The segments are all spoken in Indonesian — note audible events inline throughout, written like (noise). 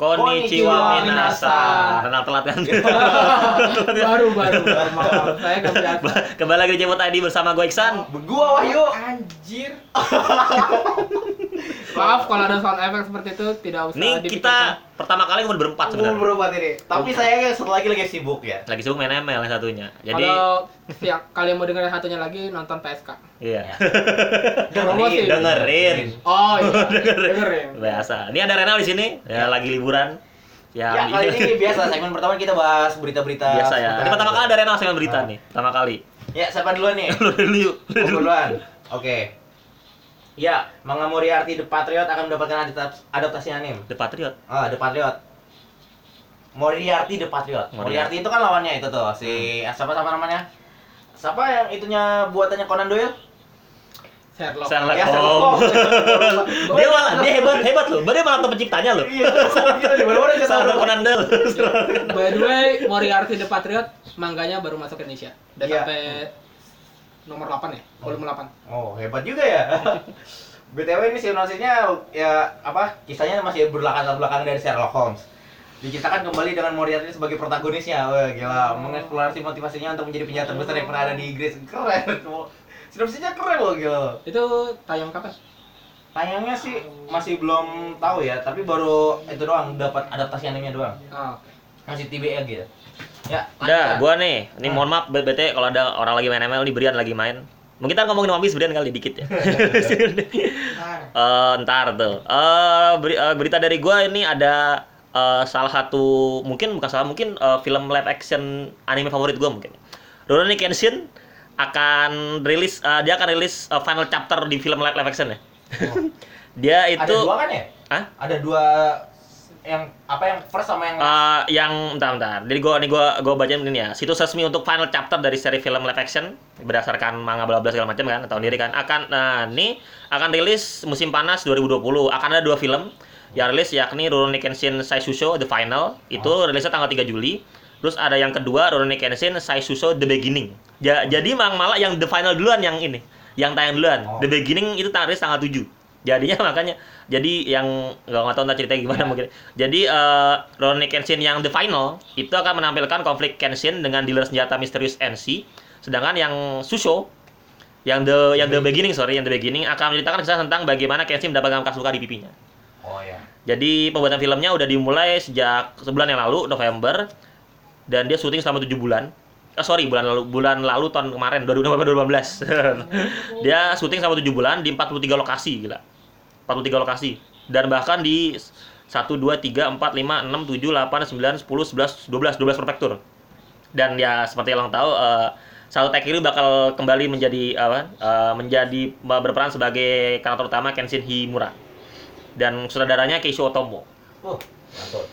Konnichiwa minasan. Kenal telat kan? (laughs) baru baru baru maaf saya Kembali lagi di Cemot ID bersama gue Iksan. Gua Wahyu. anjir (laughs) maaf kalau ada sound effect seperti itu tidak usah Nih kita pertama kali ngobrol berempat sebenarnya. berobat ini. Tapi sayangnya satu lagi lagi sibuk ya. Lagi sibuk main ML yang satunya. Jadi kalau siap kalian mau dengerin satunya lagi nonton PSK iya. (laughs) Promosi. Dengerin. oh iya (laughs) dengerin Biasa. Ini ada Renal di sini. Ya lagi liburan. Ya, Ya, kali ini biasa segmen pertama kita bahas berita-berita. biasa ya. Ini pertama kali ada Renal segmen berita Ah. nih. Pertama kali. Ya, siapa duluan nih? (laughs) Lu dulu yuk. Lu duluan. Oke. Ya, Manga Moriarty The Patriot akan mendapatkan adaptasi, adaptasi anim. The Patriot. Ah, The Patriot. Moriarty The Patriot. Moriarty. Moriarty itu kan lawannya itu tuh si siapa siapa namanya? Siapa yang itunya buatannya Conan Doyle? Sherlock Sherlock Ya, Sherlock Holmes. (laughs) Dia malah dia hebat hebat loh. Dia malah tuh penciptanya loh. Iya, Sherlock. Conan Doyle. by the way Moriarty the Patriot mangganya baru masuk ke Indonesia udah Iya. sampai nomor 8 ya volume 8 Oh, hebat juga ya. (laughs) BTW ini sinopsisnya ya apa? Kisahnya masih berlatar belakang dari Sherlock Holmes. Diceritakan kembali dengan Moriarty sebagai protagonisnya. Wah, gila, mengeksplorasi motivasinya untuk menjadi penjahat terbesar yang pernah ada di Inggris. Keren. (laughs) Sinopsisnya keren loh, gila. itu tayang kapan? Tayangnya sih masih belum tahu ya, tapi baru itu doang dapat adaptasi animenya doang. Oh, Masih TBA gitu. Ya, Udah, gua nih. Ini Hmm. mohon maaf BT kalau ada orang lagi main ML nih Brian lagi main. Mungkin kita ngomongin One Piece Brian kali dikit ya. (laughs) (laughs) Eh, ntar tuh. Eh, beri- eh, berita dari gua ini ada eh, salah satu mungkin bukan salah mungkin eh, film live action anime favorit gua mungkin. Rurouni Kenshin akan rilis eh, dia akan rilis eh, final chapter di film live, live action ya. Oh. (laughs) dia itu Ada dua kan ya? Hah? Ada dua yang apa yang first sama yang Eh, yang bentar bentar. Jadi gua nih gua gua bacain begini ya. Situs resmi untuk final chapter dari seri film live action berdasarkan manga bla bla segala macam kan, tahu sendiri kan. Akan nah ini akan rilis musim panas 2020. Akan ada dua film yang rilis yakni Rurouni Kenshin Saishusho The Final. Itu rilisnya tanggal 3 Juli. Terus ada yang kedua Rurouni Kenshin Saishusho The Beginning. Ja- jadi mang malah yang The Final duluan yang ini, yang tayang duluan. Oh. The Beginning itu rilis tanggal 7. Jadinya (laughs) makanya jadi yang nggak nggak tahu ntar ceritanya gimana Ya. mungkin. Jadi eh Rurouni Kenshin yang The Final itu akan menampilkan konflik Kenshin dengan dealer senjata misterius NC. Sedangkan yang Susho yang the yang the beginning sorry yang the beginning akan menceritakan kisah tentang bagaimana Kenshin mendapatkan bekas luka di pipinya. Oh ya. Jadi pembuatan filmnya udah dimulai sejak sebulan yang lalu November dan dia syuting selama 7 bulan. Oh, sorry bulan lalu bulan lalu tahun kemarin 2018. (laughs) dia syuting selama 7 bulan di 43 lokasi gila. 43 lokasi dan bahkan di 1 2 3 4 5 6 7 8 9 10 11 12 12 prefektur. Dan ya seperti yang tahu eh Sato Takeru bakal kembali menjadi apa? eh, menjadi berperan sebagai karakter utama Kenshin Himura dan saudaranya Keisho Otomo. Oh.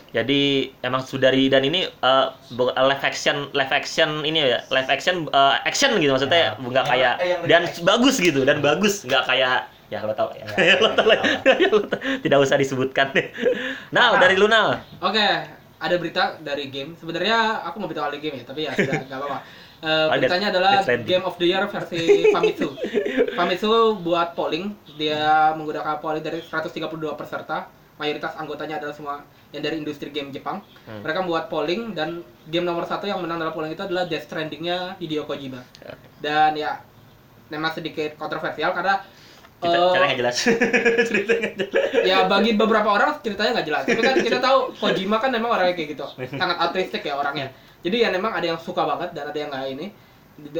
Jadi emang sudari dan ini eh, bu- live action live action ini ya live action eh, action gitu maksudnya Ya. nggak kayak eh, dan action. bagus gitu dan bagus nggak kayak ya lo tau ya, Ya, (laughs) lo tau lah. ya, (laughs) Lo tau. tidak usah disebutkan nah Nah. dari Luna Oke, ada berita dari game. Sebenarnya aku mau beritahu dari game ya, tapi ya sudah nggak apa-apa. Eh, Oh, beritanya adalah. Game of the Year versi Famitsu. (laughs) Famitsu buat polling, dia menggunakan polling dari 132 peserta. Mayoritas anggotanya adalah semua yang dari industri game Jepang. Hmm. Mereka membuat polling dan game nomor satu yang menang dalam polling itu adalah Death Stranding-nya Hideo Kojima. Ya. Dan ya, memang sedikit kontroversial karena ceritanya nggak jelas (laughs) ceritanya nggak jelas ya bagi beberapa orang ceritanya nggak jelas tapi kan kita tahu Kojima kan memang orangnya kayak gitu sangat artistik ya orangnya jadi ya memang ada yang suka banget dan ada yang nggak ini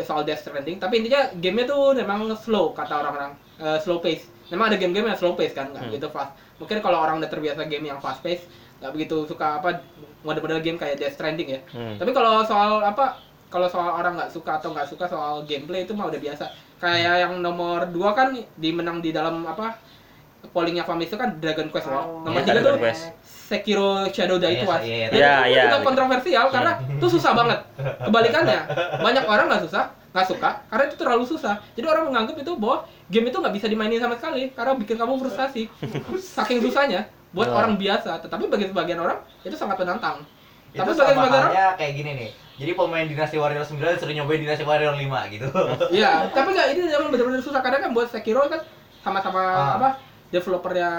soal Death Stranding tapi intinya gamenya tuh memang slow kata orang-orang Eh, slow pace memang ada game-game yang slow pace kan nggak Hmm. gitu fast mungkin kalau orang udah terbiasa game yang fast pace nggak begitu suka apa model-model game kayak Death Stranding ya Hmm. tapi kalau soal apa kalau soal orang nggak suka atau nggak suka soal gameplay itu mah udah biasa kayak yang nomor dua kan di menang di dalam apa pollingnya Famitsu kan Dragon Quest War. Oh, nomor iya, tiga Dragon tuh Quest. Sekiro Shadow Die Iya, Twice. iya, iya. itu Iya, juga iya. kontroversial karena itu susah banget. Kebalikannya, banyak orang nggak susah, nggak suka karena itu terlalu susah. Jadi orang menganggap itu bahwa game itu nggak bisa dimainin sama sekali karena bikin kamu frustasi. (laughs) Saking susahnya buat orang biasa, tetapi bagi sebagian orang itu sangat menantang. Itu Tapi bagi sebagian orang, kayak gini nih. Jadi pemain Dinasti Warrior 9 suruh nyobain Dinasti Warrior 5 gitu. (laughs) iya. Tapi nggak ini memang benar-benar susah karena kan buat Sekiro kan sama-sama Ah. apa developernya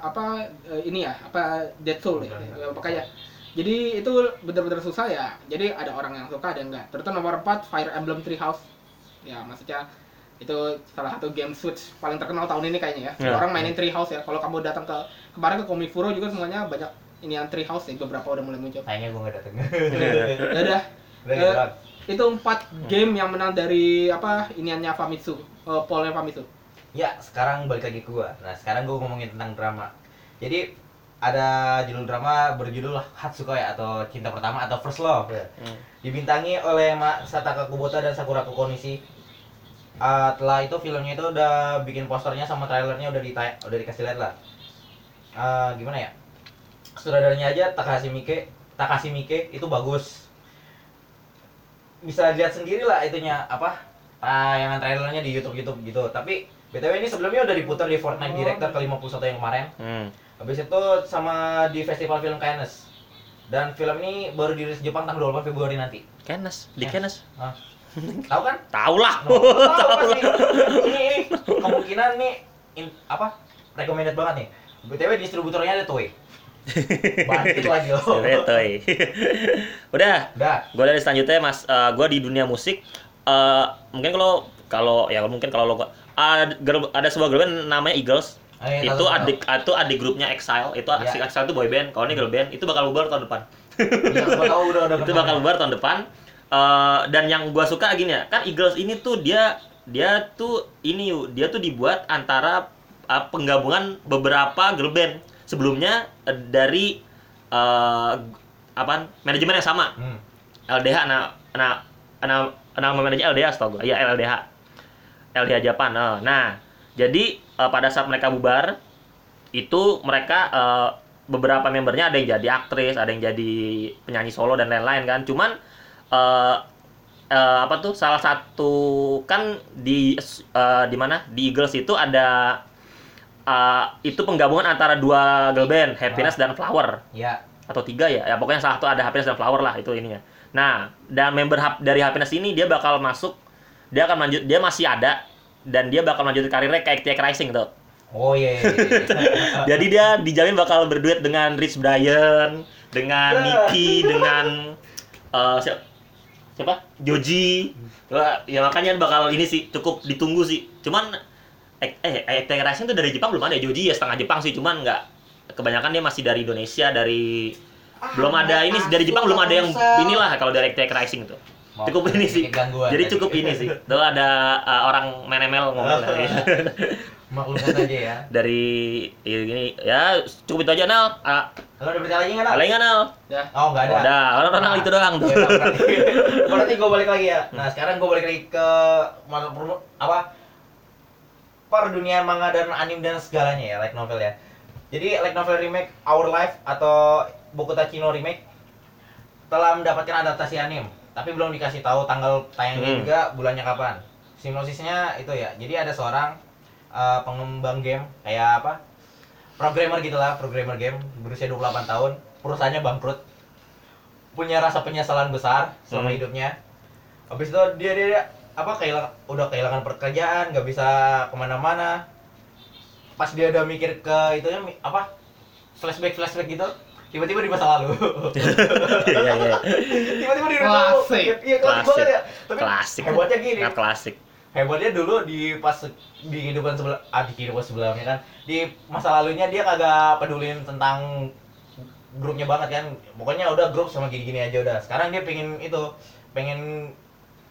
apa eh, ini ya apa Dead Soul ya, ya makanya jadi itu benar-benar susah ya jadi ada orang yang suka ada yang enggak terus nomor 4 Fire Emblem Three House ya maksudnya itu salah satu game Switch paling terkenal tahun ini kayaknya ya Ya. orang mainin Three House ya kalau kamu datang ke kemarin ke Komifuro juga semuanya banyak ini yang Three House ya beberapa udah mulai muncul Kayaknya gue nggak dateng. (laughs) ya udah Eh, gitu doang. itu empat game yang menang dari apa iniannya Famitsu uh, Paulnya Famitsu Ya, sekarang balik lagi ke gua. Nah, sekarang gua ngomongin tentang drama. Jadi ada judul drama berjudul Hatsukoya atau Cinta Pertama atau First Love. ya. Hmm. Dibintangi oleh Masataka Kubota dan Sakura Konishi. Uh, setelah itu filmnya itu udah bikin posternya sama trailernya udah di udah dikasih lihat lah. Uh, gimana ya? Sutradaranya aja Takahashi Miike, Takashi Miike itu bagus. Bisa lihat sendiri lah itunya apa? Tayangan trailernya di YouTube YouTube gitu. Tapi BTW ini sebelumnya udah diputar di Fortnite Oh. Director ke-51 yang kemarin. Hmm. Habis itu sama di Festival Film Cannes. Dan film ini baru dirilis Jepang tanggal 28 Februari nanti. Kenes, di. Kenes. Tahu kan? Tahu lah. No, (laughs) tahu pasti. Ini ini kemungkinan nih in- apa? Recommended banget nih. BTW distributornya ada Toei. Bangkit lagi lo. Seretoy. Udah, Udah. gue dari selanjutnya mas, eh gue di dunia musik. eh mungkin kalau kalau ya mungkin kalau lo ada, girl- ada sebuah band namanya Eagles. Iya, itu tahu, tahu. adik itu adik grupnya Exile. Itu si Exile itu boy band. Kalau ini girl band itu bakal bubar tahun depan. Gua tahu udah udah. (laughs) itu bakal bubar tahun depan. Eh, dan yang gua suka gini ya, kan Eagles ini tuh dia dia tuh ini dia tuh dibuat antara eh, penggabungan beberapa girl band. Sebelumnya eh, dari eh apa manajemen yang sama. Hmm. LDH nah nah nah nama manajemen LDH setahu gua. Iya LDH LDH Japan eh. nah jadi eh, pada saat mereka bubar itu mereka eh, beberapa membernya ada yang jadi aktris ada yang jadi penyanyi solo dan lain-lain kan. Cuman eh eh, apa tuh salah satu kan di eh, di mana di Eagles itu ada eh, itu penggabungan antara dua girl band Happiness dan Flower Ya. atau tiga ya, ya pokoknya salah satu ada happiness dan flower lah itu ininya. Nah, dan member hap- dari happiness ini dia bakal masuk, dia akan lanjut, dia masih ada dan dia bakal lanjut karirnya kayak Tia Rising tuh. Oh iya. iya, iya. (laughs) Jadi dia dijamin bakal berduet dengan Rich Brian, dengan. Nicky, dengan eh, siapa? Siapa? Joji. Ya makanya bakal ini sih cukup ditunggu sih. Cuman eh eh eh, Rising tuh dari Jepang belum ada. Joji ya setengah Jepang sih, cuman nggak kebanyakan dia masih dari Indonesia, dari belum ada ini dari Jepang belum ada yang inilah kalau dari Tia Rising tuh. Cukup ini sih. Jadi tadi. cukup ini sih. Tuh ada uh, orang menemel ngomong (laughs) dari Maklumkan aja ya. (laughs) dari ya, gini ya cukup itu aja Nal. Ah, Lo ada berita lagi nggak? Nal? ada nggak Nal? ya Oh nggak ada. Udah, kalau Nal itu doang tuh. Ya, udah, berarti berarti gue balik lagi ya. Nah sekarang gue balik lagi ke apa? Per dunia manga dan anime dan segalanya ya, light novel ya. Jadi light novel remake Our Life atau Bokuta no remake telah mendapatkan adaptasi anime, tapi belum dikasih tahu tanggal tayangnya Hmm. juga bulannya kapan. Sinopsisnya itu ya. Jadi ada seorang uh, pengembang game kayak apa? Programmer gitulah, programmer game berusia 28 tahun, perusahaannya bangkrut. Punya rasa penyesalan besar selama Hmm. hidupnya. Habis itu dia dia, dia apa kehilangan udah kehilangan pekerjaan, nggak bisa ke mana-mana. Pas dia udah mikir ke itunya apa? Flashback flashback gitu, tiba-tiba di masa lalu. (laughs) Iya iya. tiba-tiba di masa lalu. Klasik. Iya klasik Klasik. banget ya. Tapi Klasik. hebatnya gini, klasik. Hebatnya dulu di pas di kehidupan sebelah ah, di kehidupan sebelumnya kan. Di masa lalunya dia kagak pedulin tentang grupnya banget kan. Pokoknya udah grup sama gini-gini aja udah. Sekarang dia pengen itu pengen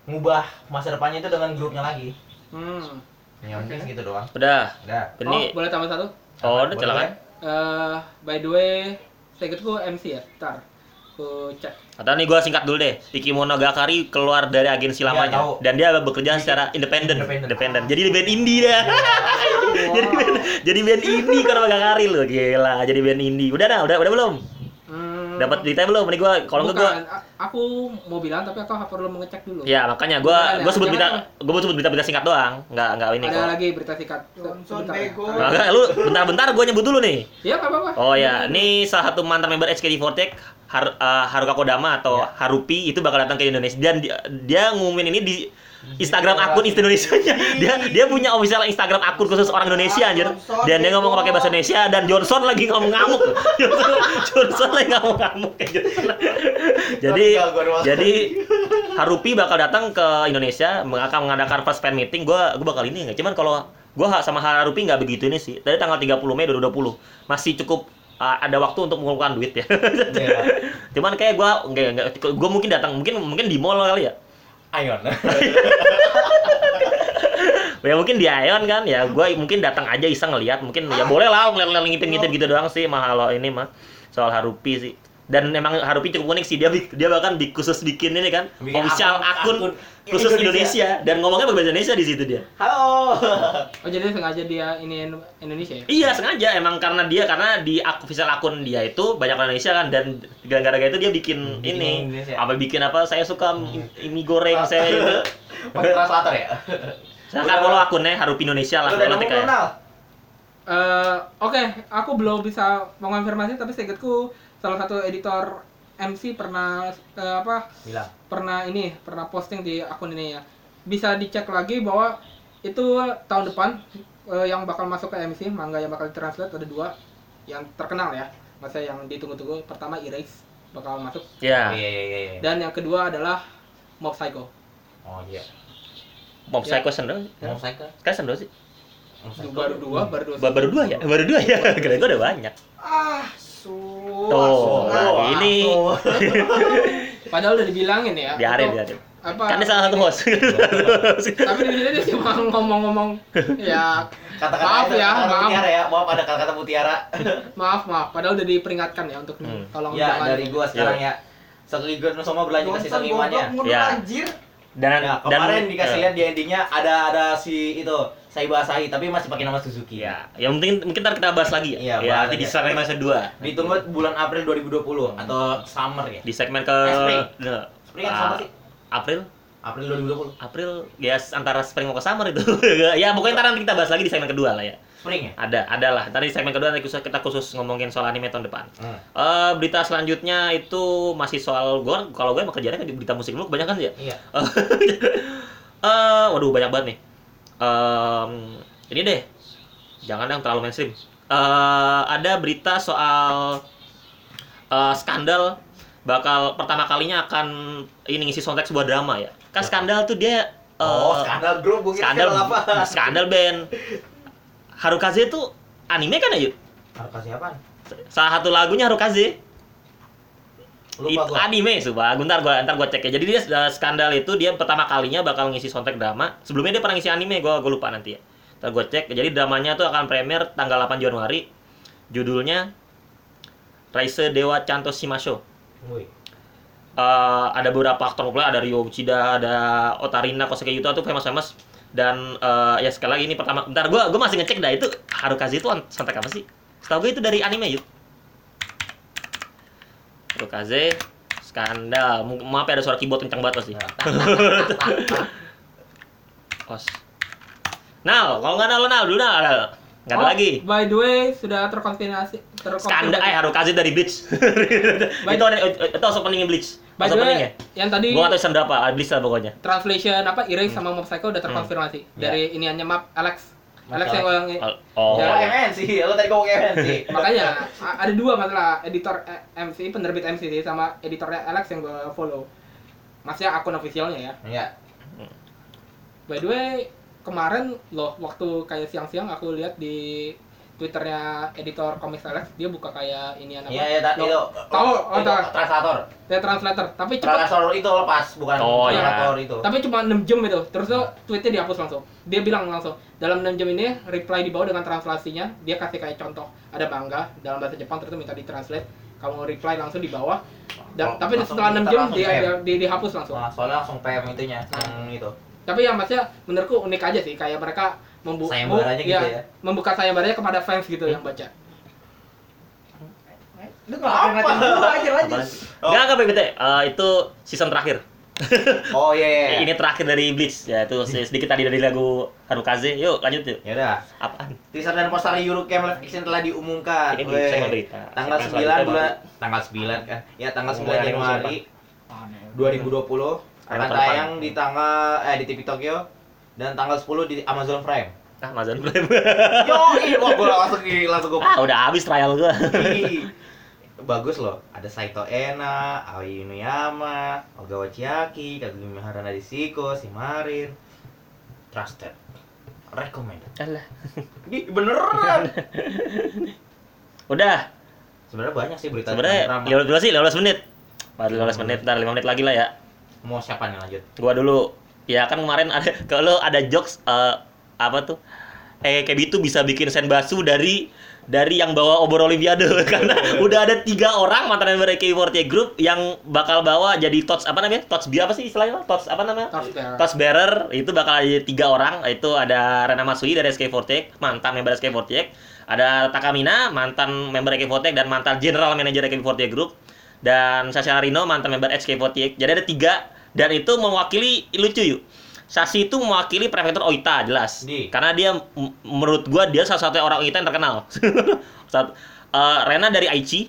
ngubah masa depannya itu dengan grupnya lagi. Hmm. ya mungkin segitu doang. Udah. udah. Oh Ini boleh tambah satu? Oh, udah Boleh, silakan. Eh, by the way saya ikutku MC ya? Ntar ku cek Atau nih gua singkat dulu deh. Iki Monogatari keluar dari agensi Ya, lamanya tahu. dan dia bekerja secara independen. Independen. Independen. Jadi band indie dah. jadi band jadi band indie kan Monogatari loh, gila. Jadi band indie. Udah dah, udah udah belum? Hmm, Dapat beritanya belum? Ini gua kalau enggak bukan, a- aku mau bilang tapi aku perlu mengecek dulu Ya, makanya gua ya, sebut berita gua sebut berita-berita singkat doang. Enggak enggak ini ada kok. lagi berita singkat Johnson ya. bego. Nah, enggak, lu bentar-bentar gua nyebut dulu nih. Iya, nggak apa-apa. Oh ya, ini salah satu mantan member HKT48 Har, uh, Haruka Kodama atau Ya. Harupi itu bakal datang ke Indonesia dan dia, dia ngumumin ini di Instagram akun Indonesia-nya. Dia dia punya official Instagram akun khusus orang Indonesia anjir. Dan dia ngomong pakai bahasa Indonesia dan Johnson lagi ngomong ngamuk. (laughs) Johnson, Johnson lagi ngomong ngamuk kayak Johnson. Jadi jadi Harupi bakal datang ke Indonesia akan mengadakan first fan meeting. Gua gua bakal ini nggak. Cuman kalau gua ha- sama Harupi nggak begitu ini sih. Dari tanggal 30 Mei 2020 masih cukup uh, ada waktu untuk mengumpulkan duit ya. Iya. (laughs) Cuman kayak gua enggak enggak gua mungkin datang mungkin mungkin di mall kali ya. Ayon. (laughs) ya mungkin di Ion kan ya gue mungkin datang aja iseng ngeliat mungkin ya boleh lah ngeliat ngintip ngintip gitu doang sih mah kalau ini mah soal Harupi sih dan memang Harupi cukup unik sih dia dia bahkan bi- khusus bikin ini kan Bikin official akun- akun, khusus Indonesia. Indonesia. dan ngomongnya bahasa Indonesia di situ dia Halo. (laughs) Oh jadi sengaja dia ini Indonesia ya? iya sengaja emang karena dia karena di official akun dia itu banyak orang Indonesia kan dan gara-gara itu dia bikin bikin ini Indonesia. apa bikin apa saya suka mie mie goreng saya (laughs) itu Pakai translator ya? (laughs) Silakan follow akunnya Harupi Indonesia lah udah kalau nemu ya. Nal? Eh, Oke, aku belum bisa mengonfirmasi tapi seingatku salah satu editor MC pernah eh, apa Bilang. pernah ini pernah posting di akun ini ya. Bisa dicek lagi bahwa itu tahun depan eh, yang bakal masuk ke MC manga yang bakal ditranslate ada dua yang terkenal ya. Masa yang ditunggu-tunggu pertama Erase bakal masuk ya Iya, iya, iya. iya. dan yang kedua adalah Mob Psycho. Oh iya. Mob Ya. Psycho sendiri saya ke? kan sendiri sih? Baru dua, baru dua. Ba- baru dua ya baru dua ya kira gue udah banyak Ah, Tuh, nah, Oh, ini (laughs) Padahal udah dibilangin ya. biarin biarin Apa? kan dia salah satu host Tapi di sini dia cuma ngomong-ngomong ya Kata-kata Maaf ya, maaf. mutiara ya. Maaf ada kata-kata mutiara. (laughs) maaf maaf padahal udah diperingatkan ya untuk Hmm. tolong ya, jangan dari gua sekarang ya. Sekaligus sama berlanjut ke season 5-nya. Ya. anjir. Dan Ya, dan kemarin dikasih eh, lihat di endingnya ada ada si itu Saiba Asahi tapi masih pakai nama Suzuki. ya yang penting mungkin ntar kita bahas lagi ya Iya, ya bahas nanti di aja. segmen kedua Ditunggu bulan April 2020 atau summer ya. di segmen ke Eh, spring. Spring ah, summer sih? April April 2020. April ya antara spring mau ke summer itu (laughs) ya pokoknya ntar nanti kita bahas lagi di segmen kedua lah ya Spring ya? ada ada lah ntar di segmen kedua nanti khusus kita khusus ngomongin soal anime tahun depan Hmm. Eh berita selanjutnya itu masih soal gue kalau gue emang kerjanya kan berita musik dulu kebanyakan sih ya Iya. (laughs) Eh, waduh banyak banget nih. Em, ini deh, jangan yang terlalu mainstream. Eh, ada berita soal eh, skandal bakal pertama kalinya akan ini ngisi soundtrack sebuah drama ya. Kan skandal tuh dia eh, Oh, skandal grup mungkin skandal apa? skandal band. (laughs) Harukaze itu anime kan ya, Yud? Harus kasih apaan? Salah satu lagunya Harukaze. Lupa itu gua. anime sumpah ntar gua ntar gua cek ya jadi dia uh, skandal itu dia pertama kalinya bakal ngisi soundtrack drama sebelumnya dia pernah ngisi anime gua gua lupa nanti ya ntar gua cek jadi dramanya tuh akan premier tanggal 8 Januari judulnya Raise Dewa Canto Shimasho. Eh, ada beberapa aktor populer ada Ryo Uchida ada Otarina Kosuke Yuto tuh famous famous dan eh, ya sekali lagi ini pertama bentar gua gua masih ngecek dah itu Harukaze itu soundtrack apa sih setahu gue itu dari anime yuk Harukaze skandal Mungkin- maaf ya ada suara keyboard kencang banget pasti Nah, (laughs) Os. Nal, kalau nggak Nal, Nal, dulu Nal, Nal. Nggak ada Oh, lagi. By the way, sudah terkonfirmasi terkonfirmasi. Skandal, eh Harukaze dari Bleach. (laughs) itu ada, itu harus openingnya Bleach. By the way, openingnya. yang tadi Gua tahu berapa, Bleach lah pokoknya. translation apa Erase Hmm. sama Mob Psycho udah terkonfirmasi dari iniannya map Alex. Mas Alex yang Alex. yang Oh, Ya, Oh, MNC. Lo tadi ngomong MNC. (laughs) makanya ada dua masalah editor eh, MC penerbit MC sih sama editornya Alex yang gue follow. Maksudnya akun officialnya ya. Iya. By the way, kemarin loh waktu kayak siang-siang aku lihat di Twitternya editor komik Alex dia buka kayak ini apa? Iya, iya, ta- Lo- itu. Tahu, oh, translator. Dia translator, tapi cepat. Translator itu lepas, bukan Oh, iya. translator itu. Tapi cuma 6 jam itu. Terus tuh tweetnya dihapus langsung. Dia bilang langsung, dalam 6 jam ini reply di bawah dengan translasinya, dia kasih kayak contoh. Ada bangga dalam bahasa Jepang terus minta ditranslate. Kalau mau reply langsung di bawah. Dan, Langsung- tapi langsung setelah 6 minta jam dia, dia, dia dihapus langsung. Wah, soalnya langsung PM itunya, Nah. yang itu. Tapi yang maksudnya menurutku unik aja sih kayak mereka membu Sayembaranya gitu ya. membuka sayembaranya kepada fans gitu yang baca. Lu ngapain ngeliatin gua aja Apa lanjut. lagi? Nggak, nggak. Eh, itu season terakhir. (laughs) Oh iya. iya. Ini terakhir dari Bleach. Ya, itu se- sedikit tadi dari lagu Harukaze. Yuk, lanjut yuk. Ya udah. Apaan? Teaser dan poster Eurocamp live action telah diumumkan. Ini Weh. segmen berita. Tanggal Segmen 9 selanjutnya bulan tanggal 9 kan. Ya tanggal 9 Mulai Januari 2020 Akan tayang di tanggal eh di TV Tokyo dan tanggal 10 di Amazon Prime. Ah, Amazon Prime. (laughs) Yo, wah, gua langsung langsung gua ah, udah habis trial gua. Ih, (laughs) bagus loh ada Saito Ena, Aoi Inuyama, Ogawa Chiaki, Kagumi Harana Disiko, Simarin trusted recommended Alah. (laughs) ini beneran Udah. sebenarnya banyak sih berita Sebenarnya 15 sih, 15 menit. Baru 15 menit, ntar 5 menit lagi lah ya. mau siapa nih lanjut Gua dulu. Ya kan kemarin ada kalau ada jokes eh, apa tuh? Eh kayak gitu bisa bikin senbasu dari dari yang bawa obor olimpiade. (laughs) Karena udah ada tiga orang mantan member AK48 Group yang bakal bawa jadi touch apa namanya? Touch biar apa sih istilahnya touch apa namanya? Torchbearer. touch bearer. Itu bakal ada tiga orang. Itu ada Rena Masui dari SK48 mantan member SK48 ada Takamina mantan member AK48 dan mantan general manager SK48 Group. Dan Sasha Rino mantan member SK48 jadi ada tiga. Dan itu mewakili lucu yuk Sashi itu mewakili prefektur Oita jelas Di. karena dia menurut gua dia salah satu orang Oita yang terkenal (laughs) Satu- eh, Rena dari Aichi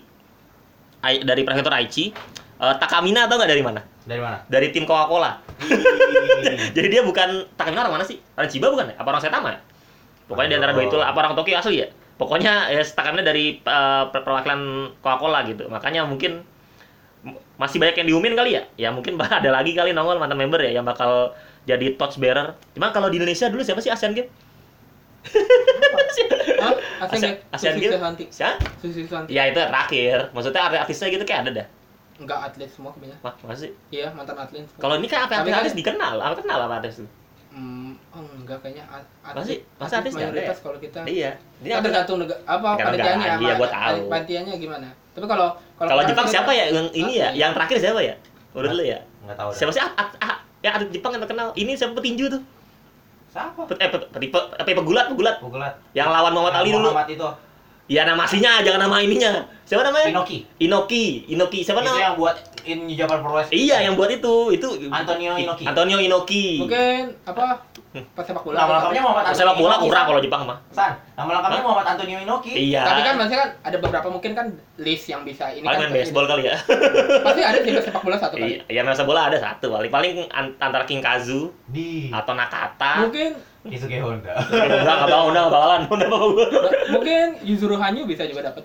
Ai- dari prefektur Aichi Eh, Takamina atau nggak dari mana dari mana dari tim Coca-Cola (laughs) jadi dia bukan Takamina orang mana sih? Orang Chiba bukan ya? Apa orang Saitama ya? Pokoknya di antara dua itu apa orang Tokyo asli ya? Pokoknya ya Takamina dari per- perwakilan Coca-Cola gitu. Makanya mungkin masih banyak yang diumumin kali ya? Ya mungkin (laughs) ada lagi kali nongol mantan member ya yang bakal jadi touch bearer. Cuma kalau di Indonesia dulu siapa sih Asian Game? Hah? (laughs) Asian Games? Asian Susi Game? Susanti. Siapa? Susi Susanti. Ya itu terakhir. Maksudnya artis-artisnya gitu kayak ada dah. Enggak atlet semua kebanyakan. Wah, masih. Iya, mantan atlet. Kalau ini kan apa artis kan- dikenal? Apa kenal apa artis itu? Hmm, oh, enggak kayaknya at- Masih- atlet. masih artis ada mayoritas ya? kalau kita. Iya. Ini apa? tergantung apa panitianya negara. sama Iya, gua tahu. panitianya gimana. Tapi kalau Kalau Jepang kita- siapa ya? Yang ini ya? Ah, Yang terakhir siapa ya? Menurut lu ya? nggak tahu. Siapa sih? Yang atlet Jepang yang terkenal. Ini siapa petinju tuh? siapa eh, pe, pe, pe- pe- pegulat, pegulat. Pukulat Yang lawan Muhammad Ali dulu. Muhammad itu Ya nama aslinya, jangan nama ininya. Siapa namanya? Inoki Inoki. Inoki. Siapa itu nama? yang buat in New Japan Pro Wrestling Iya, yang buat itu. Itu Antonio Inoki. Antonio Inoki. Mungkin apa? Pas sepak bola. nama lengkapnya? Muhammad Antonio sepak bola kurang kalau Jepang mah. San nama lengkapnya? Muhammad Antonio Inoki Iya. Tapi kan maksudnya kan ada beberapa mungkin kan list yang bisa ini paling kan main baseball kali ya. (laughs) Pasti ada tim sepak bola satu kali. Iya, ya main sepak bola ada satu paling paling an- antara King Kazu di atau Nakata. Mungkin Isuke Honda Enggak, enggak bakalan. (laughs) Enggak bawa gua. mungkin Yuzuru Hanyu bisa juga dapat.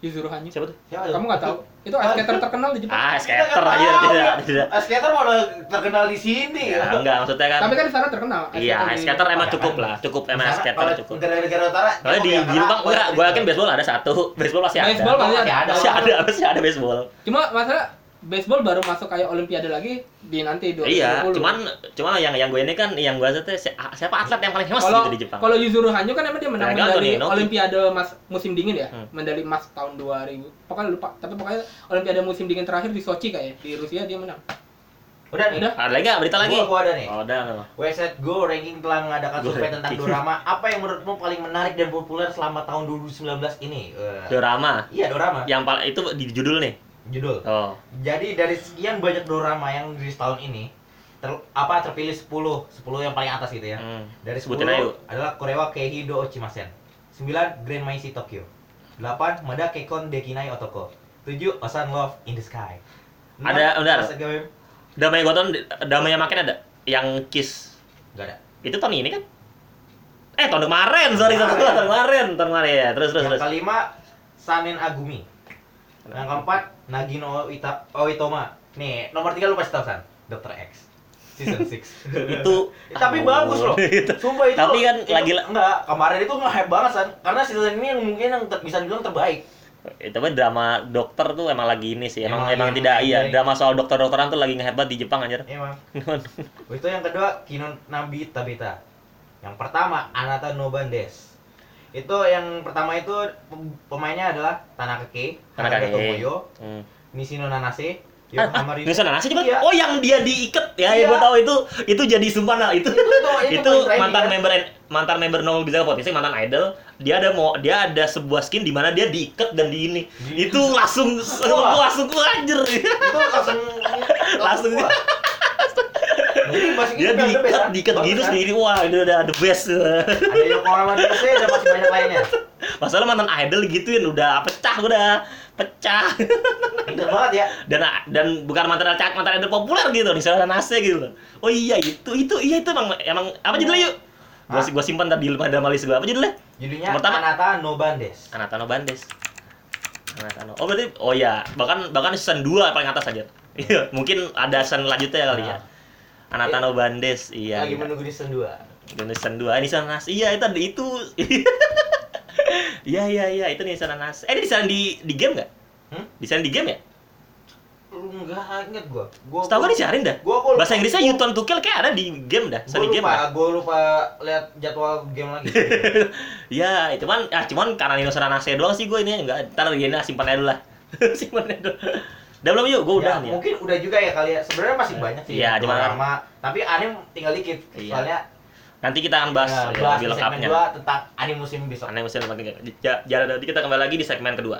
Yuzuru Hanyu. Siapa tuh? Siapa tuh? Kamu nggak tahu? Itu ice skater terkenal di Jepang. Ah, skater aja tidak, tidak. Ah, skater malah terkenal di sini Ya, enggak maksudnya kan. Tapi kan di sana terkenal. ice Iya, di- skater emang cukup lah, cukup emang Misalnya skater kalau cukup. negara-negara utara Soalnya di, di Jepang enggak, gua yakin baseball ada satu. Baseball masih ada. Baseball pasti Masih ada. ada. Masih ada, masih ada baseball. Cuma masalah baseball baru masuk kayak olimpiade lagi di nanti 2020. Iya, cuman cuman yang yang gue ini kan yang gue tuh si- siapa atlet yang paling famous kalau gitu di Jepang. kalau Yuzuru Hanyu kan emang dia menang Tergantung medali nih, olimpiade mas musim dingin ya Hmm. medali emas tahun 2000 pokoknya lupa tapi pokoknya olimpiade musim dingin terakhir di Sochi kayak di Rusia dia menang udah nih udah Ada lagi nggak berita lagi? Gua, gua ada nih Oh, udah nggak? Website Go Ranking telah mengadakan survei tentang dorama. Apa yang menurutmu paling menarik dan populer selama tahun 2019 ini? Eh, Dorama. Iya, dorama. Yang paling itu di judul nih. Judul. Oh. Jadi dari sekian banyak dorama yang di tahun ini, ter, apa terpilih 10, 10 yang paling atas gitu ya. Hmm. Dari 10 Sebutin adalah Korewa Keihido Ochimasen. 9 Grand Maisi Tokyo. 8 Mada Kekon Dekinai Otoko. 7 Osan Love in the Sky. Enam, Ada- bentar. Asagame- Damai Goton, damai yang makin ada. Yang Kiss. Nggak ada. Itu tahun ini kan? Eh, tahun kemarin. Sorry, tahun kemarin. Tahun kemarin. Tahun kemarin ya. Terus terus yang terus. kelima Sanen Agumi. Yang keempat Nagino Ita Oitoma. Nih, nomor 3 lu pasti tahu San. Dr. X. Season 6. (laughs) Itu tapi ampun. bagus loh. (laughs) Sumpah itu. Tapi kan itu- lagi enggak, kemarin itu nge-hype banget San. Karena season ini yang mungkin yang ter- bisa dibilang terbaik. itu kan drama dokter tuh emang lagi ini sih. Emang Emang emang, tidak iya. Drama soal dokter-dokteran tuh lagi ngehebat di Jepang anjir. Emang. (laughs) itu yang kedua Kinon Nabi Tabita. Yang pertama Anata no Bandes. Itu yang pertama itu pem- pemainnya adalah Tanaka Kei, Tanaka Harada Kei. Tomoyo, Hmm. Nishino Nanase, Ah, Nusa Nasi juga? Iya. Oh, yang dia diikat ya, ya Iya. gua tahu itu itu jadi sumpah nah itu. Itu- itu- itu training, mantan member mantan member Nobel Bizarre Potensi mantan idol dia ada mau dia ada sebuah skin di mana dia diikat dan di ini itu langsung langsung anjir itu langsung (laughs) Langsung. Jadi masih dia gitu, diikat kan? diikat gitu kan? sendiri wah itu udah the best Ada Yokohama Dose dan masih banyak lainnya. Masalah mantan idol gituin udah pecah udah pecah. Pinter banget ya. dan dan bukan mantan idol mantan idol populer gitu saudara Nase gitu. Oh iya itu itu iya itu emang emang apa judulnya yuk? Gua gua simpan tadi pada malis gua. Apa judulnya? Judulnya Pertama. Anata No Bandes. Anatano Bandes. Anatano. Oh berarti oh ya, bahkan bahkan season 2 paling atas aja. (laughs) Iya, mungkin ada season lanjutnya kali ya. Anatano Bandes, iya. Lagi iya. menunggu di season 2. Ini season 2, ini season Nas. Iya, itu itu. (laughs) Iya, iya, iya, itu nih season Nas. Eh, ini desain di di game nggak? Hmm? Desain di game ya? Lu enggak inget gua. Gua Setahu gua disiarin dah. Gua gua Bahasa Inggrisnya gua- Yuton Tukel kayak ada di game dah, Gua game lupa, gua lupa lihat jadwal game lagi. (laughs) Ya, itu cuman ah cuman karena ini season Nas doang sih gue ini enggak. Ntar gini simpan aja dulu lah. (laughs) simpan aja dulu. Udah belum yuk? Gue udah Ya, nih. ya. mungkin udah juga ya kali ya. Sebenarnya masih banyak sih. Iya, cuma- drama. Tapi anime tinggal dikit. Iya. Soalnya Nanti kita akan bahas, ya, ya, lebih lengkapnya. 2 tentang anime musim besok. Mesin makin ja- jalan nanti kita kembali lagi di segmen kedua.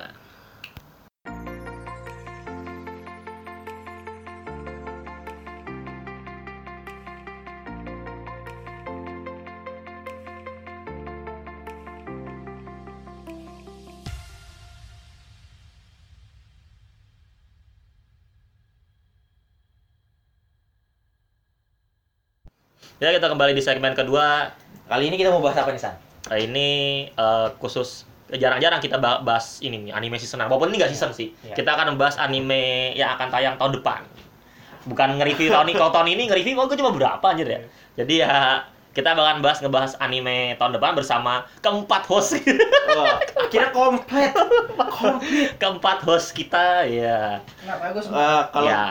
Ya kita kembali di segmen kedua Kali ini kita mau bahas apa nih, San? Nah, ini eh, khusus jarang-jarang kita ba- bahas ini nih, anime season. Walaupun ini nggak season sih. Iya. Kita akan membahas anime yang akan tayang tahun depan. Bukan nge-review tahun ini. Kalau tahun ini nge-review kok gue cuma berapa aja ya. Jadi ya kita bakalan bahas ngebahas anime tahun depan bersama keempat host. Wah, (laughs) akhirnya komplit. keempat host kita ya. Kenapa gue Eh, kalau ya.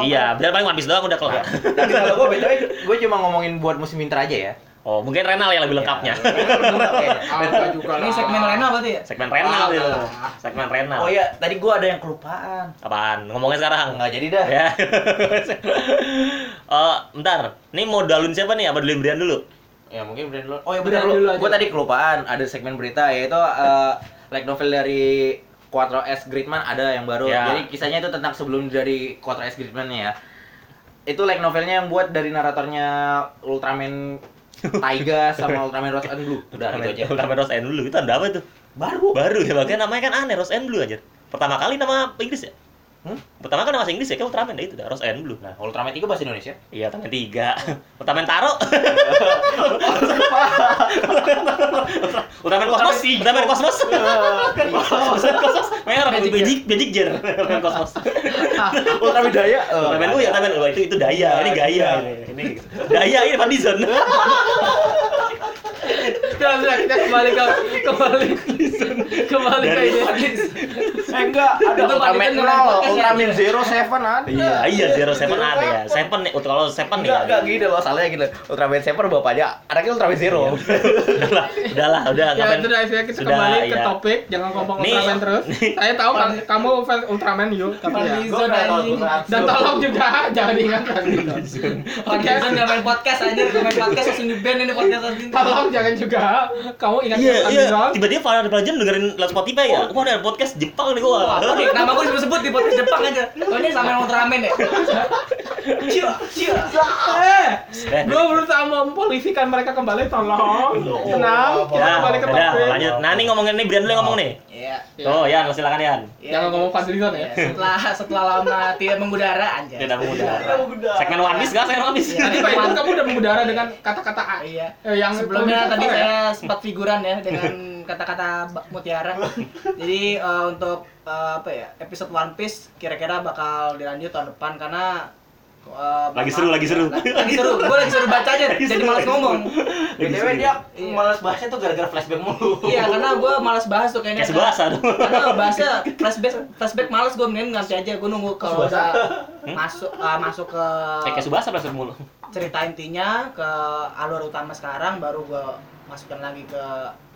Iya biar paling One Piece doang udah kelar. Tapi kalau gue btw gue cuma ngomongin buat musim winter aja ya. Oh mungkin Renal yang lebih lengkapnya (laughs) enggak juga lah. Ini segmen Rena berarti ya? segmen Renal Ah, segmen Renal Oh iya, tadi gue ada yang kelupaan. apaan ngomongnya sekarang Nggak jadi dah. ya (laughs) oh bentar ini mau dalun siapa nih apa dulu Brian dulu Ya mungkin brand dulu. Oh ya Brian benar dulu. Gue tadi kelupaan ada segmen berita yaitu eh, like novel dari Quattro S Gridman ada yang baru. Ya. Jadi kisahnya itu tentang sebelum dari Quattro S Gridman ya. Itu like novelnya yang buat dari naratornya Ultraman Taiga sama Ultraman Rose and Blue. Udah gitu aja. Ultraman Rose and Blue itu ada apa tuh Baru. baru ya makanya namanya kan aneh Rose and Blue aja pertama kali nama Inggris ya Hmm? pertama kan nama bahasa Inggris ya kan Ultraman ya itu dah Rose and Blue. Nah, Ultraman 3 bahasa Indonesia. iya Ultraman tiga. (laughs) Ultraman Taro. (laughs) Ultraman Kosmos. Ultraman Kosmos (laughs) Ultraman Kosmos. Merah. Magic Magic Magic Jar. Ultraman Kosmos. Ultraman Daya. Ultraman oh ya Ultraman. Oh itu itu daya. Ini gaya ini ini daya ini Van Dizon Sudah, sudah, kita kembali ke kembali kembali ke ini. Eh enggak, ada Itu Ultraman Pak Dikan 0, ya? Ultraman Zero Seven ada. iya iya Zero Seven ada ya Seven nih kalau Seven nih Enggak, enggak gini loh, salahnya gini. Ultraman Seven bapaknya, anaknya Ultraman Zero. udahlah udahlah udah Ya sudah, sudah kita Sudah, kembali ke ya. topik, jangan ngomong Nih. Ultraman terus. Saya tahu kan kamu fans Ultraman yuk, tapi ya. Gua. Ultraman. Dan tolong juga (laughs) jangan diingatkan gitu. Pandizon nggak main podcast aja, nggak main podcast langsung di ban ini podcast. Tolong jangan juga kamu ingat Iya, iya. Pandizon. Tiba-tiba Fire Legend dengerin Spotify ya. Wah, ada podcast Jepang nih gua. oke, nama gue disebut di podcast Jepang aja. Oh ini sama yang Ultraman ya? Cia, cia. Eh, Eh, gue berusaha mempolisikan mereka kembali, tolong. Tenang, kita kembali ke topik. lanjut. Nah, ini ngomongin nih Brian dulu yang ngomong nih. Iya. Tuh, Yan, silakan Yan. Iya, Jangan ngomong. Pandizon ya. Iya, Setelah setelah lama tidak mengudara aja. Tidak mengudara. Segmen One Piece enggak? Segmen One Piece. Iya. Tadi Pak Iwan, kamu udah mengudara dengan kata-kata A. Iya. Eh, yang Sebelumnya tadi ya? saya sempat figuran ya dengan kata-kata Mutiara. (laughs) Jadi eh, untuk eh, apa ya episode One Piece kira-kira bakal dilanjut tahun depan karena eh, Lagi seru, lagi seru. (laughs) Lagi seru. Gue lagi seru baca aja. Lagi Jadi seru, malas ngomong. BTW dia Iya. malas bahasnya tuh gara-gara flashback mulu. Iya karena gue malas bahas tuh kayaknya. Kayak sebahasa dong. Karena bahasa flashback flashback malas gue mending nanti aja gue nunggu kalau udah (laughs) masuk eh, masuk ke Eh, kayak Subasa Blaster mulu. cerita intinya ke alur utama sekarang baru gue masukkan lagi ke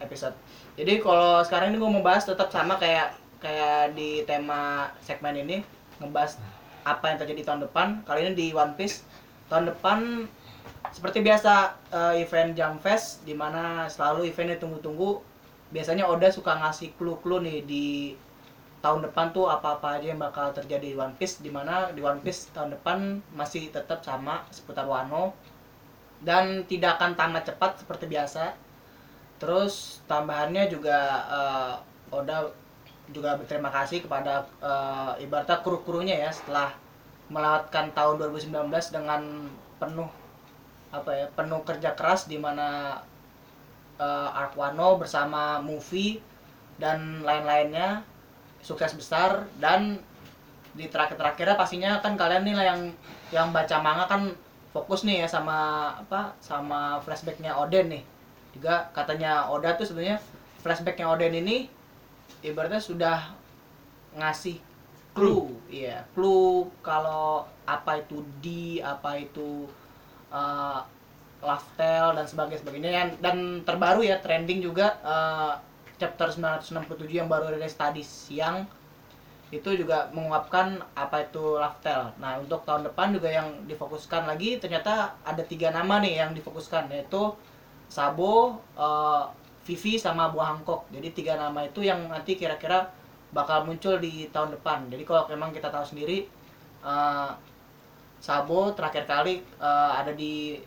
episode jadi kalau sekarang ini gue mau bahas tetap sama kayak kayak di tema segmen ini ngebahas apa yang terjadi tahun depan. Kali ini di One Piece. Tahun depan seperti biasa eh, event Jump Fest di mana selalu eventnya tunggu-tunggu biasanya Oda suka ngasih clue-clue nih di tahun depan tuh apa-apa aja yang bakal terjadi di One Piece di mana di One Piece tahun depan masih tetap sama seputar Wano. Dan tidak akan tamat cepat seperti biasa terus tambahannya juga eh, Oda juga berterima kasih kepada eh, ibaratnya kru-krunya ya setelah melewatkan tahun 2019 dengan penuh apa ya penuh kerja keras di mana eh, Ark Wano bersama movie dan lain-lainnya sukses besar. Dan di terakhir-terakhirnya pastinya kan kalian nih lah yang yang baca manga kan fokus nih ya sama apa sama flashbacknya Oden nih juga katanya Oda tuh sebenarnya flashbacknya Oden ini ibaratnya sudah ngasih clue. Iya clue kalau apa itu di apa itu uh, Laftel dan sebagainya sebagainya. Dan- dan terbaru ya trending juga uh, chapter 967 yang baru rilis tadi siang itu juga mengungkapkan apa itu Laftel. Nah untuk tahun depan juga yang difokuskan lagi ternyata ada tiga nama nih yang difokuskan yaitu Sabo, eh, Vivi sama Buah Hangkok. Jadi tiga nama itu yang nanti kira-kira bakal muncul di tahun depan. Jadi kalau memang kita tahu sendiri eh, Sabo terakhir kali eh, ada di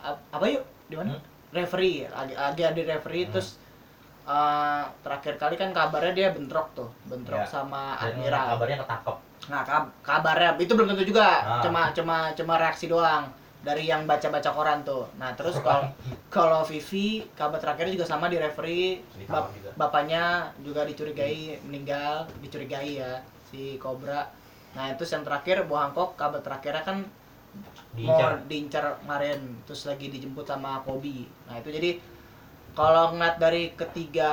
ap- apa yuk di mana? Hmm? Referee, lagi, lagi ada di referee Hmm. terus eh, terakhir kali kan kabarnya dia bentrok tuh, bentrok Ya. sama Admiral. kabarnya ketangkep. Nah, kab- kabarnya itu belum tentu juga. Ah. Cuma cuma cuma reaksi doang dari yang baca-baca koran tuh. Nah, terus kalau (laughs) kalau Vivi kabar terakhirnya juga sama di referee bap- bapaknya juga dicurigai meninggal, dicurigai ya si Cobra. Nah, itu yang terakhir Bu Hancock kabar terakhirnya kan mau Diincar. diincar kemarin terus lagi dijemput sama Kobi. Nah, itu jadi kalau ngeliat dari ketiga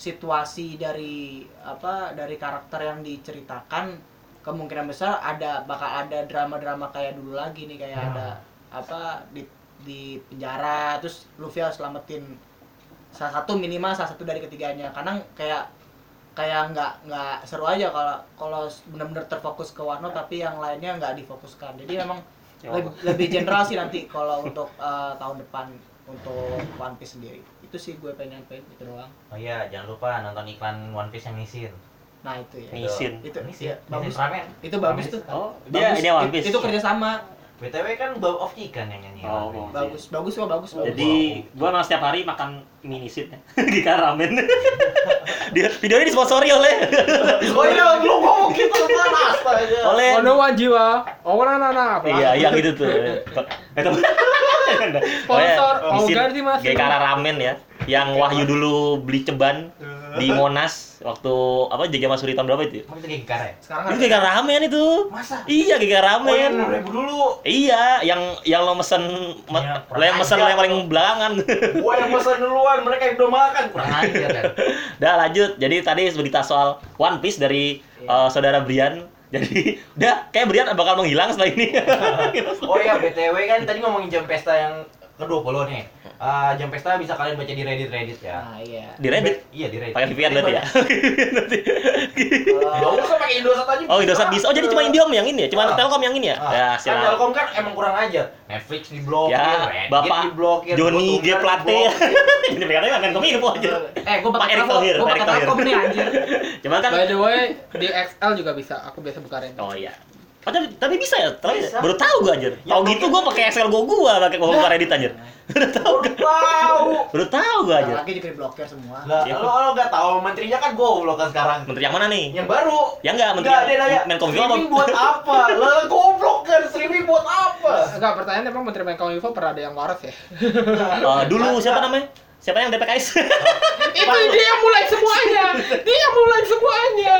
situasi dari apa dari karakter yang diceritakan kemungkinan besar ada bakal ada drama-drama kayak dulu lagi nih kayak Ya. ada apa di di penjara terus Luffy harus selamatin salah satu minimal salah satu dari ketiganya karena kayak kayak nggak nggak seru aja kalau kalau benar-benar terfokus ke Wano tapi yang lainnya nggak difokuskan jadi memang Ya. lebih, lebih general sih (laughs) nanti kalau untuk eh, tahun depan untuk One Piece sendiri itu sih gue pengen pengen itu doang Oh iya, jangan lupa nonton iklan One Piece yang Nisin. Nah itu ya Nisin. itu Nisin, ya, bagus ramen. itu bagus tuh Oh, dia Bagus. ini One Piece. itu kerja sama BTW kan Bow of Chicken yang nyanyi. Oh, Piece. bagus bagus kok bagus bagus Jadi gua memang setiap hari makan mini sit ya. (laughs) Gika ramen. (laughs) Dia videonya disponsori oleh (laughs) Oh iya, lu ngomong gitu kan astaga. oleh Ono wajiwa, orang anak apa? Iya, yang itu tuh. Itu. Sponsor, Oh, Ogar sih Mas. Gekara Ramen ya. Yang Wahyu dulu beli ceban di Monas waktu apa Jaga Masuri tahun berapa itu? Emang itu kayak gitar ya? sekarang Itu Gekara Ramen itu. Masa? Iya, Gekara Oh yang Ramen. 6 ribu dulu. Iya, yang yang lo mesen me- Iya, lo yang mesen yang paling belakangan. (laughs) Gua yang pesan duluan, mereka yang udah makan. Kurang ajar kan. (laughs) Udah lanjut. Jadi tadi berita soal One Piece dari Iya. eh, saudara Brian. Jadi udah kayak Brian bakal menghilang setelah ini. (laughs) Oh iya, BTW kan tadi ngomongin jam pesta yang ke-20 nih. Ah, jam pesta bisa kalian baca di Reddit-Reddit ya. nah iya Di Reddit Iya, di Reddit. pakai VPN berarti ya. Gak (laughs) usah pakai Indosat aja. oh, Indosat bisa. Oh, jadi cuma Indiom yang ini ya? Cuma Ah. Telkom yang ini ya? Ah, Ya, kan siap. Telkom kan emang kurang ajar. Netflix diblokir, Ya, Reddit Bapak diblokir, Joni G Plate. (laughs) Ini PKT kan kominfo aja. eh gue Pak pakai telkom Pak pakai telkom nih anjir (laughs) Cuma kan By the way, di XL juga bisa. Aku biasa buka rent. Oh iya. Oh, tapi, tapi bisa ya? Tapi Bisa. baru tahu gua anjir. Ya, Tahu gitu gua pakai Excel gua gua pakai gua buka Reddit anjir. (laughs) Baru tahu. Baru tahu. Baru tahu gua anjir. lagi juga diblokir semua Lah, Ya, lo lo gak tahu menterinya kan goblok kan sekarang. Menteri yang mana nih? Yang baru. Ya enggak, menteri Enggak, dia nanya, yang Menkominfo apa? streaming buat apa? (laughs) Lah, goblok kan, streaming buat apa? Enggak, pertanyaan emang Menteri Menkominfo pernah ada yang waras ya? Eh, dulu siapa namanya? Siapa yang DPKS? (laughs) Itu dia yang mulai semuanya. Dia yang mulai semuanya.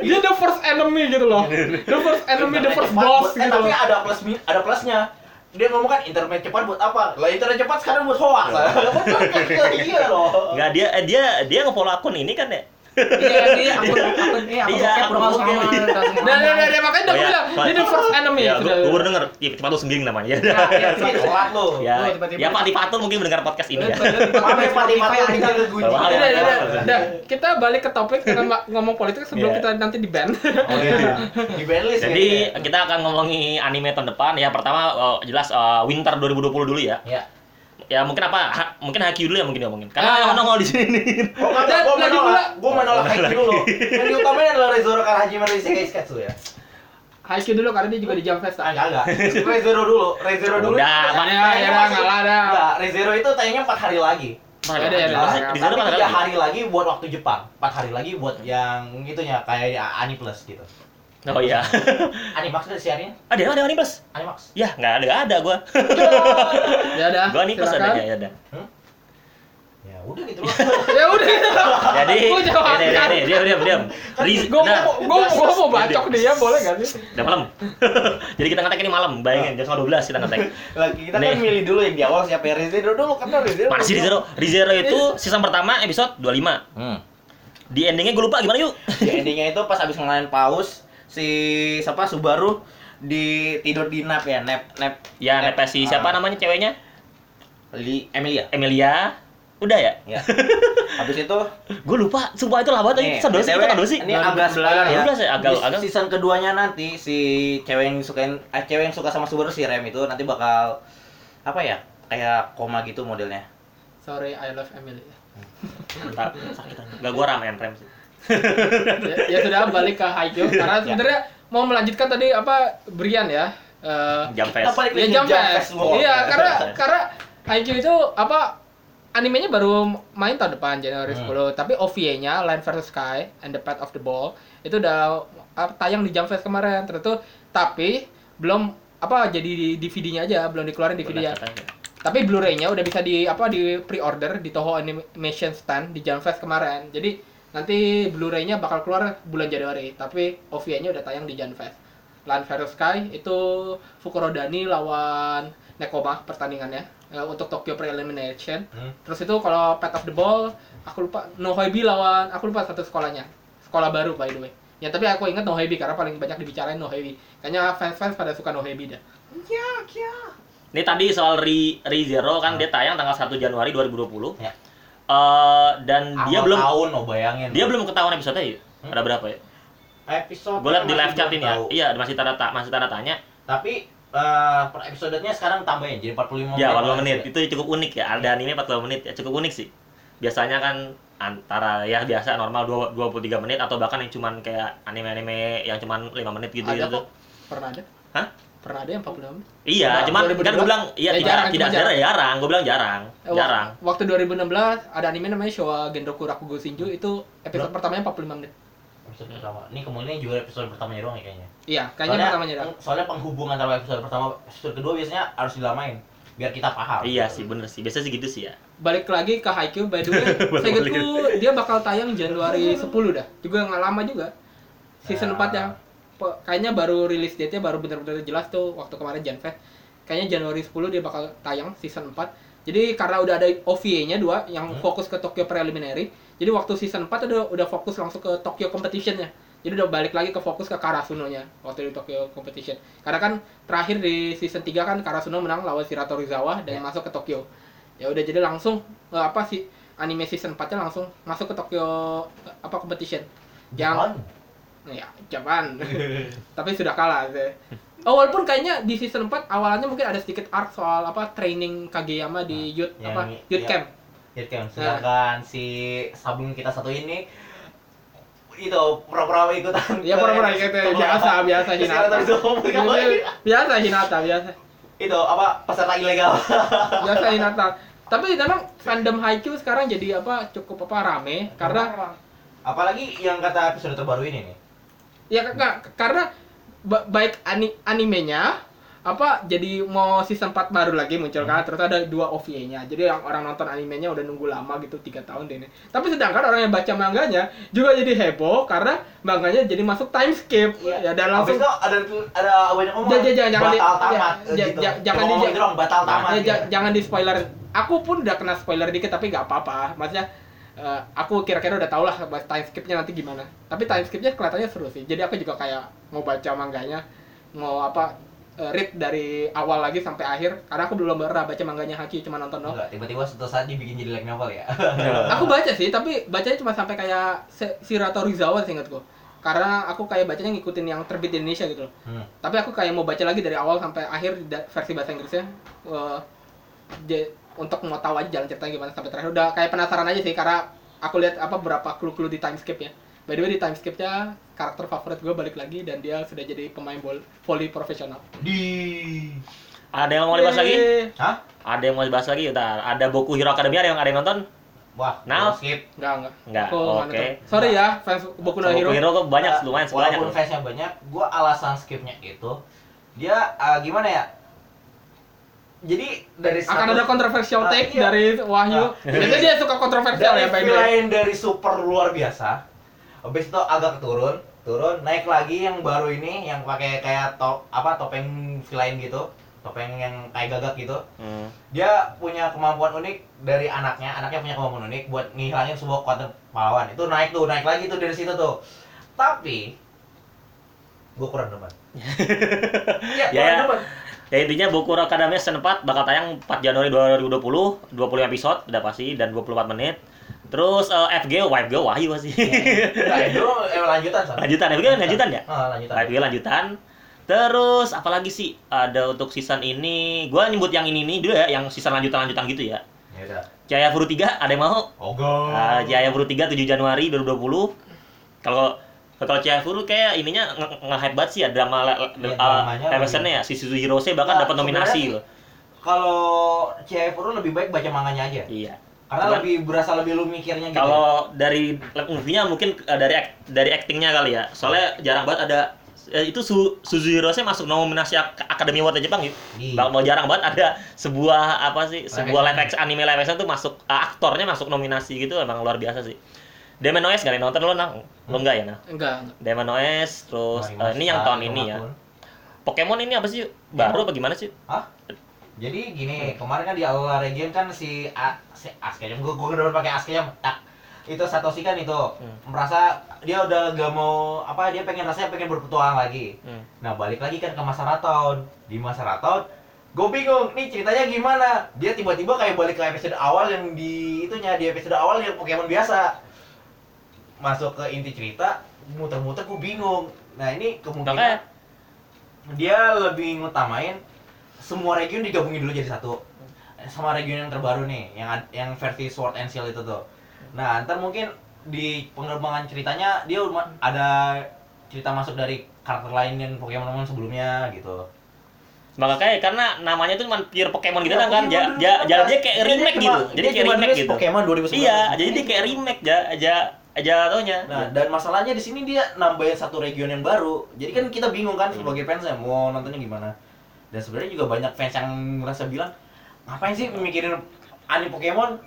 Dia the first enemy gitu loh. The first enemy, the first boss eh, gitu tapi loh. ada plus ada plusnya. Dia ngomong kan internet cepat buat apa? Lah internet cepat sekarang buat hoax. (laughs) iya loh. Enggak dia eh, dia dia nge-follow akun ini kan ya? Iya iya akun akun iya akun Iya, bokep akun udah bokep. sama udah sama Nah, nah, nah, nah, makanya udah Oh, gue ya. bilang, dia the first enemy. Ya, gitu. gua, gua baru denger. Ya, cepat tuh sengging namanya. Ya. Nah, iya, Ini telat lo. Ya, Lu tiba-tiba- ya Pak Tifatul mungkin mendengar podcast ini ya. Mana pati pati tinggal ke gunji. Bawa- Udah, udah, udah, Udah. udah. Kita balik ke topik kita ma- ngomong politik sebelum Iya. kita nanti di ban. Oh iya. (laughs) Di bandlist Jadi kita akan ngomongi anime tahun depan. Ya pertama eh, jelas eh, Winter 2020 dulu ya. Ya. Ya mungkin apa? Ha- mungkin Haikyuu dulu ya mungkin ya mungkin. Karena Ah. yang nongol di sini. (laughs) Oh kan, Dan gua lagi menolak, pula- gua menolak Haikyuu dulu. Yang diutamain adalah Rezoro Karahajime Isekai Sketsu ya. Haikyuu dulu karena dia juga di jam fest. Ah, enggak enggak. Rezero dulu. Rezero dulu. Udah, Pak. Ya, ya, ngalah dah. Enggak, Rezero itu tayangnya 4 hari lagi. Mana Ya, ada, ya, ada, ya, ada. ya. Di sana Tapi mana tiga hari lagi buat waktu Jepang, 4 hari lagi buat yang gitunya kayak Ani Plus gitu. Oh iya. Animax udah siarin? Ada ada Ani Plus. Animax. Ya, nggak ada nggak ada gua. (laughs) Ya udah. Gua Ani Plus silakan. adanya ya ada. Ya udah gitu loh. (laughs) Ya udah. Jadi, Gua jawab ini, ini, kan. ini, diam, diam, diam. Riz, Gue nah, mau gue mau bacok dia boleh gak sih? udah malam. (laughs) Jadi kita ngetek ini malam, bayangin jam setengah 12 kita ngetek. Lagi kita kan milih dulu yang di awal siapa ya Rizero dulu kan Rizero. Mana sih Rizero? Rizero itu season pertama episode 25. Hmm. Di endingnya gue lupa gimana yuk? Di endingnya itu pas abis ngelain paus si siapa Subaru di tidur di nap ya nap nap Ya, nepes si siapa Ah. namanya ceweknya? Li Emilia Emilia. Udah ya? ya (laughs) habis itu Gue lupa, sumpah itu lah banget. nih, Season 2 sih, BTW, itu kan sih. ini agak spoiler ya Udah sih, agak Di agak season keduanya nanti si cewek yang sukain eh, cewek yang suka sama Subaru si Rem itu nanti bakal apa ya kayak koma gitu modelnya Sorry, I love Emily. Mantap, sakit aja. Gak gua ramen rem sih. Ya, ya sudah balik ke Haikyuu karena sebenarnya mau melanjutkan tadi apa Brian ya. Eh, Jam fest. Ya jam fest. Iya, karena (laughs) karena Haikyuu itu apa animenya baru main tahun depan Januari Hmm. 10, tapi OVA-nya Land vs Sky and the Path of the Ball itu udah uh, tayang di Jam Fest kemarin terus tapi belum apa jadi di DVD-nya aja belum dikeluarin DVD-nya. Tapi Blu-ray-nya udah bisa di apa di pre-order di Toho Animation Stand di Jam Fest kemarin. Jadi nanti Blu-ray-nya bakal keluar bulan Januari, tapi OVA-nya udah tayang di Fest. Land vs Sky itu Fukurodani lawan Nekoma pertandingannya eh, untuk Tokyo Pre-Elimination. Hmm. Terus itu kalau Path of the Ball, aku lupa Nohoibi lawan aku lupa satu sekolahnya. Sekolah baru by the way. Ya tapi aku ingat Nohoibi karena paling banyak dibicarain Nohoibi. Kayaknya fans-fans pada suka Nohoibi dah. Ini tadi soal Re, Re Zero kan dia tayang tanggal 1 Januari 2020. Ya. Eh, dan dia belum tahun oh bayangin dia belum ketahuan episode-nya ya? Hmm. Ada berapa ya? episode Gue liat di live chat ini ya. Iya, masih tanda ta- masih tanda tanya. tapi eh, per episodenya sekarang tambahin jadi 45 Ya, 45 menit menit. Itu cukup unik ya. Ada anime 45 menit ya, cukup unik sih. Biasanya kan antara ya biasa normal 2 23 menit atau bahkan yang cuman kayak anime-anime yang cuman 5 menit gitu ada gitu. kok. Pernah ada? Hah? Pernah ada yang 46 menit? Iya, Coba, cuman 2012? kan gue bilang iya Ya, tidak jarang, tidak jarang, jarang. Gue bilang jarang. Eh, Jarang. Waktu 2016 ada anime namanya Showa Genroku Rakugo Shinju itu episode Belum. pertamanya 45 menit. episode pertama ini kemungkinan juga episode pertamanya doang ya kayaknya Iya, kayaknya soalnya, pertamanya dah. soalnya penghubungan antara episode pertama episode kedua biasanya harus dilamain biar kita paham Iya sih, bener sih. Biasa sih gitu sih ya. Balik lagi ke Haikyuu by the way. (laughs) Balik Seingetku dia bakal tayang Januari 10 dah. Juga nggak lama juga. Season Ah. 4 ya. Kayaknya baru rilis date-nya baru bener-bener jelas tuh waktu kemarin Janfest. Kayaknya Januari 10 dia bakal tayang season 4. Jadi karena udah ada OVA-nya dua yang Hmm. fokus ke Tokyo Preliminary. Jadi waktu season 4 udah udah fokus langsung ke Tokyo Competition-nya. Jadi udah balik lagi ke fokus ke Karasuno-nya waktu di Tokyo Competition. Karena kan terakhir di season 3 kan Karasuno menang lawan Shirato Rizawa dan Ya. masuk ke Tokyo. Ya udah jadi langsung eh, apa sih anime season 4-nya langsung masuk ke Tokyo eh, apa competition. Yang Jangan. Ya Japan. (laughs) Tapi sudah kalah sih. Oh, walaupun kayaknya di season 4 awalnya mungkin ada sedikit arc soal apa training Kageyama di youth yang- apa youth ya. camp. Gitu kan. Sedangkan si sabun kita satu ini itu pura-pura ikutan. Ya pura-pura (laughs) gitu biasa biasa Hinata. biasa Hinata biasa. Itu apa peserta ilegal. (laughs) Biasa Hinata. Tapi memang fandom Haikyuu sekarang jadi apa cukup apa rame karena apalagi yang kata episode terbaru ini nih. Ya kak karena ba- baik ani animenya apa jadi mau season 4 baru lagi muncul kan terus ada dua OVA-nya jadi yang orang nonton animenya udah nunggu lama gitu tiga tahun deh ini tapi sedangkan orang yang baca manganya juga jadi heboh karena manganya jadi masuk time skip ya dan Habis langsung itu ada ada banyak ja- jangan- jangan di- batal ya, tamat ja- gitu. ja- jangan di- batal tamat. ya, gitu. ja- jangan di spoiler aku pun udah kena spoiler dikit tapi nggak apa-apa maksudnya eh, aku kira-kira udah tau lah time skipnya nanti gimana. Tapi time skipnya kelihatannya seru sih. Jadi aku juga kayak mau baca manganya mau apa eh, read dari awal lagi sampai akhir. Karena aku belum pernah baca manganya Haki cuma nonton doang. Tiba-tiba suatu saat dibikin jadi light novel ya. (laughs) aku baca sih tapi bacanya cuma sampai kayak Shirato Rizawa seingatku karena aku kayak bacanya ngikutin yang terbit di Indonesia gitu loh. Hmm. tapi aku kayak mau baca lagi dari awal sampai akhir versi bahasa Inggrisnya je- untuk mau tahu aja jalan ceritanya gimana sampai terakhir udah kayak penasaran aja sih karena aku lihat apa beberapa clue-clue di time skip ya by the way di time skipnya karakter favorit gue balik lagi dan dia sudah jadi pemain bol volley profesional Di Ada yang mau dibahas lagi? Hah? Ada yang mau dibahas lagi? Bentar. Ada Boku Hero Academia ada yang ada yang nonton? Wah, Nah. skip. Enggak, enggak. Enggak. Nggak Oke. nonton. Sorry ya, fans Boku no Boku Hero. Hero kok banyak, Nah, lumayan sebanyak. Walaupun fansnya banyak, gua alasan skipnya itu dia ah, gimana ya? Jadi dari Akan satu- ada kontroversial Ah, take iya. dari Wahyu. Ah. Biasanya dia suka kontroversial dari ya, by the way. villain dari super luar biasa. Habis itu agak turun, turun, naik lagi yang baru ini yang pakai kayak top apa topeng villain gitu, topeng yang kayak gagak gitu. Hmm. Dia punya kemampuan unik dari anaknya, anaknya punya kemampuan unik buat ngilangin sebuah kekuatan pahlawan. Itu naik tuh, naik lagi tuh dari situ tuh. Tapi gue kurang demen. (laughs) Iya, Ya, kurang ya. demen. Ya intinya Boku Hero Academia season 4 bakal tayang 4 Januari 2020, 20 episode udah pasti dan 24 menit. Terus eh, FG, YFG Wahyu pasti. Nah, itu emang lanjutan San. lanjutan, FG kan lanjutan ya? Ah, lanjutan. YFG lanjutan. Terus apalagi sih ada untuk season ini? Gua nyebut yang ini nih dulu ya, yang season lanjutan-lanjutan gitu ya. Ya udah. Jaya Furu 3 ada yang mau? Ogong. Ah, Jaya Furu 3 7 Januari 2020. Kalau kalau Jaya Furu kayak ininya nge- nge-hype banget sih ya drama le- Iya, uh, ya si Suzu Hirose bahkan Nah, dapat nominasi loh. Kalau CFR lebih baik baca manganya aja. Iya. Karena Cuman- lebih berasa lebih lu mikirnya gitu. Kalau dari movie-nya mungkin uh, dari act- dari actingnya kali ya. Soalnya jarang banget ada eh, itu Su, Suzu Hirose masuk nominasi Academy Award Jepang gitu. Iya. Mau jarang banget ada sebuah apa sih sebuah live action anime live action tuh masuk uh, aktornya masuk nominasi gitu emang luar biasa sih. Demon OS gak ada yang nonton lo nah? Lo enggak ya nah? Enggak. Demon OS terus Mari eh, ini yang tahun ini ya. Pokemon ini apa sih? Baru apa gimana sih? Hah? Jadi gini, kemarin kan di Aula Region kan si A, si Askenya, gua gua udah pakai Askenya tak itu Satoshi kan itu Hmm. merasa dia udah gak mau apa dia pengen rasanya pengen berpetualang lagi. Hmm. Nah balik lagi kan ke masa Raton Di masa Raton Gue bingung, nih ceritanya gimana Dia tiba-tiba kayak balik ke episode awal yang di itunya Di episode awal yang Pokemon biasa Masuk ke inti cerita Muter-muter gue bingung. Nah ini kemungkinan Makanya Dia lebih ngutamain Semua region digabungin dulu jadi satu. Sama region yang terbaru nih Yang yang versi Sword and Shield itu tuh. Nah ntar mungkin di pengembangan ceritanya Dia ada cerita masuk dari karakter lain yang Pokemon-Pokemon sebelumnya gitu. Makanya karena namanya tuh cuma pure Pokemon gitu Iya, kan kan? Pokemon ja, ja, 2019. jalannya kayak Dia remake gitu. Jadi kayak remake gitu. Pokemon 2019. iya jadi dia kayak remake ja aja aja taunya Nah, dan masalahnya di sini dia nambahin satu region yang baru. Jadi kan kita bingung kan sebagai fans ya mau nontonnya gimana. Dan sebenarnya juga banyak fans yang merasa bilang, ngapain sih mikirin anime Pokemon?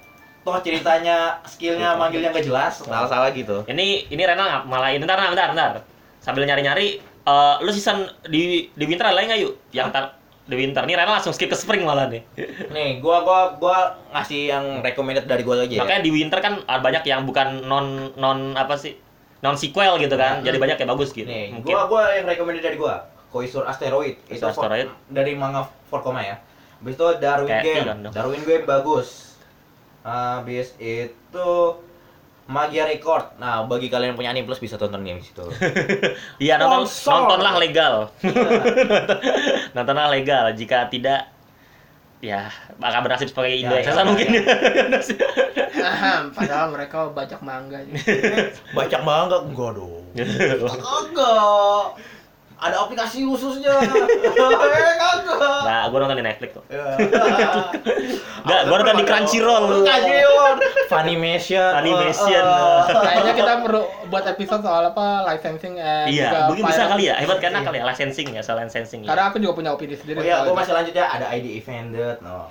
Toh ceritanya, skillnya manggilnya nggak jelas, salah-salah gitu. ini ini Renal nggak malah ini ntar ntar ntar sambil nyari nyari eh lu season di di winter lagi nggak yuk yang tar di winter nih Renal langsung skip ke spring malah nih Nih, gua gua gua ngasih yang recommended dari gua aja ya. makanya di winter kan ada banyak yang bukan non non apa sih non sequel gitu kan jadi banyak yang bagus gitu Nih, mungkin gua gua yang recommended dari gua, Koisur Asteroid. Koisur for- Asteroid. dari manga 4 koma ya. Habis itu Darwin Kayak Game. Darwin Game bagus. Habis itu Magia Record. Nah, bagi kalian yang punya Anime Plus bisa tonton game situ. (laughs) iya nonton Sponsor. nontonlah legal (laughs) nontonlah legal jika tidak ya akan bernasib sebagai Indo Ya, Eksesa ya, mungkin Ahem, padahal mereka bajak mangga. (laughs) Baca manga enggak dong. Enggak. Ada aplikasi khususnya. (laughs) Eh, nah gue nonton di Netflix tuh. Nggak, gua nonton di (laughs) Crunchyroll. Crunchyroll. Funimation. Funimation. Oh, oh. Kayaknya kita perlu buat episode soal apa licensing eh iya mungkin bisa kali ya hebat karena kali ya licensing ya soal licensing ya Karena aku juga punya opini sendiri. Oh iya, itu. masih lanjut ya. Ada ID Evended, no.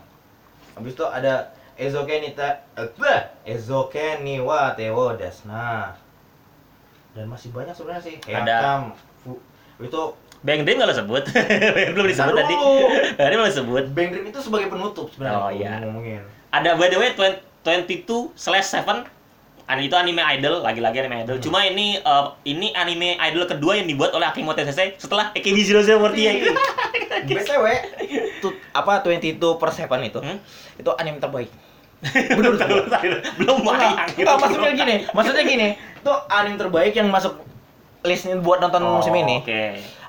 Habis itu ada Ezoke Nita, apa? Ezoke Niwa Tewo Dasna. Dan masih banyak sebenarnya sih. Ada. Itu Bang Dream nggak lo sebut (laughs) belum disebut tadi (laughs) tadi belum disebut Bang Dream itu sebagai penutup sebenarnya. Oh, kalau iya. Ngomongin. ada by the way 20 22 slash 7 An- itu anime idol lagi-lagi anime idol Hmm. cuma ini eh, ini anime idol kedua yang dibuat oleh Akimoto Sensei setelah AKB0048 BTW, tu, apa 22 per 7 itu? Hmm? Itu anime terbaik. (laughs) belum belum belum main maksudnya gini, maksudnya gini, itu anime terbaik yang masuk list buat nonton Oh, musim ini. oke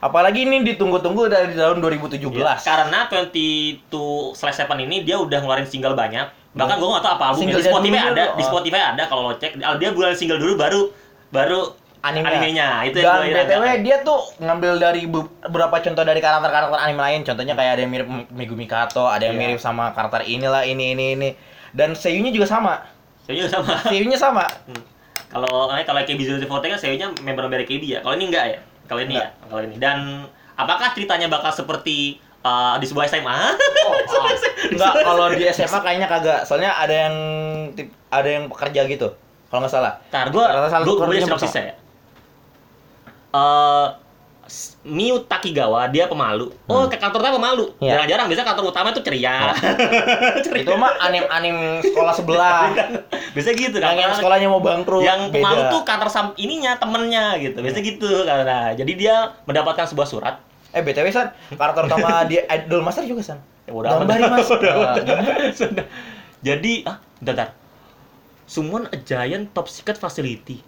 Apalagi ini ditunggu-tunggu dari tahun 2017. Ya, karena 22 slash 7 ini dia udah ngeluarin single banyak bahkan gue gak tau apa albumnya di Spotify ada dulu, di oh. Spotify ada kalau lo cek dia bulan single dulu baru baru anime. Animenya, itu yang Dan ingat. BTW dia tuh ngambil dari be- beberapa contoh dari karakter-karakter anime lain. Contohnya kayak ada yang mirip Megumi Kato, ada yang Iya. mirip sama karakter inilah ini ini ini. Dan seiyunya juga sama. Juga sama. Seiyunya sama. Hmm. Kalau eh, kalau KB Zero Forte kan saya member dari KB ya. Kalau ini enggak ya. Kalau ini ya. Kalau ini. Dan apakah ceritanya bakal seperti eh, di sebuah SMA? Oh, (laughs) ah. Enggak, kalau di SMA kayaknya kagak. Soalnya ada yang tip, ada yang pekerja gitu. Kalau nggak salah. Ntar gua Rata-rata salah gua, gua punya sinopsisnya ya. S- Miu Takigawa dia pemalu. Oh, kayak kantor utama pemalu. Hmm. Iya. Jarang-jarang biasanya kantor utama itu ceria. (laughs) Itu mah anim-anim sekolah sebelah. (laughs) biasanya gitu yang, yang sekolahnya mau bangkrut. yang beda. pemalu tuh kantor sam ininya temennya gitu. Biasanya gitu karena jadi dia mendapatkan sebuah surat. Eh BTW San, karakter utama (laughs) di Idol Master juga San. Ya, udah. Gambari Mas. Udah. Sudah. Jadi ah, bentar, bentar. Summon a giant top secret facility.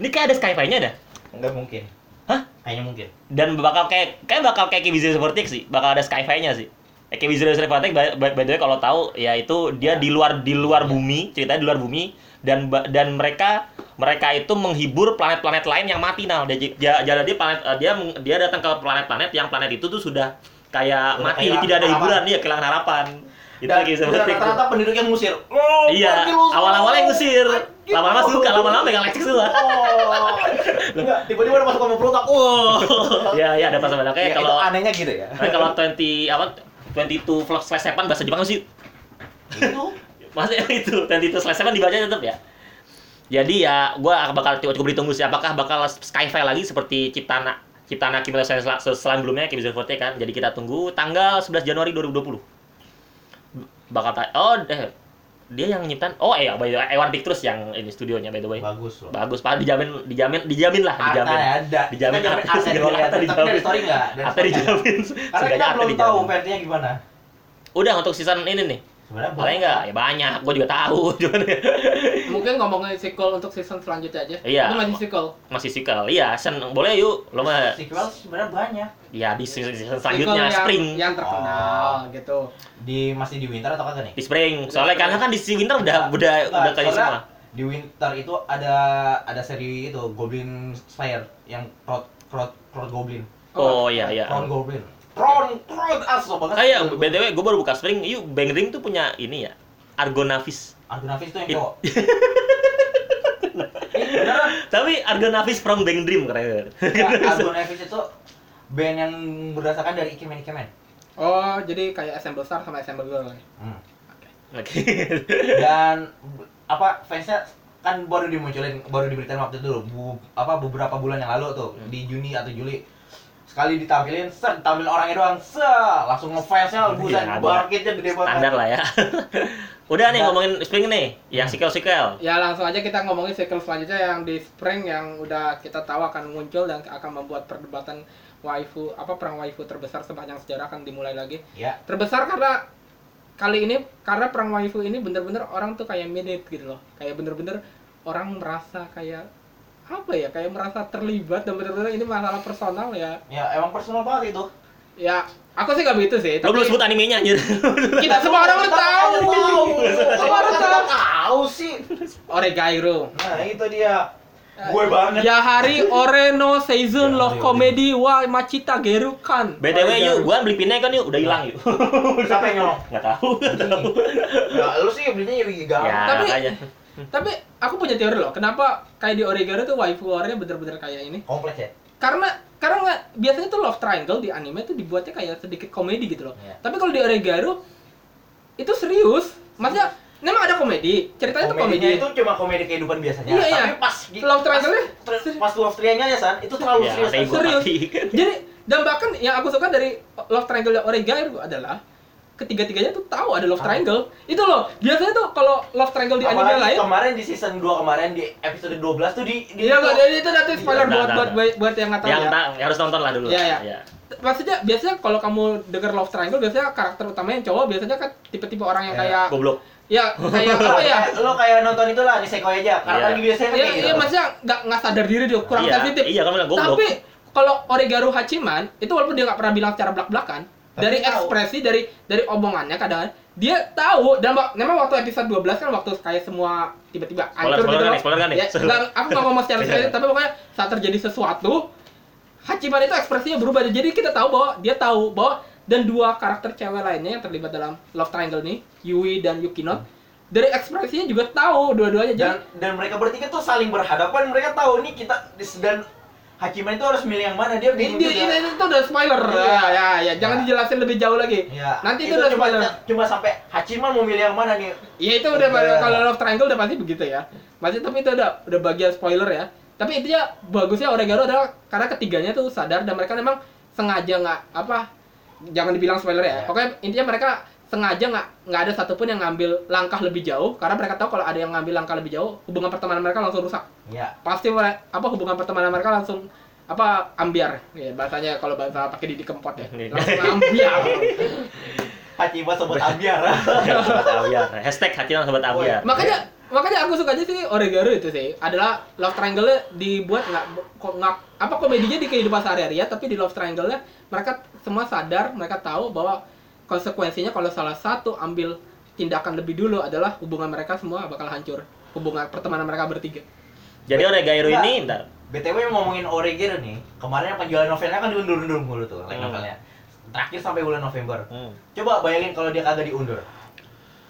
Ini kayak ada skyfi-nya dah. Enggak mungkin. Hah? Kayaknya mungkin. Dan bakal kayak kayak bakal kayak Zero Vertex sih, bakal ada skyfi-nya sih. Eh, Kevin Zero Vertex by, by, by the way kalau tahu ya itu dia di luar di luar bumi, ceritanya di luar bumi dan dan mereka mereka itu menghibur planet-planet lain yang mati nah. Dia dia, planet eh, dia dia datang ke planet-planet yang planet itu tuh sudah kayak Udah mati, tidak ada hiburan, dia kehilangan harapan. Zero dan Vertex. rata-rata penduduknya ngusir. Oh, Iya, awal-awalnya ngusir. Lama-lama suka, lama-lama megang lecek semua. Oh. Enggak, tiba-tiba ada masuk sama produk. Wow. (laughs) Iya, iya ada pas kayak Ya, kalau anehnya gitu ya. kalau 20 apa 22 vlog slash 7 bahasa Jepang sih Itu Masih (laughs) itu 22 slash 7 dibaca tetap ya. Jadi ya gua bakal cukup ditunggu sih apakah bakal Skyfi lagi seperti Ciptana Ciptana Kimura sel sel sebelumnya Kim Forte kan. Jadi kita tunggu tanggal 11 Januari 2020. Bakal oh deh dia yang nyiptain oh iya by the way Ewan Pictures yang ini studionya by the way. bagus loh. Bagus, Pak dijamin dijamin dijamin lah, dijamin. Artanya ada. Dijamin Kita jamin dilihat. artis Tapi dijamin. dari story enggak? Dari story nggak? dijamin? Karena kita belum tahu dijamin. versinya gimana. Udah untuk season ini nih. Sebenarnya Paling enggak? Ya banyak, gua juga tahu. (laughs) Cuman Mungkin ngomongin sequel untuk season selanjutnya aja. Iya. Itu masih sequel. masih sequel. Iya, sen boleh yuk. Lo mah sequel sebenarnya banyak. ya di season season selanjutnya yang, spring. yang terkenal gitu. Di masih di winter atau kagak nih? Di spring. Soalnya karena kan di winter udah udah Nggak, udah kayak semua. Di winter itu ada ada seri itu Goblin Slayer yang Crowd Crowd Crowd Goblin. Oh iya iya. Crown Goblin. Crown Crown aso banget. Kayak BTW gue baru buka spring. Yuk, Bang Ring tuh punya ini ya. Argonavis. Argonavis itu yang It- cowok. (laughs) Beneran. Tapi Argonavis from Bang Dream keren. (laughs) Nggak, Argonavis itu band yang berdasarkan dari Ikemen Ikemen. Oh, jadi kayak Assemble Star sama Assemble Girl. ya? Hmm. Oke. Dan b- apa fansnya kan baru dimunculin baru diberitain waktu itu dulu bu, apa beberapa bulan yang lalu tuh Hmm. di Juni atau Juli sekali ditampilin ser tampil orangnya doang se langsung ngefansnya buset Iya, ada. bangkitnya gede banget Standar lah ya. (laughs) Udah nih Nah. ngomongin spring nih, yang Hmm. sequel-sequel. Ya langsung aja kita ngomongin sequel selanjutnya yang di Spring yang udah kita tahu akan muncul dan akan membuat perdebatan waifu apa perang waifu terbesar sepanjang sejarah akan dimulai lagi. ya Terbesar karena kali ini karena perang waifu ini bener-bener orang tuh kayak mirip gitu loh. Kayak bener-bener orang merasa kayak apa ya kayak merasa terlibat dan bener-bener ini masalah personal ya. Ya emang personal banget itu. Ya aku sih gak begitu sih Lo belum sebut animenya anjir. kita semua orang udah tahu. semua orang tahu. tahu sih. Oregairo nah itu dia. Gue banget. Yahari Oreno Season Ya, Love ayo, Comedy wa Machita Gerukan. BTW yuk, gua beli pinnya kan yuk, udah hilang yuk. siapa yang nyolong? Enggak tahu. nggak tahu. ya lu sih belinya ya Ya, Tapi- makanya. Tapi aku punya teori loh, kenapa kayak di Oregairo tuh waifu warnya bener-bener kayak ini? kompleks ya Karena karena biasanya tuh love triangle di anime tuh dibuatnya kayak sedikit komedi gitu loh. Iya. Tapi kalau di Oregairo itu serius. Maksudnya memang ada komedi, ceritanya tuh komedinya komedi. itu cuma komedi kehidupan biasanya Iya, iya. tapi pas di- Love triangle-nya pas, pas love triangle-nya san itu terlalu Ya, serius serius. Jadi dan bahkan yang aku suka dari love triangle Oregairo adalah ketiga-tiganya tuh tahu ada love triangle. Itu loh, biasanya tuh kalau love triangle di anime lain kemarin di season 2 kemarin di episode 12 tuh di, di Iya, nggak, jadi itu nanti spoiler Nggak, buat, buat, buat, buat yang nggak tahu Yang ya. tak yang harus nonton lah dulu. Iya, iya. Iya. Maksudnya biasanya kalau kamu denger love triangle biasanya karakter utamanya yang cowok biasanya kan tipe-tipe orang yang Iya. kayak Goblok. ya kayak apa ya? lo kayak nonton itu lah di Sekoi aja karena Iya. biasanya kan Iya, kayak iya gitu. maksudnya nggak nggak sadar diri dia kurang Iya, sensitif. Iya, kamu bilang goblok. Tapi kalau Oregaru Hachiman itu walaupun dia nggak pernah bilang secara belak-belakan, dari tahu. ekspresi dari dari omongannya kadang dia tahu dan memang waktu episode 12 kan waktu kayak semua tiba-tiba hancur spoiler gitu kan loh. nih, spoiler kan nih? Ya, enggak, aku nggak ngomong secara (laughs) spesifik, tapi pokoknya saat terjadi sesuatu Hachiman itu ekspresinya berubah jadi kita tahu bahwa dia tahu bahwa dan dua karakter cewek lainnya yang terlibat dalam love triangle nih Yui dan Yukinot dari ekspresinya juga tahu dua-duanya dan jadi dan mereka bertiga tuh saling berhadapan mereka tahu nih kita dan Hakiman itu harus milih yang mana dia ini, bingung ini, juga. itu udah spoiler Iya. ya ya ya jangan Ya. dijelasin lebih jauh lagi Ya, Nanti itu udah cuma, spoiler. cuma sampai Hachiman mau milih yang mana nih Ya itu udah Udah. kalau love triangle udah pasti begitu ya. Masih tapi itu udah udah bagian spoiler ya. Tapi intinya bagusnya Oregano adalah karena ketiganya tuh sadar dan mereka memang sengaja nggak apa jangan dibilang spoiler ya. Ya. Pokoknya intinya mereka sengaja nggak nggak ada satupun yang ngambil langkah lebih jauh karena mereka tahu kalau ada yang ngambil langkah lebih jauh hubungan pertemanan mereka langsung rusak. ya Pasti apa hubungan pertemanan mereka langsung apa ambiar. Ya bahasanya kalau bahasa pakai Didi Kempot ya. Langsung ambiar. (laughs) Hachiman (laughs) sobat ambiar. Sobat Abiar. Hashtag sobat Abiar. makanya makanya aku suka aja sih Oregano itu sih. Adalah love triangle dibuat nggak kok nggak apa komedinya di kehidupan sehari-hari ya tapi di love triangle mereka semua sadar mereka tahu bahwa konsekuensinya kalau salah satu ambil tindakan lebih dulu adalah hubungan mereka semua bakal hancur hubungan pertemanan mereka bertiga Jadi Oregairu Enggak. ini ntar BTW ngomongin Oregano nih kemarin penjualan novelnya kan diundur-undur mulu tuh like Hmm. novelnya terakhir sampai bulan November hmm. coba bayangin kalau dia kagak diundur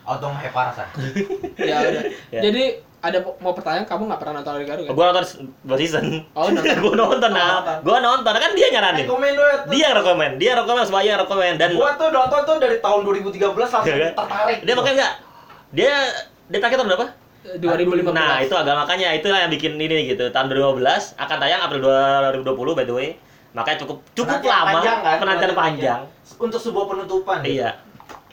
auto heparasan (laughs) ya udah (laughs) Ya. jadi ada mau pertanyaan kamu nggak pernah nonton Oregano kan Gua nonton dua season. oh nonton (laughs) gua nonton nah. Gua nonton kan dia nyaranin. komen doang Dia yang rekomen, dia rekomen supaya yang rekomen dan gua tuh nonton tuh dari tahun 2013 langsung Iya kan? tertarik dia makanya enggak dia dia terakhir tahun berapa? 2015 Nah, itu agak makanya itulah yang bikin ini gitu. Tahun 2015 akan tayang April 2020 by the way. Makanya cukup cukup Penantian lama panjang, kan? penantian panjang. untuk sebuah penutupan gitu. Iya.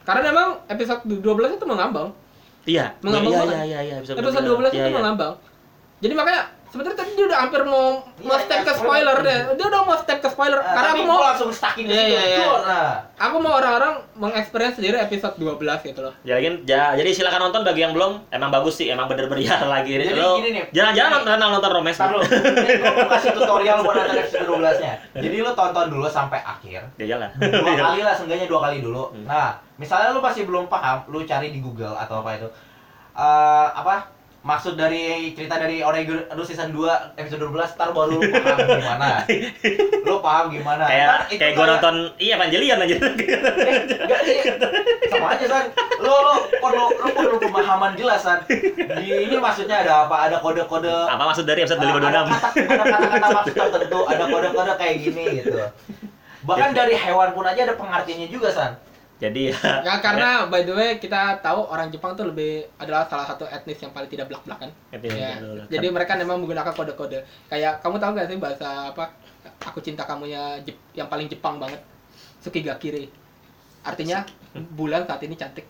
karena memang episode 12 itu mengambang Iya. Mengambang Iya iya iya iya episode episode 12 itu Iya, iya. mengambang. Jadi makanya sebenarnya tadi dia udah hampir mau mau Iya, step iya, ke spoiler deh. Dia udah mau step ke spoiler Nah, karena tapi aku mau langsung stacking ke Iya, situ. iya, iya. Jor, Nah, aku mau orang-orang mengexperience sendiri episode 12 gitu loh. Jadi, ja- jadi silakan nonton bagi yang belum. Emang bagus sih, emang bener-bener (laughs) lagi. Jadi Lo gini nih. Jalan-jalan nonton nonton romance. Ntar lu, (laughs) ini gua mau kasih tutorial buat nonton episode 12-nya. Jadi lu tonton dulu sampai akhir. Ya jalan. Dua (laughs) kali lah, seenggaknya dua kali dulu. Hmm. Nah, misalnya lu masih belum paham, lu cari di Google atau apa itu. Eh, apa? Maksud dari cerita dari Oregon aduh season 2 episode 12 ntar baru lu (laughs) paham gimana. Lu paham gimana. kayak itu kayak gue nonton iya Evangelion aja. Eh, enggak sih. Sama aja, San. Lu lu perlu lu perlu pemahaman jelas, San. Di ini maksudnya ada apa? Ada kode-kode Apa maksud dari episode ada 526? kata- ada kata-kata maksud tertentu, ada kode-kode kayak gini gitu. Bahkan dari hewan pun aja ada pengertiannya juga, San. Jadi ya. Ya karena by the way kita tahu orang Jepang tuh lebih adalah salah satu etnis yang paling tidak belak-belakan. Etnis Ya. Jadi mereka memang menggunakan kode-kode. Kayak kamu tahu gak sih bahasa apa? Aku cinta kamunya Jep- yang paling Jepang banget. Tsukigakire. Artinya bulan saat ini cantik.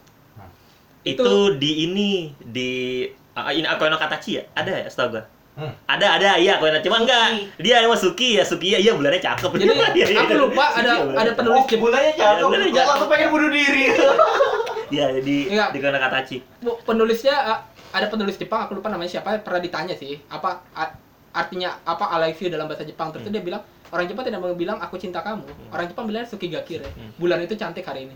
itu di ini di ah, ini Akoino Katachi ya? Ada ya setahu gua? Hmm. Ada ada iya Akoino cuma Suki. enggak dia emang Suki ya Suki ya iya bulannya cakep. Jadi (laughs) Iya, iya, aku iya. lupa Suki ada ya, ada cakep. penulis Oh, Jepang. bulannya jatuh. bulannya jatuh. langsung pengen bunuh diri. Iya (laughs) jadi Iya. di Katachi. Bu, penulisnya uh, ada penulis Jepang aku lupa namanya siapa pernah ditanya sih apa artinya apa I love you dalam bahasa Jepang terus Hmm. dia bilang orang Jepang tidak mau bilang aku cinta kamu orang Jepang bilang sukigakire Hmm. bulan itu cantik hari ini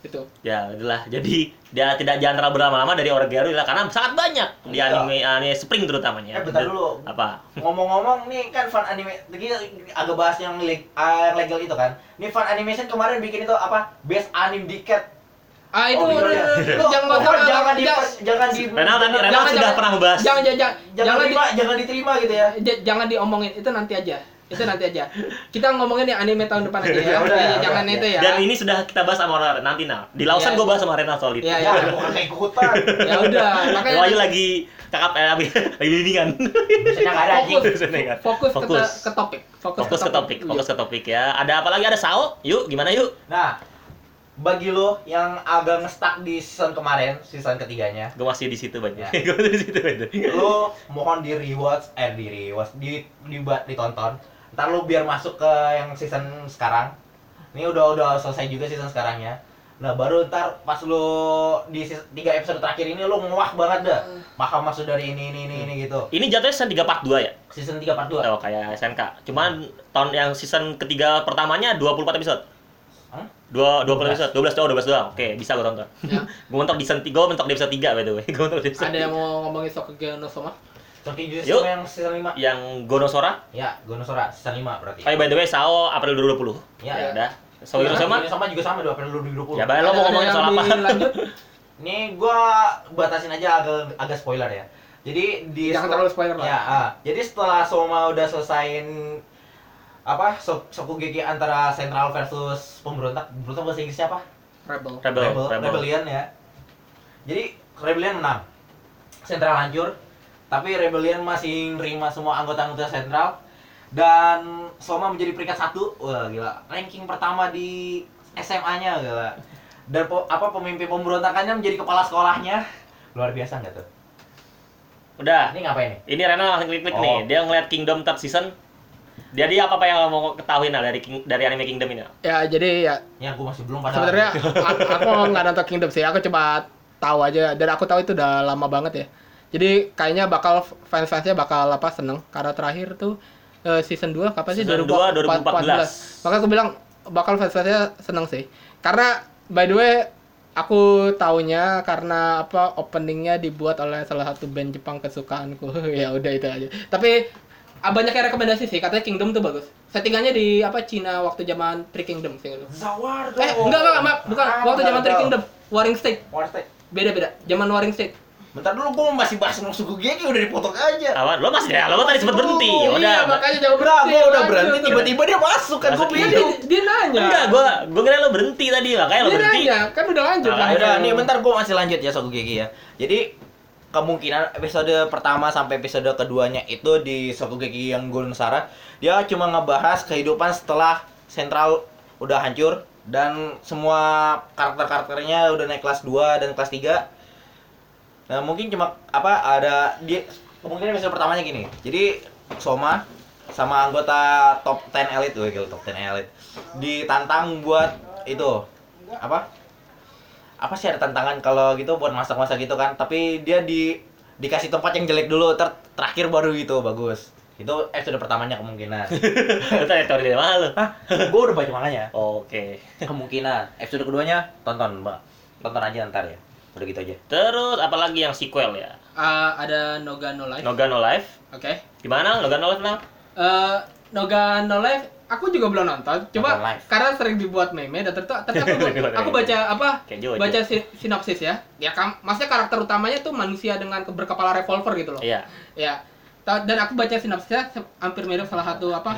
itu Ya, itulah. Jadi dia tidak jangan terlalu berlama-lama dari Oregairu lah karena sangat banyak di Iya. anime anime Spring terutamanya. Eh, bentar dulu. Apa? Ngomong-ngomong nih kan fan anime tadi agak bahas yang leg, ah, yang legal itu kan. Ini fan animation kemarin bikin itu apa? Best anime diket. ah itu Oh, iya. jangan pokoknya jangan jangan di jangan jangan di Renal tadi Renal Jangan, sudah jangan. pernah membahas. jangan jangan jangan, jangan jangan, di- diterima, jangan diterima gitu ya. jangan diomongin itu nanti aja itu nanti aja kita ngomongin yang anime tahun depan aja ya, Ya udah, Ya, ya jangan udah, itu ya Dan ini sudah kita bahas sama orang nanti nah. Di Lausan Iya. gue bahas sama Renal soal itu. Iya, Ya, bukan kayak ikutan. ya udah makanya Wahyu lagi kakap eh, lagi lagi bimbingan. Ada anjing. fokus fokus, Fokus. Ke, ke topik fokus, Fokus ke topik, fokus ke topik ya. Ada apa lagi? Ada Sao? Yuk, gimana yuk? Nah, bagi lo yang agak ngestak di season kemarin, season ketiganya, Gue masih di situ banyak. Ya. (laughs) Gue masih di situ banyak. lo mohon di rewatch eh di rewatch di dibuat ditonton ntar lo biar masuk ke yang season sekarang ini udah udah selesai juga season sekarangnya nah baru ntar pas lo di season, tiga episode terakhir ini lo nguak banget dah paham maksud dari ini ini ini, ini gitu Ini jatuhnya season 3 part 2 ya? season 3 part 2 Oh, kayak SNK. Cuman tahun yang season ketiga pertamanya 24 episode. Hah? Dua, dua 12. episode, 12 doang, 12 doang. Oke, bisa gue tonton. Ya. (laughs) gue mentok di season 3, gue mentok di episode 3 by the way. (laughs) Gue mentok di episode Ada yang mau ngomongin Sokuge no Toki Jutsu Yuk. yang season 5. yang Gonosora. Ya, Gonosora season 5 berarti. Oh, by the way, Sao April 2020. Ya. Ya udah. So, Sama sama? sama juga sama 2 April 2020. Ya, Bay, lo mau ngomongin soal apa? dilanjut? (laughs) Ini gua batasin aja agak agak spoiler ya. Jadi di Jangan terlalu spoiler lah. Ya, ah. jadi setelah Soma udah selesaiin apa so Sokugeki antara Central versus pemberontak, pemberontak bahasa Inggrisnya apa? Rebel. Rebel, Rebel, Rebel. Rebellion ya. Jadi Rebellion menang. Central hancur, tapi Rebellion masih nerima semua anggota-anggota Central dan Soma menjadi peringkat satu. Wah gila, ranking pertama di SMA-nya gila. Dan po- apa pemimpin pemberontakannya menjadi kepala sekolahnya. Luar biasa nggak tuh? Udah. Ini ngapain nih? Ini Rena langsung klik-klik Oh. nih. Dia ngeliat Kingdom third season. Jadi apa apa yang lo mau ketahuin lah dari King- dari anime Kingdom ini? Ya jadi ya Ya aku masih belum pada. sebenarnya aku nggak nonton Kingdom sih. Aku coba tahu aja dan aku tahu itu udah lama banget ya. Jadi kayaknya bakal fans-fansnya bakal apa seneng karena terakhir tuh eh, season 2 kapan sih? Season 2 2014. Maka aku bilang bakal fans-fansnya seneng sih. Karena by the way aku taunya karena apa openingnya dibuat oleh salah satu band Jepang kesukaanku. (laughs) ya udah itu aja. Tapi ah, banyak yang rekomendasi sih katanya Kingdom tuh bagus. Settingannya di apa Cina waktu zaman Three Kingdom sih itu. Zawar Eh, enggak, enggak, enggak, bukan. Ah, Waktu zaman Three. Kingdom, Warring State. War State. Beda-beda. Zaman Warring State. Bentar dulu gua masih bahas Sokugeki udah dipotong aja. Awan, lo masih ya, lo tadi sempat berhenti. Ya udah. iya, makanya jauh Udah, berhenti. gua udah berhenti tiba-tiba dia masuk kan Dia, bingung. dia, dia nanya. Enggak, gua gua kira lo berhenti tadi, makanya lo Dia berhenti. nanya, kan udah lanjut. Ah, kan. Ayo udah, nih bentar gua masih lanjut ya Sokugeki ya. Jadi kemungkinan episode pertama sampai episode keduanya itu di Sokugeki yang Gurnosara dia cuma ngebahas kehidupan setelah sentral udah hancur dan semua karakter-karakternya udah naik kelas 2 dan kelas 3 Nah, mungkin cuma apa ada dia kemungkinan episode pertamanya gini. Jadi Soma sama anggota top 10 elite tuh, gitu, top 10 elite ditantang buat itu apa? Apa sih ada tantangan kalau gitu buat masak-masak gitu kan? Tapi dia di dikasih tempat yang jelek dulu, ter terakhir baru gitu bagus. Itu episode pertamanya kemungkinan. (laughs) Itu teori dari mana lo? Hah? Gue udah baca makanya. Oke. Kemungkinan. Episode keduanya tonton, Mbak. Tonton aja ntar ya. Udah gitu aja. Terus apalagi yang sequel ya? Ah, ada Noga No Life. Noga No Life. Oke. Gimana? Noga No Life nang? Eh, Noga No Life aku juga belum nonton. Coba live. karena sering dibuat meme dan ternyata tapi aku, (laughs) aku baca apa? Baca si- sinopsis ya. Ya kam, maksudnya karakter utamanya tuh manusia dengan ke- berkepala revolver gitu loh. Iya. Ya. Dan aku baca sinopsisnya hampir mirip salah satu apa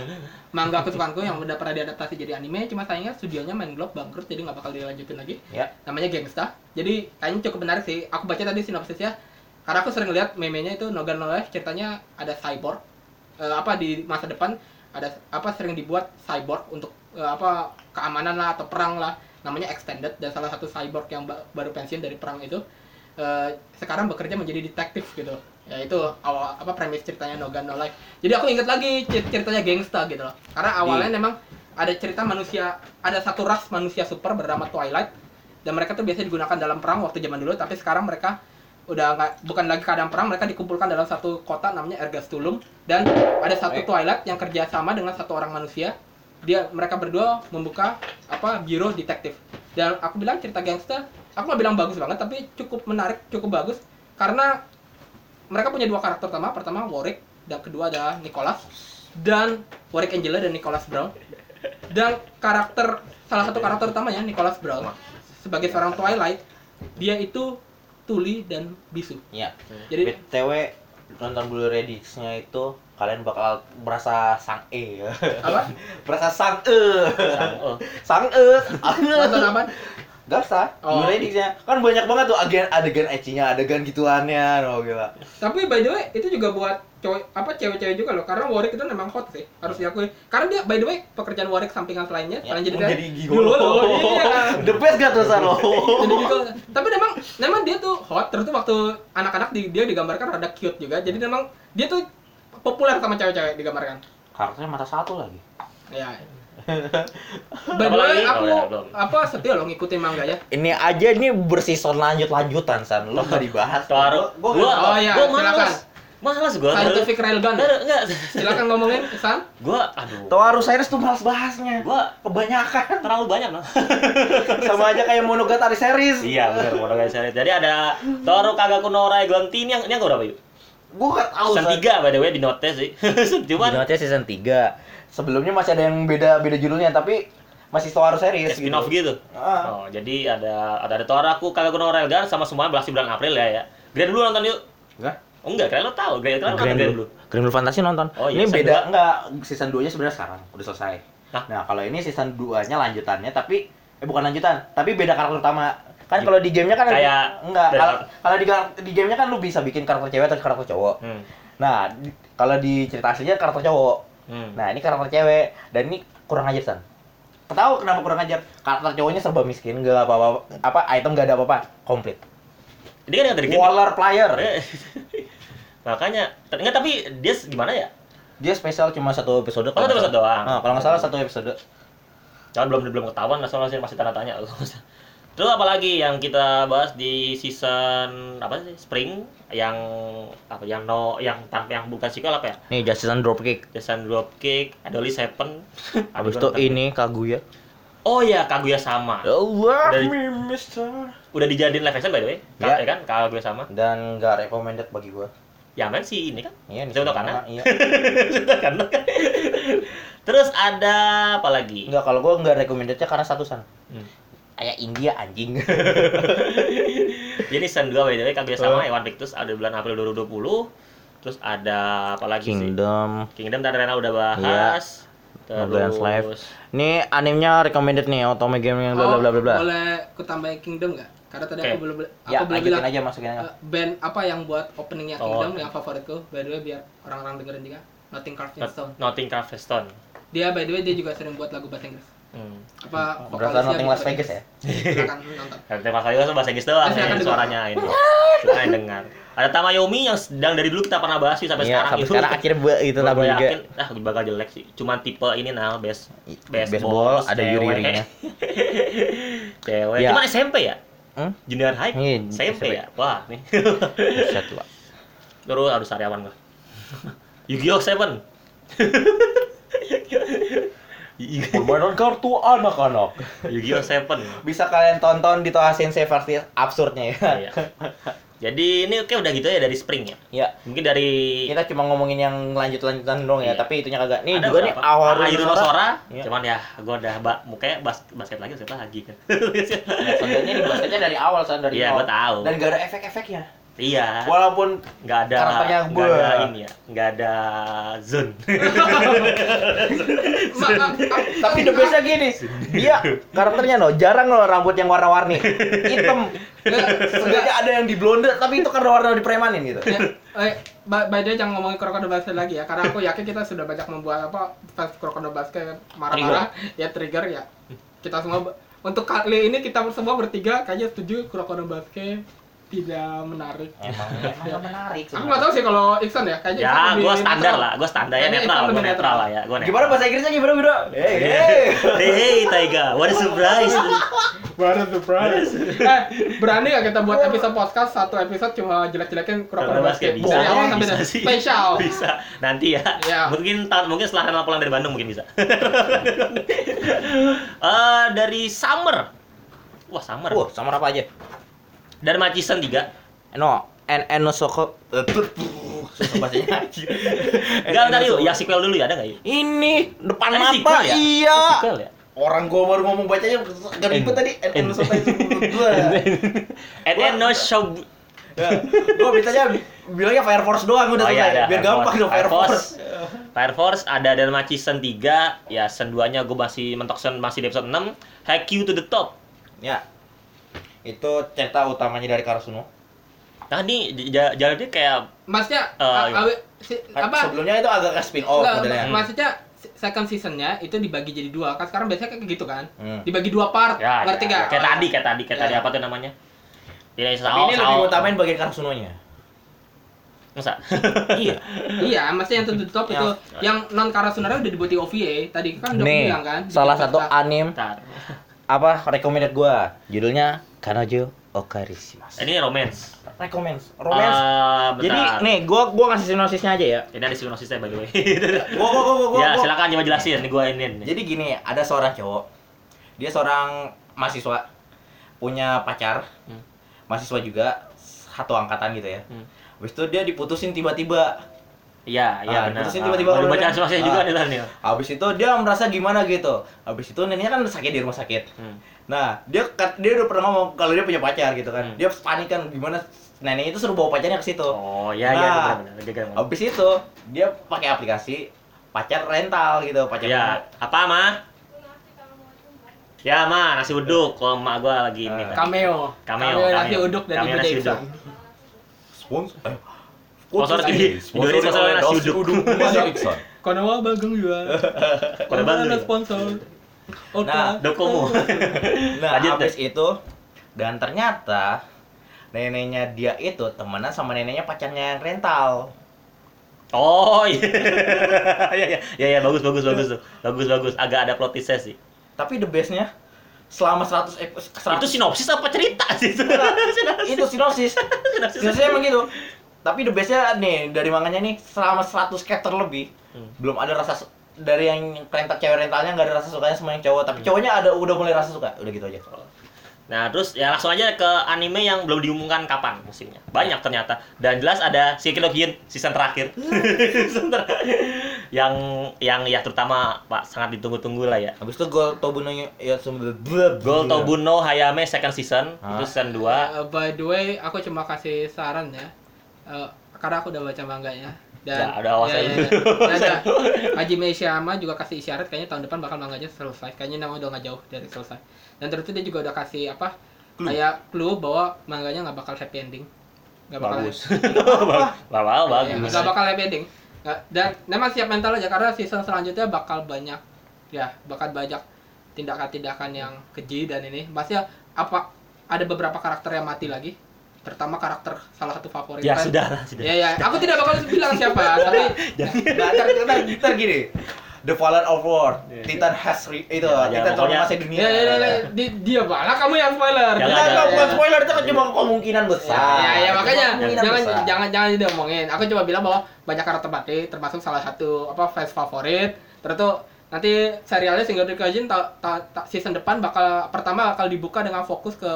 manga kesukaanku yang udah pernah diadaptasi jadi anime cuma sayangnya studionya main Globe bangkrut jadi nggak bakal dilanjutin lagi. Ya. namanya Gangsta. Jadi kayaknya cukup menarik sih. Aku baca tadi sinopsisnya karena aku sering lihat meme-nya itu Nogan No Life ceritanya ada cyborg Eh, apa di masa depan ada apa sering dibuat cyborg untuk eh, apa keamanan lah atau perang lah. Namanya extended dan salah satu cyborg yang ba- baru pensiun dari perang itu eh, sekarang bekerja menjadi detektif gitu ya itu awal apa premis ceritanya Nogan No Life. Jadi aku inget lagi cer- ceritanya gangsta gitu loh. Karena awalnya memang ada cerita manusia ada satu ras manusia super bernama Twilight. Dan mereka tuh biasanya digunakan dalam perang waktu zaman dulu tapi sekarang mereka udah nggak bukan lagi keadaan perang mereka dikumpulkan dalam satu kota namanya Ergastulum. Dan ada satu. Twilight yang kerja sama dengan satu orang manusia. Dia mereka berdua membuka apa biro detektif. Dan aku bilang cerita gangster aku nggak bilang bagus banget tapi cukup menarik cukup bagus. Karena mereka punya dua karakter utama pertama Warwick dan kedua ada Nicholas dan Warwick Angela dan Nicholas Brown dan karakter salah satu karakter utamanya Nicholas Brown sebagai seorang Twilight dia itu tuli dan bisu Ya. jadi BTW nonton Blu-ray Disc-nya itu kalian bakal merasa sang E apa (laughs) Merasa sang E. Oh. Sang E. nonton apa Gak usah. Oh. Disc-nya kan banyak banget tuh adegan adegan ecchinya, adegan gituannya, oh gila. tapi by the way itu juga buat cowok apa cewek-cewek juga loh karena Warwick itu memang hot sih harus diakui karena dia by the way pekerjaan Warwick sampingan selainnya Ya, selain jadi menjadi gigolo. iya (laughs) The best gak tuh Saro? (laughs) jadi gitu tapi memang memang dia tuh hot terus tuh waktu anak-anak di, dia digambarkan rada cute juga jadi memang dia tuh populer sama cewek-cewek digambarkan Karakternya mata satu lagi. ya (laughs) by the Apa way aku Oh, ya, apa setia loh ngikutin manga ya Ini aja ini bersison lanjut-lanjutan San. Lu gak dibahas. Taruh. Gua- Gua, Oh, iya, gua silakan. males. Malas gua. Scientific Railgun. Enggak, enggak. Silakan ngomongin, San. Gua aduh. Toaru Series tuh males bahasnya. Gua Kebanyakan. terlalu banyak loh. (laughs) Sama aja kayak Monogatari Series. iya, benar mau guys. Jadi ada Toru Kagaku no Raigon T ini yang ini yang berapa yuk? Gua gak tahu. Season 3 by the way di note sih. (laughs) Cuman Cuman season 3. Sebelumnya masih ada yang beda beda judulnya tapi masih Toaru Series. spin off gitu. Ah. Oh, jadi ada ada ada Toraku Kagaku no Railgun sama semuanya berlangsung bulan April ya ya. Grand dulu nonton yuk. Enggak. Oh, enggak, kalian lo tahu. Grand kalian nonton Grand Grand Blue. dulu. Grand Blue Fantasy nonton. Oh, iya, ini season beda dua. enggak season 2-nya sebenarnya sekarang udah selesai. Hah? Nah, kalau ini season 2-nya lanjutannya tapi eh bukan lanjutan, tapi beda karakter utama. Kan kalau di gamenya kan Kayak- enggak, kalau kalau di di gamenya kan lu bisa bikin karakter cewek atau karakter cowok. Hmm. Nah, kalau di cerita aslinya karakter cowok. Hmm. Nah, ini karakter cewek dan ini kurang ajar san. Tahu kenapa kurang ajar? Karakter cowoknya serba miskin, enggak apa-apa, apa item enggak ada apa-apa, komplit. Ini kan yang tadi. Waller player. Eh, (laughs) Makanya, enggak tapi dia gimana ya? Dia spesial cuma satu episode. Oh, satu episode doang. Nah, kalau nggak salah satu episode. Jangan belum belum ketahuan lah soalnya masih tanda tanya. (laughs) Terus apalagi yang kita bahas di season apa sih? Spring yang apa yang no yang tanpa yang bukan sequel apa ya? Nih, Justice Dropkick. Jason Dropkick, Adoli Seven. (laughs) Habis itu ini Kaguya. Oh ya, Kaguya sama. Love Dari- me, Mister. Udah dijadiin live action by the way. Iya. Ya kan? Kaguya sama. Dan nggak recommended bagi gua. Ya main sih ini kan. Iya, Saya udah kanan. Iya. (laughs) Sudah kan? Terus ada apa lagi? Enggak, kalau gua nggak recommendednya karena satusan. Hmm. Kayak India anjing. (laughs) Jadi season 2 by the way Kaguya sama Oh. Ewan Pictus ada bulan April 2020. Terus ada apa lagi sih? Kingdom. Kingdom tadi Rena udah bahas. Balance Life. Terus Ini animenya recommended nih, Otome Game yang bla bla bla bla. Oh, Boleh ku tambahin Kingdom nggak? Karena tadi aku belum aku Ya, belum lanjutin bilang aja masukin aja. eh, band apa yang buat openingnya Oh. Kingdom yang favoritku. By the way biar orang-orang dengerin juga. Nothing Carved in Stone. Nothing Carved Stone. Dia by the way dia juga sering buat lagu bahasa Inggris. Hmm. Apa Berasa Nothing bisa Las Vegas ya? Silakan nonton. Mas Ayu bahasa Inggris doang ya, suaranya ini. Silakan dengar. Ada Tamayomi yang sedang dari dulu kita pernah bahas sih sampai Iya, sekarang sampai itu. sekarang akhirnya buat itu gua juga. yakin ah bakal jelek sih. Cuman tipe ini nah best Baseball, ada yuri-yurinya. (laughs) Cewek. Ya. Cuman SMP ya? Hmm? Junior high? Iya, SMP SMP. ya? Wah, nih. Buset lah. Terus harus sariawan gua. (laughs) Yu-Gi-Oh! Seven. (laughs) Permainan kartu anak-anak. Yu-Gi-Oh! Seven. Bisa kalian tonton di Toha Sensei versi absurdnya ya. Iya. Jadi ini oke udah gitu ya dari spring ya. Ya, Mungkin dari kita cuma ngomongin yang lanjut-lanjutan dong ya, Iya. tapi itunya kagak. Nih ada juga nih awal Ah, Ayuno Sora. Iya. Cuman ya gua udah ba mukanya bas basket lagi basket lagi kan. Nah, Sebenarnya nih basketnya dari awal san dari Iya, gua tahu. Dan gak ada efek-efeknya. Iya. Walaupun nggak ada Karakternya nggak gua. ada ini ya nggak ada zone (laughs) tapi the bestnya gini, dia karakternya no jarang loh rambut yang warna-warni, hitam. Sengaja ada yang di blonde, tapi itu karena warna dipremanin gitu. Ya, eh, by, the way jangan ngomongin Crocodile Basket lagi ya, karena aku yakin kita sudah banyak membuat apa fans Crocodile Basket marah-marah, ya trigger ya. Kita semua untuk kali ini kita semua bertiga kayaknya setuju Crocodile Basket tidak menarik. Emang, (laughs) menarik. Aku nggak tahu sih kalau Iksan ya, kayaknya ya lebih gua standar lah gua standar ya netral lebih netral lah ya gua netral Gimana bahasa Inggrisnya gimana bro? Hey, hey. hey Taiga what a surprise (laughs) What a surprise. (laughs) eh, berani gak kita buat episode podcast satu episode cuma jelek-jelekin Crocodile Basket bisa dari awal sampai bisa sih spesial. bisa nanti ya Ya. mungkin tahun mungkin setelah Renal pulang dari Bandung mungkin bisa Eh dari Summer wah Summer Wah, sama apa aja? Dari Macisen 3 No, en en no soko. Susah bahasanya. Enggak, bentar yuk, ya sequel dulu ya, ada nggak yuk? Ini depan Ada mata, ya? iya. Sequel ya? Orang gua baru ngomong bacanya gak ribet tadi. En en no soko gua. And then no show Ya, gua mintanya bilangnya Fire Force doang udah Oh, iya, selesai. Biar Fire gampang dong Fire Force. Fire Force ada Dalmaci season 3, ya season 2-nya gue masih mentok season masih di episode 6. Haikyuu to the top. Ya. Itu cerita utamanya dari Karasuno. Nah, ini j- j- jalannya kayak Maksudnya si- Kan apa? Sebelumnya itu agak spin off modelnya. maksudnya se- second seasonnya itu dibagi jadi dua kan sekarang biasanya kayak gitu kan Hmm. dibagi dua part ya, ngerti ya, kayak tadi, kayak tadi, kayak Ya. tadi apa tuh namanya? Ini Tapi Sao, ini lebih Sao. utamain bagian Karasunonya. Masa? (laughs) iya. iya maksudnya yang to the top itu yang non Karasunara udah dibuat di OVA tadi kan udah Nih, bilang kan salah satu anim Bentar. apa recommended gua judulnya Kanojo Okarishimasu. Ini romance. Recommends. Romance. Ah, Jadi nih gua gua ngasih sinopsisnya aja ya. ini ada sinopsisnya by the way. (laughs) Gua gua gua gua. gua- ya, gua- silakan coba jelasin. Ini gua ini. nih. Jadi gini, ada seorang cowok. Dia seorang mahasiswa punya pacar. Hmm. Mahasiswa juga satu angkatan gitu ya. Hmm. Habis itu dia diputusin tiba-tiba. Iya, iya Ah, benar. terus Ah, tiba-tiba udah- baca sinopsisnya juga Ah. nih Daniel. Habis itu dia merasa gimana gitu. Habis itu neneknya kan sakit di rumah sakit. Hmm. Nah, dia dia udah pernah ngomong kalau dia punya pacar gitu kan. Hmm. Dia panik kan gimana neneknya itu suruh bawa pacarnya ke situ. Oh, iya iya Nah, benar Habis itu dia pakai aplikasi pacar rental gitu, pacar Ya, apa mah? Ya, mah nasi uduk. Kalau emak gua lagi ini. Ah. kan. Cameo. Cameo, nasi cameo. uduk dari Cameo Bude nasi uduk. Sponsor eh, Sponsor Indonesia sponsor nasi uduk. Konoha Bagong juga. Konoha Bagong sponsor. Oke. Nah, Dokomo. (laughs) Nah, Lanjut, habis itu dan ternyata neneknya dia itu temenan sama neneknya pacarnya yang rental. Oh iya. (laughs) Iya iya. Ya ya bagus bagus bagus tuh. Bagus bagus. Agak ada plot twistnya sih. Tapi the bestnya selama 100 episode Itu sinopsis apa cerita sih itu? (laughs) itu sinopsis. Sinopsis. Sinopsisnya emang gitu. Tapi the bestnya nih dari manganya nih selama 100 chapter lebih Hmm. belum ada rasa dari yang rental cewek rentalnya nggak ada rasa sukanya sama yang cowok tapi cowoknya ada udah mulai rasa suka udah gitu aja Nah, terus ya langsung aja ke anime yang belum diumumkan kapan musimnya. Banyak ternyata. Dan jelas ada Shingeki no Kyojin season terakhir. (laughs) season terakhir. (laughs) yang yang ya terutama Pak sangat ditunggu-tunggu lah ya. habis itu gol Tobuno ya sumber Gol Tobuno Hayame second season, Hah? itu season 2. Uh, by the way, aku cuma kasih saran ya. Uh, karena aku udah baca manganya. Dan Ya, udah awas ya, aja. ya, ya. (laughs) Dan ada Hajime Ishiyama juga kasih isyarat kayaknya tahun depan bakal manganya selesai. Kayaknya nama udah nggak jauh dari selesai. Dan terus dia juga udah kasih apa? Kayak clue bahwa manganya nggak bakal happy ending. Nggak bakal Bagus. (laughs) Iya, bagus. nggak bakal happy ending. Nggak- dan memang siap mental aja karena season selanjutnya bakal banyak ya bakal banyak tindakan-tindakan yang keji dan ini maksudnya apa ada beberapa karakter yang mati lagi terutama karakter salah satu favorit Ya kan. sudah lah, sudah. ya ya aku tidak bakal bilang siapa (laughs) tapi Nah, ntar, ntar, ntar gini. The Fallen of War, Iya. Titan has re- itu, Ya, ya, Titan pokoknya- transformasi dunia. ya ya, ya, ya, di- dia malah kamu yang spoiler Jangan, Enggak, jangan, enggak, bukan Ya, spoiler itu kan cuma kemungkinan Ya, besar. ya, ya, makanya Kemungkinan jangan besar. jangan jangan diomongin. Aku cuma bilang bahwa banyak karakter mati, termasuk salah satu apa fans favorit. Terus tuh nanti serialnya Single Kyojin ta, ta, ta- season depan bakal pertama bakal dibuka dengan fokus ke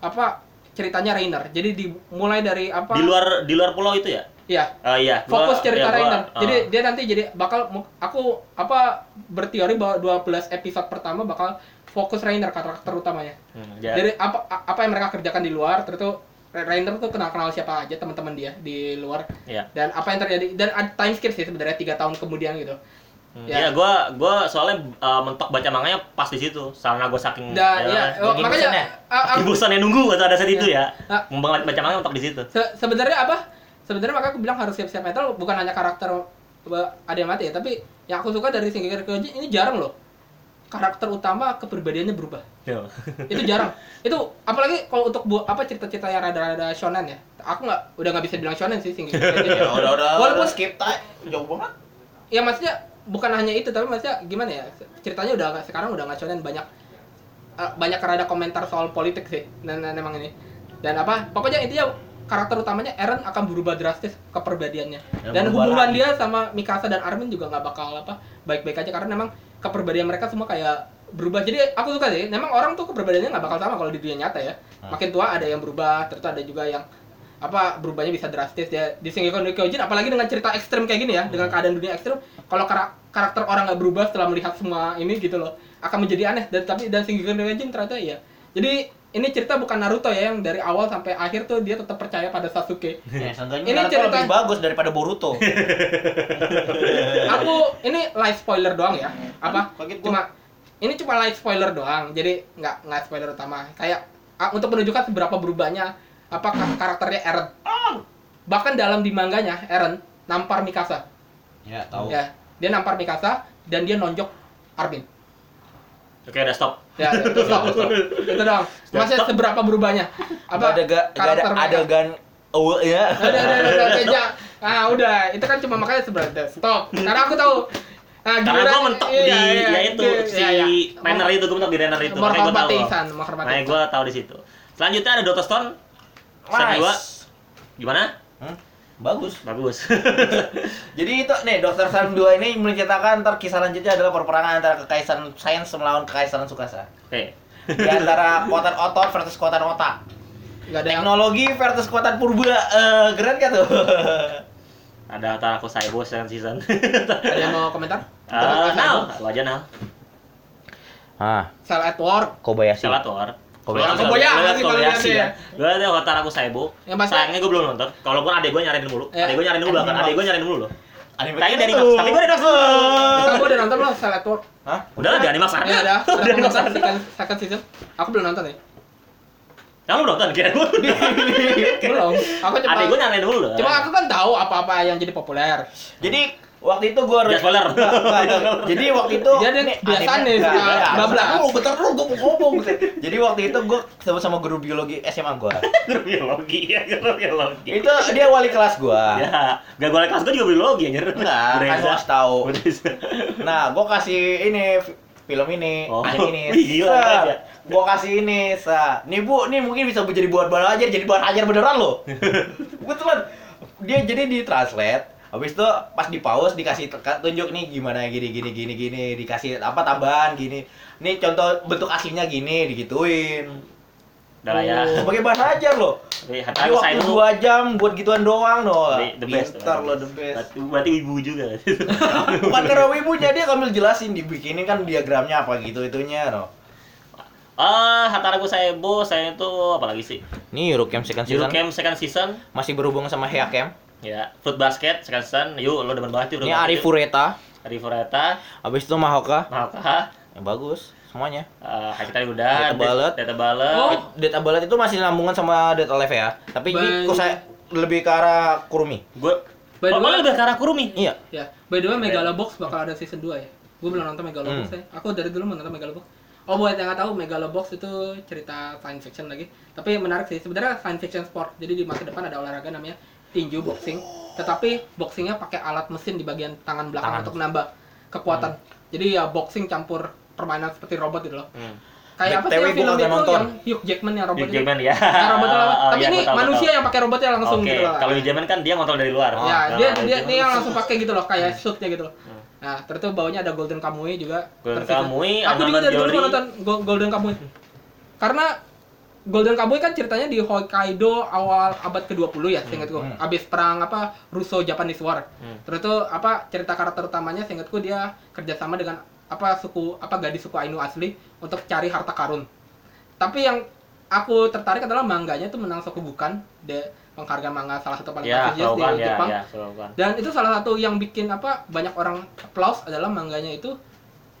apa ceritanya Rainer. Jadi dimulai dari apa? Di luar di luar pulau itu ya? Iya. Oh iya. gua- Fokus cerita ya, gua- Rainer. ah. Jadi dia nanti jadi bakal aku apa berteori bahwa 12 episode pertama bakal fokus Rainer karakter utamanya. Hmm, ya. Dari apa apa yang mereka kerjakan di luar, terus Rainer tuh kenal-kenal siapa aja teman-teman dia di luar Iya. dan apa yang terjadi dan ada time skip sih sebenarnya tiga tahun kemudian gitu. Hmm, Ya. Iya, gua gua soalnya uh, mentok baca manganya pas di situ. Karena gua saking Dan ya, ya, oh, makanya bosannya. a- a- saking bosan ya nunggu atau ada saat itu ya. Ah. Ngembang baca manga mentok di situ. se- sebenarnya apa? Sebenarnya makanya aku bilang harus siap-siap metal bukan hanya karakter uh, ada yang mati ya, tapi yang aku suka dari Shingeki no Kyojin ini jarang loh. Karakter utama kepribadiannya berubah. Yo. itu jarang itu apalagi kalau untuk bu apa cerita-cerita yang rada-rada shonen ya aku nggak udah nggak bisa bilang shonen sih Shingeki no Kyojin Ya udah udah. Walaupun- skip tay. Jauh banget. ya maksudnya bukan hanya itu tapi maksudnya gimana ya ceritanya udah sekarang udah nggak shonen banyak eh, banyak rada komentar soal politik sih dan, dan emang ini dan apa pokoknya intinya karakter utamanya Eren akan berubah drastis kepribadiannya Ya, dan hubungan lagi. dia sama Mikasa dan Armin juga nggak bakal apa baik-baik aja karena memang kepribadian mereka semua kayak berubah jadi aku suka sih memang orang tuh kepribadiannya nggak bakal sama kalau di dunia nyata ya Hmm. makin tua ada yang berubah terus ada juga yang apa berubahnya bisa drastis. Ya di Shingeki no Kyojin apalagi dengan cerita ekstrim kayak gini ya dengan keadaan dunia ekstrim kalau kara- karakter orang nggak berubah setelah melihat semua ini gitu loh akan menjadi aneh. Dan tapi dan Shingeki no Kyojin ternyata iya. Jadi ini cerita bukan Naruto ya yang dari awal sampai akhir tuh dia tetap percaya pada Sasuke. Ya, Ini Naruto cerita- lebih bagus daripada Boruto. (laughs) aku ini live spoiler doang ya. Apa? Kaget gua. cuma ini cuma live spoiler doang. Jadi nggak nggak spoiler utama. Kayak ah, untuk menunjukkan seberapa berubahnya apa kar- karakternya Eren bahkan dalam di mangganya Eren nampar Mikasa Ya, tahu. ya dia nampar Mikasa dan dia nonjok Armin Oke, udah stop. ya itu stop, stop. itu doang masih seberapa berubahnya Apa ada ga, gak ada adegan oh ya. udah, udah, udah, udah. ah udah itu kan cuma makanya sebenarnya stop karena aku tahu nah, Karena gua mentok iya, di iya, ya itu iya, si iya. Rainer itu, gua mentok di Rainer itu. Makanya gua tahu. menghormati Ihsan menghormati Makanya Ihsan. gua tahu di situ. Selanjutnya ada Dota Stone. Season Nice. dua. Gimana? Hmm, Bagus. Bagus. (laughs) Jadi itu nih Dokter Stone 2 ini menceritakan ntar kisah lanjutnya adalah perperangan antara kekaisaran sains melawan kekaisaran Sukasa. Oke. Di antara kekuatan otot versus kekuatan otak. Nggak ada yang Teknologi versus kekuatan purba. Eh, keren kan tuh? (laughs) Ada antara aku Saibo second season. ada yang mau komentar? (laughs) Ah, Nal, lu aja Nal. ah, Cell at War. Kobayashi. Salah Thor. Kobayashi. Kobayashi, Kobayashi, ya. ya. Gue ada hotel aku Saibo. Pasti- Sayangnya gue belum nonton. Kalaupun adek gue nyariin mulu. Ya. Adek gue nyariin mulu bahkan. Adek gue nyariin mulu loh. Kita dari. Max. Tapi gue dari Max. Kamu udah nonton belum Cell War? Hah? Udah lah, di Animax ada. Ya ada. Ada Udah Animax ada. second, season. Aku belum nonton ya. Kamu belum nonton? Kira gue. (laughs) Belum. Aku cuma Adek gue nyariin mulu loh. Cuma aku kan tahu apa-apa yang jadi populer. Jadi waktu itu gua Jangan spoiler. Jadi waktu itu Dia ada nih, biasa anime- nih, Nggak, suka nggak, bablas. bentar dulu, bentar dulu gua mau ngomong. Jadi waktu itu gua ketemu sama guru biologi SMA gua. Guru biologi ya, guru biologi. itu dia wali kelas gua. Ya, gak boleh kelas gue juga biologi anjir. Enggak, kan gua harus tahu. Nah, gua kasih ini fi- film ini, Oh, anime ini. (laughs) wih, gila, aja. gua kasih ini, sa. Nih Bu, nih mungkin bisa jadi buat bahan ajar, jadi bahan ajar beneran loh. (laughs) Betulan. Dia jadi di translate. Habis itu pas di pause dikasih teka- tunjuk nih gimana gini gini gini gini dikasih apa tambahan gini. Nih contoh bentuk aslinya gini digituin. Udah lah ya. Sebagai bahan ajar loh. Tapi Di Hatta aku waktu. 2 jam buat gituan doang no. The- the best. Pintar lo the best. Berarti, ibu juga. (laughs) Bukan karena wibunya dia sambil jelasin dibikinin kan diagramnya apa gitu itunya no. Ah, Hataraku Saibo, saya itu apa lagi sih? Ini Eurocamp second season Camp second season. masih berhubung sama Heacamp. Ya, Fruit Basket season. Yuk, lo demen banget tuh. Ini Ari Fureta, Ari Fureta, habis itu Mahoka. Mahoka, Yang bagus semuanya. uh, kita udah. Data Ballet. Data Ballet. Oh. Data Ballet itu masih sambungan sama Data Live ya. Tapi ini Baik. kok saya lebih ke arah Kurumi. Gue By the Oh, way- malah lebih ke arah Kurumi. Iya. Ya, by the way Megalobox bakal ada season 2 ya. Gue belum nonton Megalobox Hmm. ya. Aku dari dulu mau nonton Megalobox. Oh buat yang nggak tahu Megalobox itu cerita science fiction lagi. Tapi menarik sih. Sebenarnya science fiction sport. Jadi di masa depan ada olahraga namanya tinju boxing. Tetapi boxingnya pakai alat mesin di bagian tangan belakang Tangan. untuk menambah kekuatan. Jadi ya boxing campur permainan seperti robot gitu loh. Hmm. Kayak apa sih yang film itu nonton. yang Hugh Jackman yang robot Hugh? Jackman ya. (laughs) Yang robot. (laughs) Oh, Tapi iya, ini gua manusia tahu. yang pakai robotnya langsung Oke, gitu loh. kalau Hugh Jackman kan dia ngontrol dari luar. Oh, ya, Nah, dia dia dia yang langsung pakai gitu loh, kayak shootnya gitu loh. Hmm. Nah, terus bawahnya ada Golden Kamui juga. Golden Kamui, Aku juga dari dulu nonton Go- Golden Kamui. Karena Golden Kamui kan ceritanya di Hokkaido awal abad ke-20 ya, seingatku. Hmm. Abis perang apa Russo Japanese War. Hmm. Terus tuh apa cerita karakter utamanya seingatku dia kerjasama dengan apa suku apa gadis suku Ainu asli untuk cari harta karun. Tapi yang aku tertarik adalah mangganya itu menang Sokubukan, de penghargaan manga salah satu paling Ya, prestigious di ya, Jepang. Shogun. Dan itu salah satu yang bikin apa banyak orang applause adalah mangganya itu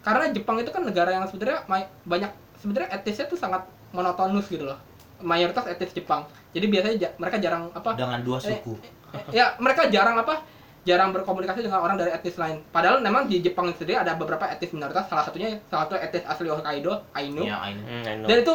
karena Jepang itu kan negara yang sebenarnya banyak sebenarnya etisnya tuh sangat monotonus gitu loh. Mayoritas etis Jepang. Jadi biasanya ja- mereka jarang apa Dengan dua suku. eh, ya mereka jarang apa jarang berkomunikasi dengan orang dari etnis lain. Padahal memang di Jepang sendiri ada beberapa etnis minoritas. Salah satunya salah satu etnis asli Hokkaido, Ainu. Iya, ini. Hmm, I know. Dan itu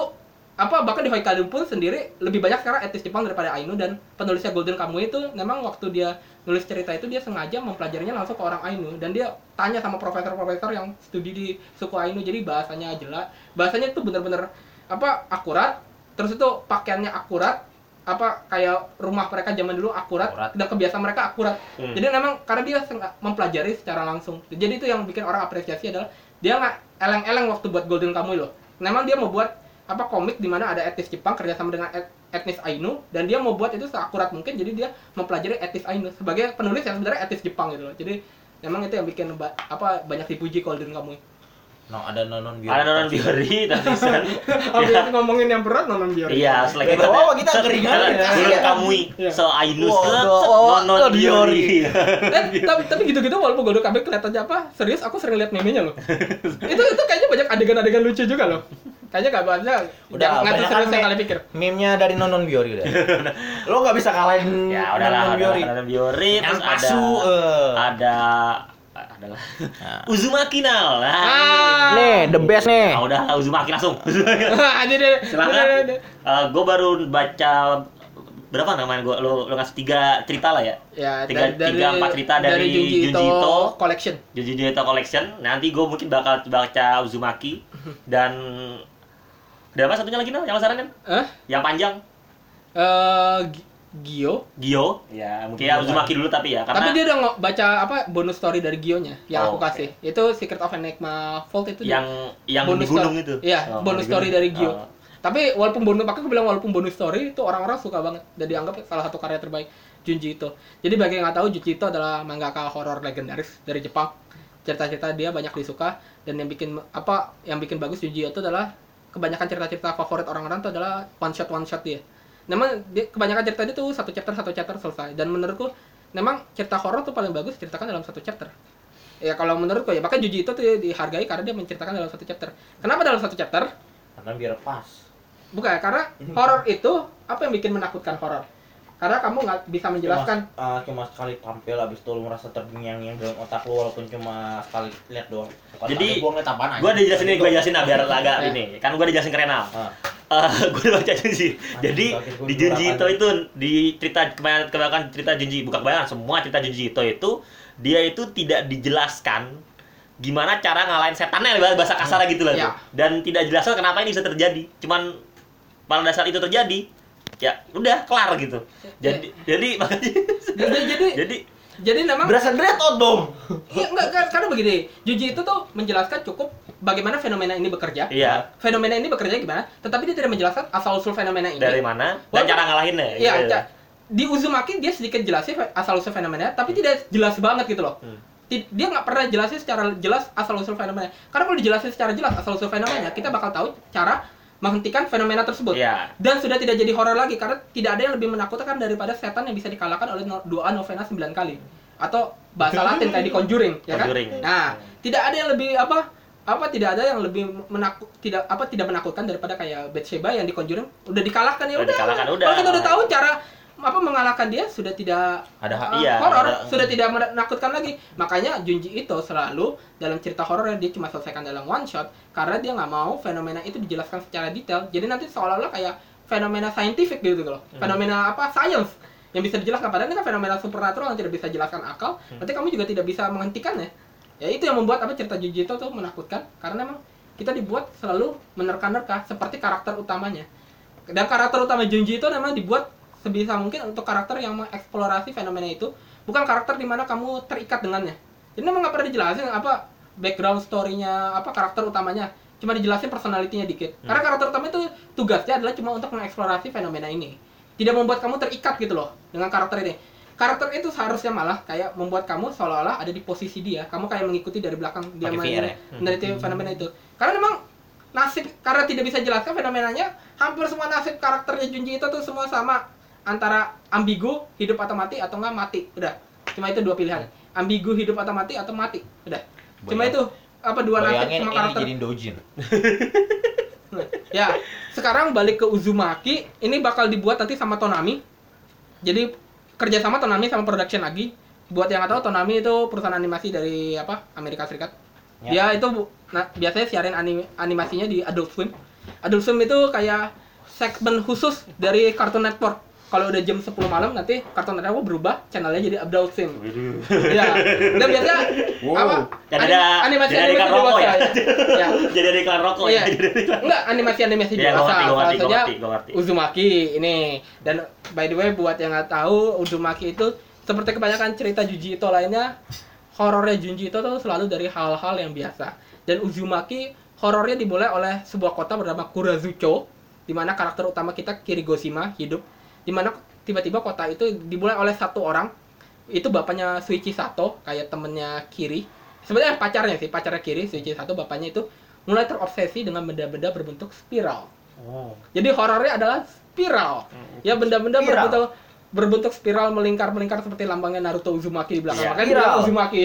apa bahkan di Hokkaido pun sendiri lebih banyak sekarang etnis Jepang daripada Ainu dan penulisnya Golden Kamui itu memang waktu dia nulis cerita itu dia sengaja mempelajarinya langsung ke orang Ainu dan dia tanya sama profesor-profesor yang studi di suku Ainu jadi bahasanya jelas bahasanya itu benar-benar apa akurat terus itu pakaiannya akurat apa kayak rumah mereka zaman dulu akurat, Akurat. dan kebiasaan mereka akurat Hmm. jadi memang karena dia mempelajari secara langsung. Jadi itu yang bikin orang apresiasi adalah dia nggak eleng-eleng waktu buat Golden Kamuy loh. Memang dia mau buat apa komik di mana ada etnis Jepang kerjasama dengan et- etnis Ainu dan dia mau buat itu seakurat mungkin. Jadi dia mempelajari etnis Ainu sebagai penulis yang sebenarnya etnis Jepang gitu loh. Jadi memang itu yang bikin ba- apa banyak dipuji Golden Kamuy. No, ada nonon biru. Ada Nonon Biori (laughs) dan (laughs) season. Habis ngomongin yang berat nonton biar. Iya, selagi Gak apa-apa, kita keringan ya. Golden Kamui, Iya. so Ainus, oh, oh, Nonon oh, Biori. Biori. Eh, tapi tapi gitu-gitu walaupun Golden Kamuy kelihatannya apa serius aku sering lihat meme-nya loh. (laughs) itu itu kayaknya banyak adegan-adegan lucu juga loh. Kayaknya gak bahasnya Udah, nggak banyak serius kan yang kalian pikir. Meme-nya dari nonon biori udah. Lo gak bisa kalahin Ya udahlah, nonon biori. Nonon Biori, terus Yang ada pasu, eh. ada adalah Nah. Uzumaki Nal. Nah, Ah. Nih, the best nih. Ah, udah Uzumaki langsung. (laughs) Ini deh. Silakan. gue baru baca berapa namanya gue lo lo ngasih tiga cerita lah ya Ya, Tiga- dari, tiga, empat cerita dari Junji Ito, Junji Ito. Collection. Jujutsu Collection nanti gue mungkin bakal baca Uzumaki (laughs) dan Ada apa satunya lagi no? Yang lo saranin? Eh? Yang panjang? Eh, Gi- Gio. Gio. Ya, mungkin ya Uzumaki dulu tapi ya karena Tapi dia udah baca apa bonus story dari Gionya yang Oh, aku kasih. Itu Secret of Enigma Vault itu dia- yang yang di bonus gunung story. itu. Iya, Oh, bonus story gunung. dari Gio. Oh. Tapi walaupun bonus, makanya aku bilang walaupun bonus story itu orang-orang suka banget dan dianggap salah satu karya terbaik Junji Ito. Jadi bagi yang nggak tahu Junji Ito adalah mangaka horor legendaris dari Jepang. Cerita-cerita dia banyak disuka dan yang bikin apa yang bikin bagus Junji Ito adalah kebanyakan cerita-cerita favorit orang-orang itu adalah one shot one shot dia. Memang kebanyakan cerita dia tuh satu chapter satu chapter selesai dan menurutku memang cerita horor tuh paling bagus diceritakan dalam satu chapter. Ya kalau menurutku ya bahkan Junji Ito tuh dihargai karena dia menceritakan dalam satu chapter. Kenapa dalam satu chapter? Karena biar pas. Bukan, karena horor itu apa yang bikin menakutkan horor? Karena kamu nggak bisa menjelaskan. Cuma, ah, cuma sekali tampil abis itu lu merasa terngiang yang dalam otak lu walaupun cuma sekali lihat doang. Bukan Jadi, gua ngeliat apaan aja. Gua udah jelasin nih, gua jelasin nah biar agak Ya. (laughs) ini. Kan gua udah (laughs) jelasin ke Renal. Ah. Eh, gue udah baca Junji. Jadi di Junji kapan. Ito itu di cerita kebanyakan, kebanyakan cerita Junji bukan kebanyakan semua cerita Junji Ito itu dia itu tidak dijelaskan gimana cara ngalahin setannya bahasa kasar gitu lah. Ya. Dan tidak dijelaskan kenapa ini bisa terjadi. Cuman pada dasar itu terjadi ya udah kelar gitu. Jadi jadi makanya Jadi jadi, jadi jadi memang Berasa dreadot dong. iya enggak kan- karena begini, Junji itu tuh menjelaskan cukup bagaimana fenomena ini bekerja. iya Fenomena ini bekerja gimana, tetapi dia tidak menjelaskan asal usul fenomena ini. dari mana dan Walaupun- cara ngalahinnya. Iya, gitu. Ca- di Uzumaki dia sedikit jelasin asal usul fenomena, tapi tidak jelas banget gitu loh. Hmm. Dia nggak pernah jelasin secara jelas asal usul fenomena. Karena kalau dijelasin secara jelas asal usul fenomena, kita bakal tahu cara menghentikan fenomena tersebut. Iya. Dan sudah tidak jadi horor lagi karena tidak ada yang lebih menakutkan daripada setan yang bisa dikalahkan oleh no- doa novena 9 kali atau bahasa Latin kayak di Conjuring, ya kan? Conjuring. Nah, tidak ada yang lebih apa apa tidak ada yang lebih menakut tidak apa tidak menakutkan daripada kayak Bathsheba yang di Conjuring udah dikalahkan ya Udah udah. dikalahkan, udah. Kalau kita udah tahu cara apa mengalahkan dia sudah tidak Ada uh, iya, horor, ada- sudah tidak menakutkan lagi. Makanya Junji itu selalu dalam cerita horor dia cuma selesaikan dalam one shot karena dia nggak mau fenomena itu dijelaskan secara detail. Jadi nanti seolah-olah kayak fenomena saintifik gitu loh. Hmm. Fenomena apa? Science yang bisa dijelaskan padahal ini kan fenomena supernatural yang tidak bisa dijelaskan akal. Hmm. Nanti kamu juga tidak bisa menghentikannya. Ya itu yang membuat apa cerita Junji itu tuh menakutkan karena memang kita dibuat selalu menerka-nerka seperti karakter utamanya. Dan karakter utama Junji itu memang dibuat sebisa mungkin untuk karakter yang mengeksplorasi fenomena itu, bukan karakter di mana kamu terikat dengannya. Jadi memang nggak pernah dijelasin apa background story-nya, apa karakter utamanya. Cuma dijelasin personalitinya dikit. Karena karakter utama itu tugasnya adalah cuma untuk mengeksplorasi fenomena ini. Tidak membuat kamu terikat gitu loh dengan karakter ini. Karakter itu seharusnya malah kayak membuat kamu seolah-olah ada di posisi dia. Kamu kayak mengikuti dari belakang dia main ya? meneliti fenomena itu. Karena memang nasib karena tidak bisa jelaskan fenomenanya, hampir semua nasib karakternya Junji itu tuh semua sama antara ambigu hidup atau mati atau enggak mati. Udah. Cuma itu dua pilihan. Ambigu hidup atau mati atau mati. Udah. Cuma Bayang- itu apa dua nasib sama ini karakter. jadiin dojin. (laughs) Ya, sekarang balik ke Uzumaki, ini bakal dibuat nanti sama Tonami. Jadi kerjasama Tonami sama production lagi. Buat yang nggak tahu, Tonami itu perusahaan animasi dari apa? Amerika Serikat. Ya. Dia itu bu- nah, biasanya siarin anim- animasinya di Adult Swim. Adult Swim itu kayak segmen khusus dari Cartoon Network. Kalau udah jam 10 malam nanti Cartoon Network berubah channelnya jadi Adult Swim. Iya. Dan biasanya Wow. apa? Jadi ada- animasi jadi ada animasi iklan rokok ya? ya. (laughs) Jadi ada iklan rokok Iya. ya. Iklan. Enggak, animasi-animasi Iya, gua dewasa. Salah satunya. Uzumaki ini. Dan by the way buat yang nggak tahu, Uzumaki itu seperti kebanyakan cerita Junji Ito lainnya, horornya Junji Ito tuh selalu dari hal-hal yang biasa. Dan Uzumaki horornya dimulai oleh sebuah kota bernama Kurazucho, di mana karakter utama kita Kirigoshima hidup, di mana tiba-tiba kota itu dimulai oleh satu orang, itu bapaknya Suichi Sato, kayak temennya Kiri. Sebenarnya pacarnya sih, pacarnya Kiri, Suichi Sato, bapaknya itu mulai terobsesi dengan benda-benda berbentuk spiral. Oh. Jadi horornya adalah spiral. Ya benda-benda Spiral. berbentuk berbentuk spiral melingkar-melingkar seperti lambangnya Naruto Uzumaki di belakang. Iya, Makanya spiral. Uzumaki.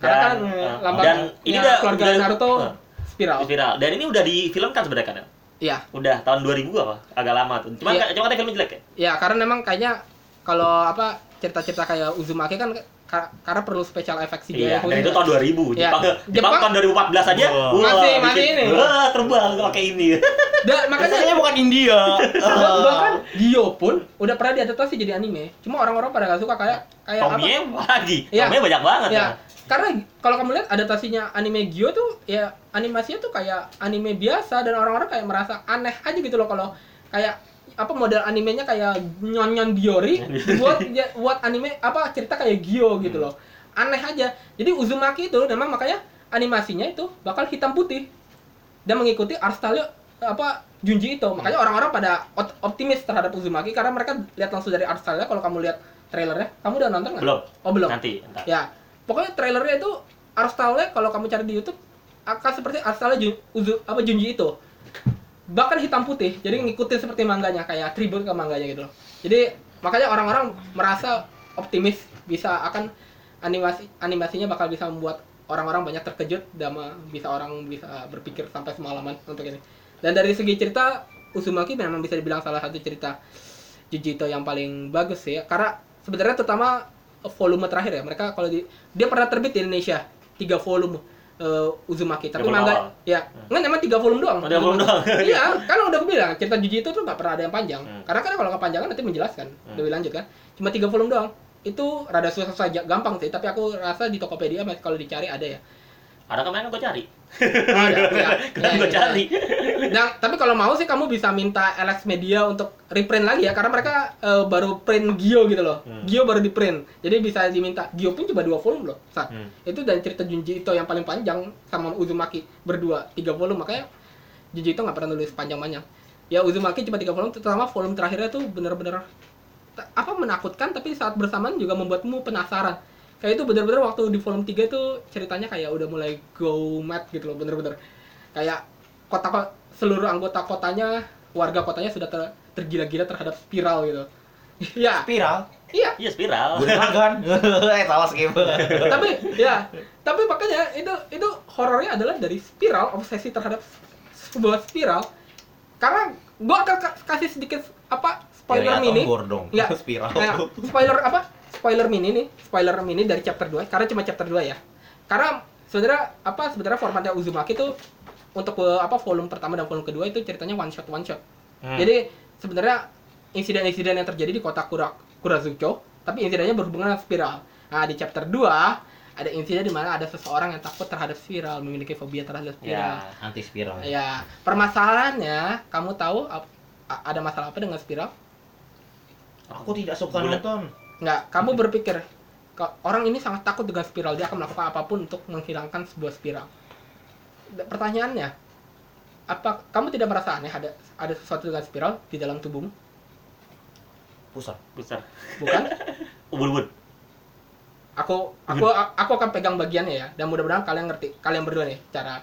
Karena Dan, kan eh, lambang dan ini udah keluarga udah- Naruto eh, spiral. viral. Dan ini udah difilmkan sebenarnya kan? Iya. Udah tahun 2000 apa? Agak lama tuh. Cuma Iya. cuma katanya filmnya jelek ya? Ya, karena memang kayaknya kalau apa cerita-cerita kayak Uzumaki kan ka- karena perlu special effect CGI Iya, dan itu tahun 2000. Iya. Jepang, Jepang, Jepang- tahun 2014 aja. Wah. wah, Masih- bikin- masih ini. Wah, terbang pakai ini. Da- makanya Biasanya bukan India. (laughs) bah- bahkan Gyo pun udah pernah diadaptasi jadi anime. Cuma orang-orang pada gak suka kayak kayak apa? Tomie lagi. Iya. Tomie banyak banget. Ya, kan? Karena kalau kamu lihat adaptasinya anime Gyo tuh ya animasinya tuh kayak anime biasa dan orang-orang kayak merasa aneh aja gitu loh kalau kayak apa model animenya kayak nyon-nyon Biori buat ya, buat anime apa cerita kayak Gyo gitu loh. Aneh aja. Jadi Uzumaki itu memang makanya animasinya itu bakal hitam putih dan mengikuti art style apa Junji itu. Makanya orang-orang pada optimis terhadap Uzumaki karena mereka lihat langsung dari art style kalau kamu lihat trailernya kamu udah nonton nggak? Belum. oh belum. Nanti, entar. Ya, pokoknya trailernya itu art style-nya kalau kamu cari di YouTube akan seperti art style Jun, Uzu, apa Junji itu. Bahkan hitam putih, jadi ngikutin seperti mangganya kayak tribute ke mangganya gitu loh. Jadi makanya orang-orang merasa optimis bisa akan animasi animasinya bakal bisa membuat orang-orang banyak terkejut dan bisa orang bisa berpikir sampai semalaman untuk ini. Dan dari segi cerita Uzumaki memang bisa dibilang salah satu cerita Junji Ito yang paling bagus sih ya. Karena sebenarnya terutama volume terakhir ya. Mereka kalau di dia pernah terbit di Indonesia tiga volume eh, Uzumaki. Tapi manga ya, enggak emang tiga volume doang. Oh, tiga volume doang. (laughs) iya, kan udah aku bilang cerita Junji Ito tuh nggak pernah ada yang panjang. Hmm. Karena kan kalau kepanjangan nanti menjelaskan Hmm. lebih lanjut kan. Cuma tiga volume doang. Itu rada susah saja, gampang sih. Tapi aku rasa di Tokopedia kalau dicari ada ya. Ada kemarin gue cari. Oh, ya. Kan Ya, ya, cari. Nah, tapi kalau mau sih kamu bisa minta LX Media untuk reprint lagi ya, karena mereka eh, baru print Gio gitu loh. Hmm. Gio baru di print, jadi bisa diminta. Gio pun cuma dua volume loh. Sa. Hmm. Itu dan cerita Junji Ito yang paling panjang sama Uzumaki berdua tiga volume, makanya Junji Ito nggak pernah nulis panjang-panjang. Ya Uzumaki cuma tiga volume, terutama volume terakhirnya tuh bener-bener apa menakutkan, tapi saat bersamaan juga membuatmu penasaran. Kayak itu bener-bener waktu di volume 3 itu ceritanya kayak udah mulai go mad gitu loh, bener-bener kayak kota seluruh anggota kotanya warga kotanya sudah ter- tergila-gila terhadap spiral gitu (laughs) ya Spiral. iya Iya spiral. Gue kan. (laughs) Eh salah skip. (laughs) tapi ya tapi makanya itu itu horornya adalah dari spiral obsesi terhadap sebuah spiral karena gua akan ka- kasih sedikit apa spoiler mini dong. ya Spiral. kayak spoiler apa spoiler mini nih spoiler mini dari chapter 2 karena cuma chapter 2 ya karena sebenarnya apa sebenarnya formatnya Uzumaki tuh untuk eh, apa volume pertama dan volume kedua itu ceritanya one shot one shot Hmm. jadi sebenarnya insiden-insiden yang terjadi di kota Kura Kurazucho tapi insidennya berhubungan dengan spiral nah di chapter 2 ada insiden di mana ada seseorang yang takut terhadap spiral memiliki fobia terhadap spiral Ya. Anti spiral. ya permasalahannya kamu tahu ada masalah apa dengan spiral Aku tidak suka Bulat. nonton. Nggak, kamu berpikir "Kok orang ini sangat takut dengan spiral, dia akan melakukan apa pun untuk menghilangkan sebuah spiral. Pertanyaannya, apa kamu tidak merasa aneh ada ada sesuatu dengan spiral di dalam tubuhmu? Pusat. Besar. Bukan? (laughs) Ubun-ubun. Aku aku aku akan pegang bagiannya ya dan mudah-mudahan kalian ngerti, kalian berdua nih cara.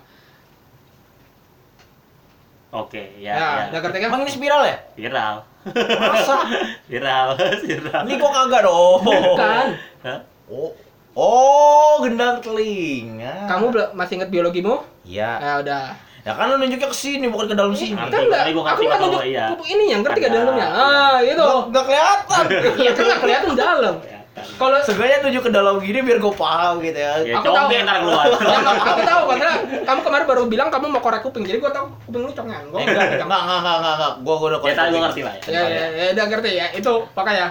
Oke, ya, Ya, ya. udah ngerti kan? Emang ini spiral ya? Viral. Masa? (laughs) Viral, (laughs) viral. Ini kok kagak dong. Bukan. Hah? Oh. Oh, gendang telinga. Kamu masih ingat biologimu? Iya. Ya udah. Ya kan lu nunjuknya ke sini bukan ke dalam sini. Kan enggak, aku ngerti nggak kalau nunjuk iya. pupuk ini yang ngerti gak Ada, dalamnya? iya. Ah, itu. Nggak, nggak kelihatan. (laughs) Iya kan nggak kelihatan dalam. Kalau Seenggaknya tunjuk ke dalam gini biar gue paham gitu ya. Ya, Aku tahu. ntar keluar. Ya, aku tahu karena kamu kemarin baru bilang kamu mau korek kuping, jadi gua tahu kuping lu congan. Gua Eh, enggak, enggak, enggak, enggak. Gua gua udah Ya, tadi korek. gua ngerti lah ya. Ya, ya, ya, udah ngerti ya. Itu makanya.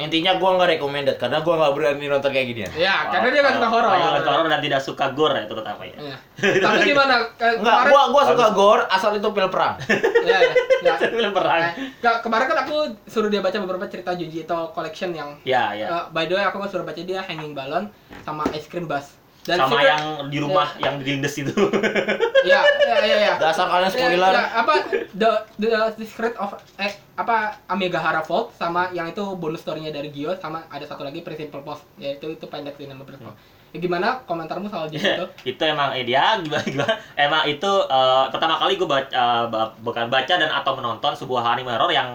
Intinya gua enggak recommended karena gua enggak berani nonton kayak ginian. Ya, karena dia nggak suka horor. Nggak horor dan tidak suka gore itu terutama ya. Iya. Tapi gimana? (laughs) Kemarin, gua gua suka gore asal itu pil perang. Ya, ya, ya. Film perang. Eh, nggak, kemarin kan aku suruh dia baca beberapa cerita Junji Ito collection yang Ya, ya. eh, by the way aku suruh baca dia Hanging Balloon sama Ice Cream Bus. Dan Sama Secret- yang di rumah yang dilindes itu. (laughs) ya, ya, ya, ya. Dasar kalian spoiler. Ya, ya, apa the the the secret of eh apa Amigahara Vault sama yang itu bonus story-nya dari Gio sama ada satu lagi Principal Post yaitu itu pendek sih nama Principal. Ya, gimana komentarmu soal Gio itu? (laughs) itu emang eh, dia gimana gimana emang itu eh, pertama kali gue baca eh, ba- bukan baca dan atau menonton sebuah anime horror yang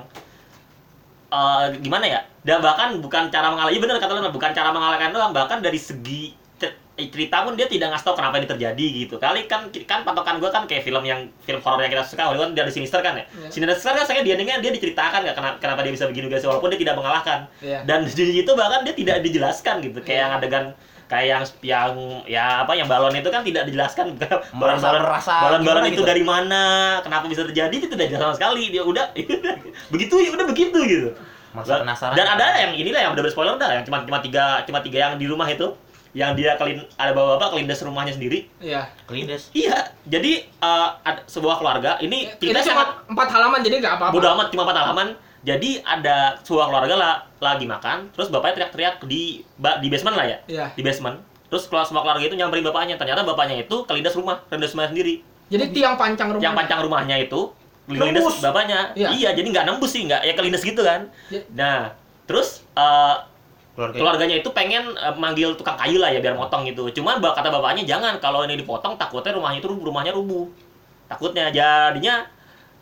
eh, gimana ya dan bahkan bukan cara mengalahkan iya bener kata lu bukan cara mengalahkan doang bahkan dari segi eh, cerita pun dia tidak ngasih tau kenapa ini terjadi gitu kali kan kan patokan gue kan kayak film yang film horor yang kita suka Hollywood dari Sinister kan ya Iya. Sinister kan saya dia dia diceritakan nggak kenapa, kenapa dia bisa begini guys walaupun dia tidak mengalahkan Iya. dan di itu bahkan dia tidak dijelaskan gitu kayak Iya. yang adegan kayak yang yang ya apa yang balon itu kan tidak dijelaskan (laughs) balon-balon Merasa- balon-balon gimana itu gitu? dari mana kenapa bisa terjadi itu tidak jelas sama sekali dia udah (laughs) begitu ya udah begitu gitu Masa penasaran. dan ada yang inilah yang udah spoiler dah yang cuma cuma tiga cuma tiga yang di rumah itu yang dia kelin ada bapak-bapak kelindas rumahnya sendiri. Iya. Kelindes. Iya, jadi eh, ada sebuah keluarga ini Ini kita cuma sangat empat halaman jadi nggak apa-apa. bodo amat cuma empat halaman. Jadi ada sebuah keluarga lah, lagi makan, terus bapaknya teriak-teriak di ba- di basement lah ya, Iya. di basement. Terus keluar semua keluarga itu nyamperin bapaknya. Ternyata bapaknya itu kelindas rumah, kelindas rumah sendiri. Jadi tiang pancang rumah. Yang pancang rumahnya itu kelindas Nembus. bapaknya. Iya. Iya, jadi nggak nembus sih, nggak ya kelindas gitu kan. Ya. Nah, terus eh, Keluarga. keluarganya itu pengen eh, manggil tukang kayu lah ya biar motong gitu. Cuman kata bapaknya jangan kalau ini dipotong takutnya rumahnya itu rumahnya rubuh. Takutnya jadinya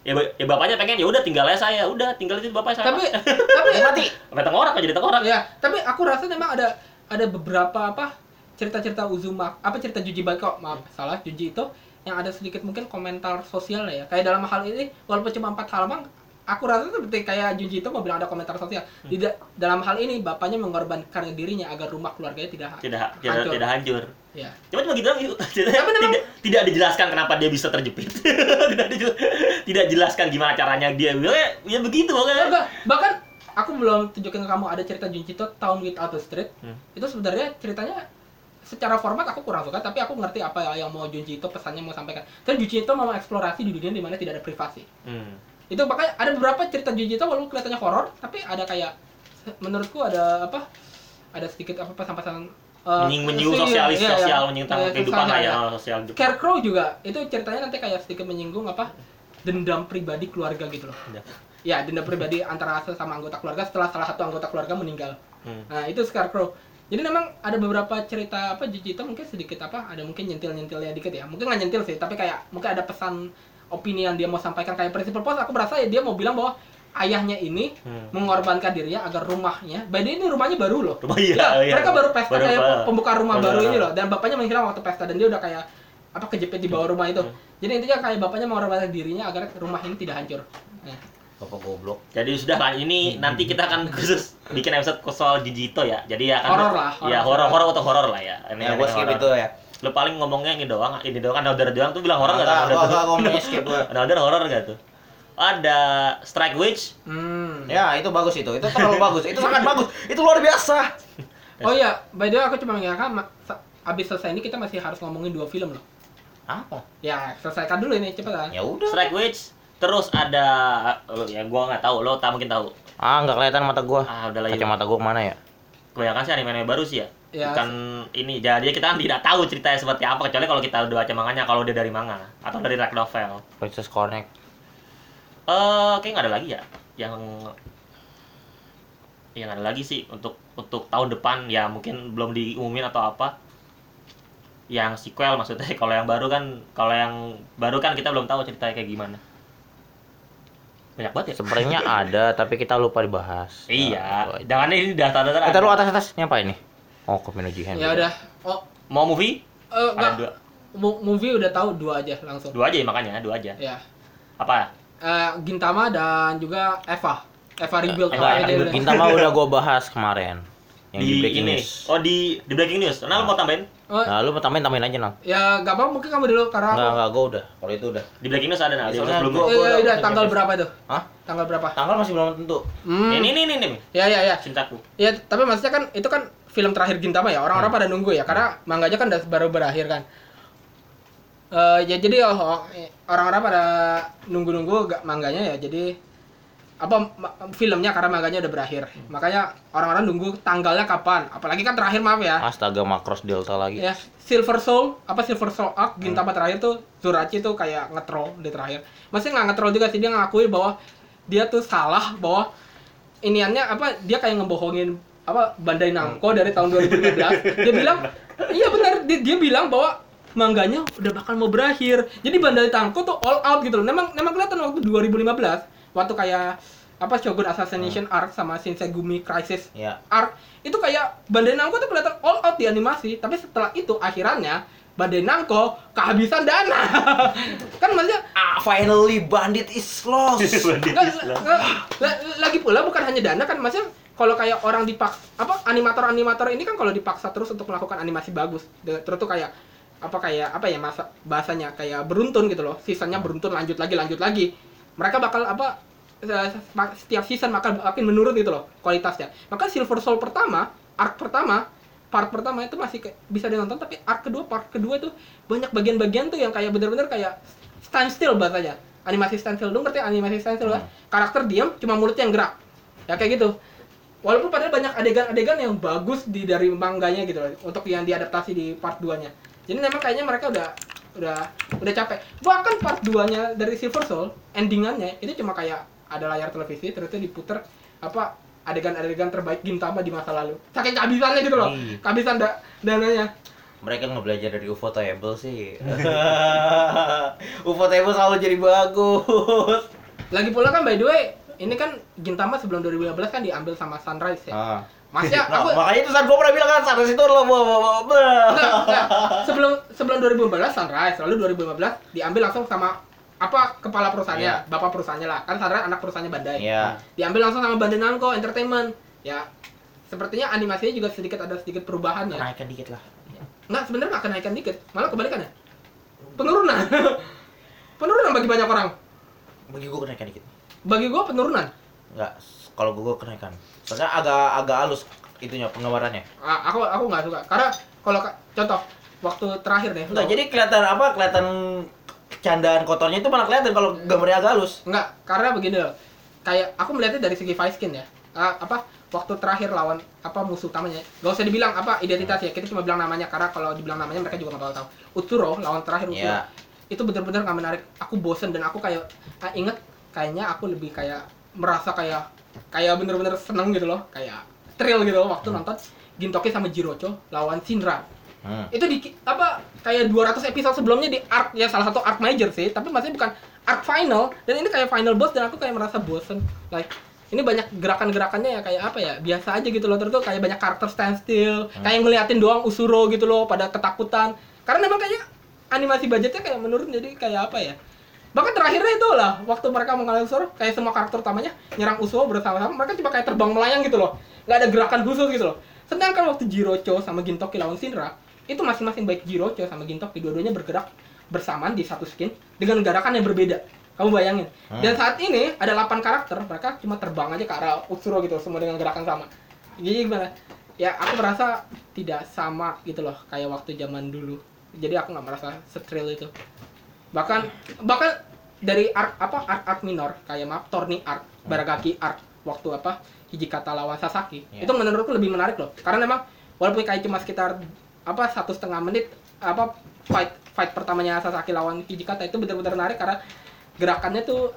ya, ya bapaknya pengen ya udah tinggal aja saya, udah tinggal itu bapak saya. Tapi (laughs) tapi mati. Sampai tengkorak jadi tengkorak. ya, tapi aku rasa memang ada ada beberapa apa cerita-cerita Uzuma apa cerita Juji Baiko maaf salah Juji itu yang ada sedikit mungkin komentar sosial lah ya kayak dalam hal ini walaupun cuma empat halaman aku rasa seperti kayak Juji itu mau bilang ada komentar sosial tidak dalam hal ini bapaknya mengorbankan dirinya agar rumah keluarganya tidak Tidak tidak hancur. tidak hancur. ya Cuma cuma gitu doang yuk. (laughs) Tidak, tidak, tidak dijelaskan kenapa dia bisa terjepit. (laughs) tidak, tidak jelaskan gimana caranya dia. Ya, ya begitu. Enggak, bahkan aku belum tunjukin ke kamu ada cerita Junji itu Town Without a Street. Hmm. Itu sebenarnya ceritanya secara format aku kurang suka, tapi aku ngerti apa yang mau Junji itu pesannya mau sampaikan. Terus Junji itu mau eksplorasi di dunia di mana tidak ada privasi. Hmm. Itu makanya ada beberapa cerita Junji itu walaupun kelihatannya horor, tapi ada kayak menurutku ada apa? Ada sedikit apa pesan-pesan eh, Menying- menyinggung iya, sosialis iya, iya. sosial menyinggung tentang Iya, kehidupan lah sosial, ya iya. sosial Scarecrow juga itu ceritanya nanti kayak sedikit menyinggung apa dendam pribadi keluarga gitu loh. Iya. Ya dendam pribadi antara sama anggota keluarga setelah salah satu anggota keluarga meninggal. Hmm. Nah itu Scarecrow. Jadi memang ada beberapa cerita apa Jujutsu mungkin sedikit apa ada mungkin nyentil-nyentilnya dikit ya. Mungkin nggak nyentil sih, tapi kayak mungkin ada pesan opini yang dia mau sampaikan kayak prinsipal pos aku merasa ya dia mau bilang bahwa ayahnya ini Hmm. mengorbankan dirinya agar rumahnya, by the way, ini rumahnya baru loh. Rumah iya, Ya, iya. mereka baru pesta Baru kayak pembukaan rumah Baru- baru ini loh dan bapaknya menghilang waktu pesta dan dia udah kayak apa kejepit di bawah rumah itu. Hmm. Jadi intinya kayak bapaknya mengorbankan dirinya agar rumah ini tidak hancur. Nah, Bapak goblok. Jadi sudah kan ini nanti kita akan (laughs) khusus bikin episode soal Jujito ya. Jadi ya kan Horor lah, Ya horor. horor horor atau horor lah ya. Ini Ya, gue skip horor. itu ya. Lo paling ngomongnya ini doang, ini doang kan Another doang tuh bilang horor enggak? Enggak, gua Another gua tuh. ngomongnya skip gua. Another horor enggak tuh? Ada Strike Witch. hmm. Ya, itu bagus itu. Itu terlalu bagus. Itu sangat bagus. Itu luar biasa. Oh iya, by the way aku cuma mengingatkan abis selesai ini kita masih harus ngomongin dua film loh. Apa? Ya, selesaikan dulu ini cepetan. Ya udah. Strike Witch. Terus ada lo ya gua nggak tahu, lo tak mungkin tahu. Ah, nggak kelihatan mata gua. Ah, udah lah. Kacamata gua ke mana ya? Kebanyakan sih anime baru sih ya. Ya, Bukan ini, jadi kita kan tidak tahu ceritanya seperti apa kecuali kalau kita udah baca manganya kalau dia dari manga atau dari light novel. Princess Connect. Eh, kayak nggak ada lagi ya yang yang ada lagi sih untuk untuk tahun depan ya mungkin belum diumumin atau apa yang sequel maksudnya (laughs) kalau yang baru kan kalau yang baru kan kita belum tahu ceritanya kayak gimana banyak banget ya Sebenarnya (laughs) ada, tapi kita lupa dibahas. iya Nah, jangan ini data-data Eh, taruh atas atasnya apa ini? Oh, Kopino Jihen. Ya udah. Oh, mau movie eh, ada enggak. dua Mo- movie udah tahu dua aja langsung. dua aja ya makanya dua aja Ya. apa Eh, Gintama dan juga Eva. Eva Rebuild. Eva, Oh, Eva dia udah- Gintama udah gua bahas kemarin. Yang di, Breaking ini News. oh di di breaking news nah, lo mau tambahin Oh, Nah, lu mau tambahin tambahin aja, Nang. ya nggak apa mungkin kamu dulu karena Enggak, aku. enggak, gua udah. Kalau itu udah. di breaking news ada nah di Soalnya sebelumnya gua- Eh, udah- udah tanggal berapa itu? Hah? Tanggal berapa? Tanggal masih belum tentu. Hmm. ini ini ini ini Ya ya ya. cintaku Ya, tapi maksudnya kan itu kan film terakhir Gintama ya. Orang-orang pada nunggu ya karena manganya kan udah baru berakhir kan. Eh ya jadi oh, eh, orang-orang pada nunggu-nunggu gak manganya ya. Jadi apa filmnya karena manganya udah berakhir. Makanya orang-orang nunggu tanggalnya kapan. Apalagi kan terakhir maaf ya. Astaga, Macross Delta lagi. Ya, Silver Soul, apa Silver Soul Arc Gintama terakhir tuh Zurachi tuh kayak ngetrol di terakhir. Maksudnya nggak ngetrol juga sih dia ngakui bahwa dia tuh salah bahwa iniannya apa dia kayak ngebohongin apa Bandai Namco dari tahun 2015. dia bilang iya benar dia, dia bilang bahwa mangganya udah bakal mau berakhir. Jadi Bandai Namco tuh all out gitu loh. Memang memang kelihatan waktu 2015 waktu kayak apa Shogun Assassination Arc sama Shinsengumi Crisis Ya. Arc itu kayak Bandai Namco tuh kelihatan all out di animasi, tapi setelah itu akhirannya Bandai Namco kehabisan dana. (laughs) kan maksudnya Ah, finally bandit is lost. (laughs) nggak- nggak- la- lagi pula bukan hanya dana kan maksudnya kalau kayak orang dipaksa apa animator-animator ini kan kalau dipaksa terus untuk melakukan animasi bagus. Terus tuh kayak apa kayak apa ya masa bahasanya kayak beruntun gitu loh. Sisanya beruntun lanjut lagi lanjut lagi. Mereka bakal apa setiap season maka makin menurun gitu loh kualitasnya. Maka Silver Soul pertama arc pertama part pertama itu masih kayak bisa ditonton tapi arc kedua part kedua itu banyak bagian-bagian tuh yang kayak bener-bener kayak standstill bahasanya. Animasi standstill dong ngerti animasi standstill lah karakter diam cuma mulutnya yang gerak. Ya kayak gitu walaupun padahal banyak adegan-adegan yang bagus di dari mangganya gitu loh untuk yang diadaptasi di part 2 nya jadi memang kayaknya mereka udah udah udah capek bahkan part 2 nya dari Silver Soul endingannya itu cuma kayak ada layar televisi terus itu diputer apa adegan-adegan terbaik Gintama di masa lalu saking kehabisannya gitu loh Iya. kehabisan da dananya Mereka nggak belajar dari UFO Table sih. (laughs) UFO Table selalu jadi bagus. lagi pula kan by the way ini kan Gintama sebelum 2015 kan diambil sama Sunrise ya Ah. Masnya Nah, aku makanya itu saat gue pernah bilang kan sana situ lo bawa bawa Enggak, enggak. Sebelum sebelum 2015 Sunrise, lalu 2015 diambil langsung sama apa kepala perusahaannya, Iya. bapak perusahaannya lah. Kan Sunrise anak perusahaannya Bandai. Iya. Diambil langsung sama Bandai Namco Entertainment. Ya. Sepertinya animasinya juga sedikit ada sedikit perubahan ya. Naikkan dikit lah. Enggak, sebenarnya nggak kenaikan dikit, malah kebalikannya. Penurunan. (laughs) penurunan bagi banyak orang. Bagi gue kenaikan dikit. Bagi gua penurunan. Enggak, kalau gue kenaikan. Soalnya agak agak halus itunya penggambarannya. Ah, aku aku nggak suka. Karena kalau ka- contoh waktu terakhir deh. Enggak, jadi kelihatan apa? Kelihatan candaan kotornya itu malah kelihatan kalau gambarnya agak halus. Enggak, karena begini loh. Kayak aku melihatnya dari segi fight skin ya. Ah, apa waktu terakhir lawan apa musuh utamanya? Gak usah dibilang apa identitas ya. Kita cuma bilang namanya karena kalau dibilang namanya mereka juga nggak tahu. Utsuro lawan terakhir Utsuro. Iya. Itu benar-benar nggak menarik. Aku bosen dan aku kayak ah, inget kayaknya aku lebih kayak merasa kayak kayak bener-bener seneng gitu loh, kayak thrill gitu loh waktu nonton Gintoki sama Jirocho lawan Shinra. Hmm. itu di apa kayak 200 episode sebelumnya di arc ya salah satu arc major sih tapi masih bukan arc final dan ini kayak final boss dan aku kayak merasa bosen. Like ini banyak gerakan-gerakannya ya kayak apa ya biasa aja gitu loh terus tuh kayak banyak karakter standstill kayak ngeliatin doang Usuro gitu loh pada ketakutan. Karena memang kayaknya animasi budgetnya kayak menurun jadi kayak apa ya bahkan terakhirnya itu lah waktu mereka mengalami Usuro kayak semua karakter utamanya nyerang Usuro bersama-sama mereka cuma kayak terbang melayang gitu loh. Nggak ada gerakan khusus gitu loh. Sedangkan waktu Jirocho sama Gintoki lawan Shinra itu masing-masing baik Jirocho sama Gintoki dua-duanya bergerak bersamaan di satu skin dengan gerakan yang berbeda. Kamu bayangin. Dan saat ini ada 8 karakter mereka cuma terbang aja ke arah Usuro gitu semua dengan gerakan sama. Jadi gimana? Ya aku merasa tidak sama gitu loh kayak waktu zaman dulu. Jadi aku nggak merasa setril itu bahkan bahkan dari arc apa arc arc minor kayak maaf Torni arc Baragaki arc waktu apa Hijikata lawan Sasaki Iya. itu menurutku lebih menarik loh. Karena memang walaupun kayak cuma sekitar apa satu setengah menit apa fight fight pertamanya Sasaki lawan Hijikata itu benar-benar menarik karena gerakannya tuh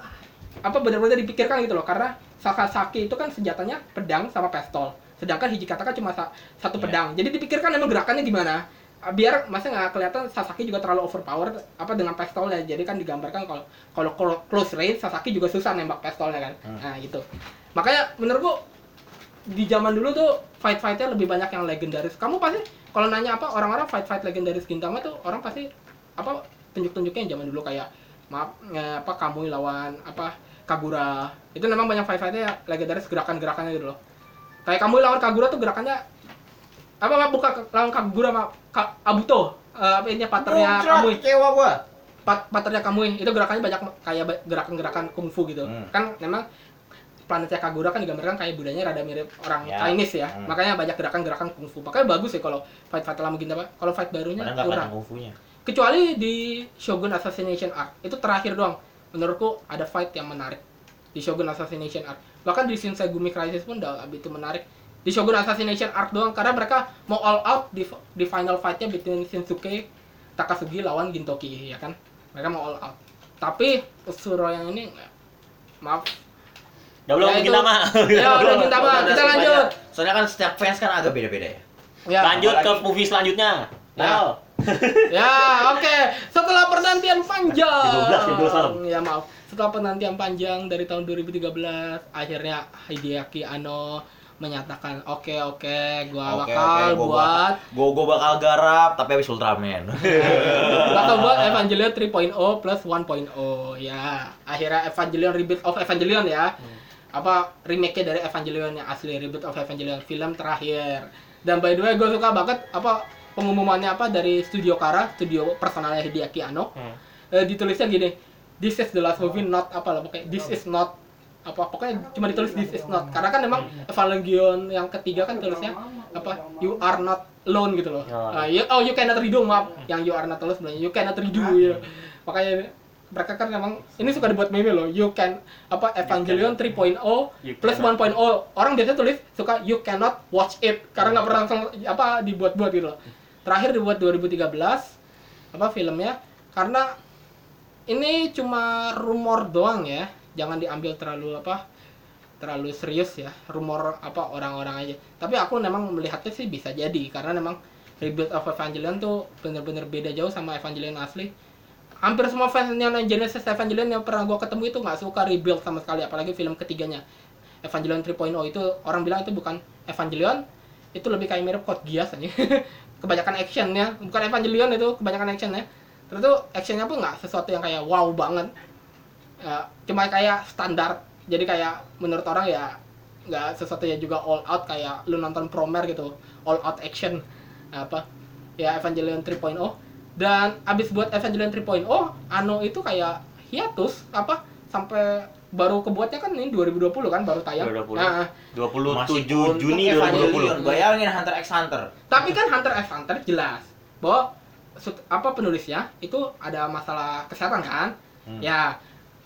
apa benar-benar dipikirkan gitu loh. Karena Sasaki itu kan senjatanya pedang sama pistol. Sedangkan Hijikata kan cuma sa- satu Iya. pedang. Jadi dipikirkan emang gerakannya gimana biar masa nggak kelihatan Sasaki juga terlalu overpower apa dengan pistolnya. Jadi kan digambarkan kalau kalau clo- close range Sasaki juga susah nembak pistolnya kan. Hmm. nah gitu. Makanya menurutku di zaman dulu tuh fight fightnya lebih banyak yang legendaris. Kamu pasti kalau nanya apa orang-orang fight fight legendaris Gintama tuh orang pasti apa tunjuk tunjuknya yang zaman dulu kayak maaf eh, apa kamu lawan apa Kagura. Itu memang banyak fight fightnya legendaris gerakan gerakannya gitu loh. Kayak kamu lawan Kagura tuh gerakannya apa apa buka lawan Kagura sama Ka- Abuto. Eh, apa ini patternnya Muncrat, kamu kecewa gua. pat patternnya kamu itu gerakannya banyak kayak gerakan-gerakan kungfu gitu. Hmm. kan memang planetnya Kagura kan digambarkan kayak budayanya rada mirip orang Ya. Chinese ya. Hmm. makanya banyak gerakan-gerakan kungfu makanya bagus sih kalau fight fight lama Gintama kalau fight barunya Padahal kurang. kungfunya. kecuali di Shogun Assassination Arc. Itu terakhir doang. Menurutku ada fight yang menarik di Shogun Assassination Arc. Bahkan di Shinsengumi Crisis pun udah itu menarik di Shogun Assassination Arc doang karena mereka mau all out di di final fightnya between Shinsuke Takasugi lawan Gintoki ya kan mereka mau all out tapi Usuro yang ini maaf Ya belum Ya, mungkin lama. ya udah Gintama kita lanjut banyak. Soalnya kan setiap fans kan agak beda-beda ya. ya Lanjut ke apalagi- movie selanjutnya. Ya. Nal. Ya, oke. Setelah penantian panjang. 12, 12 malam. Ya, maaf. Setelah penantian panjang dari tahun 2013, akhirnya Hideaki Anno menyatakan, "Oke, oke, gua Oke, bakal oke, gua buat Gue gue bakal garap tapi habis Ultraman. (laughs) bakal buat (laughs) Evangelion 3.0 plus 1.0." Ya, akhirnya Evangelion Rebirth of Evangelion ya. Apa remake-nya dari Evangelion yang asli Rebirth of Evangelion film terakhir. Dan by the way, gue suka banget apa pengumumannya apa dari studio Kara, studio personalnya Hideaki Anno. Hmm. Eh, ditulisnya gini this is the last movie not apa lah pokoknya this is not apa pokoknya cuma ditulis this is not karena kan memang Evangelion yang ketiga kan tulisnya apa you are not alone gitu loh. Oh. You- oh you cannot redo maaf. Yang you are not alone sebenarnya you cannot redo ya. makanya mereka kan memang ini suka dibuat meme loh you can apa Evangelion 3.0 You plus cannot. 1.0 orang biasanya tulis suka you cannot watch it karena nggak pernah langsung apa dibuat-buat gitu loh. Terakhir dibuat 2013 apa filmnya. Karena ini cuma rumor doang ya jangan diambil terlalu apa terlalu serius ya rumor apa orang-orang aja. Tapi aku memang melihatnya sih bisa jadi karena memang Rebuild of Evangelion tuh bener-bener beda jauh sama Evangelion asli. Hampir semua fansnya Genesis Evangelion yang pernah gua ketemu itu nggak suka rebuild sama sekali apalagi film ketiganya. Evangelion 3.0 itu orang bilang itu bukan Evangelion itu lebih kayak mirip Code Geass aja (laughs) kebanyakan actionnya bukan Evangelion itu kebanyakan actionnya. Terus tuh actionnya pun nggak sesuatu yang kayak wow banget Ya, cuma kayak standar jadi kayak menurut orang ya nggak sesuatu yang juga all out kayak lu nonton Promare gitu all out action apa ya Evangelion 3.0 dan abis buat Evangelion 3.0 Ano itu kayak hiatus apa sampai baru kebuatnya kan ini 2020 kan baru tayang 2020. Nah, 27 untuk Juni Evangelion. 2020. Bayangin Hunter x Hunter. tapi kan Hunter x Hunter jelas bahwa apa penulisnya itu ada masalah kesehatan kan Hmm. ya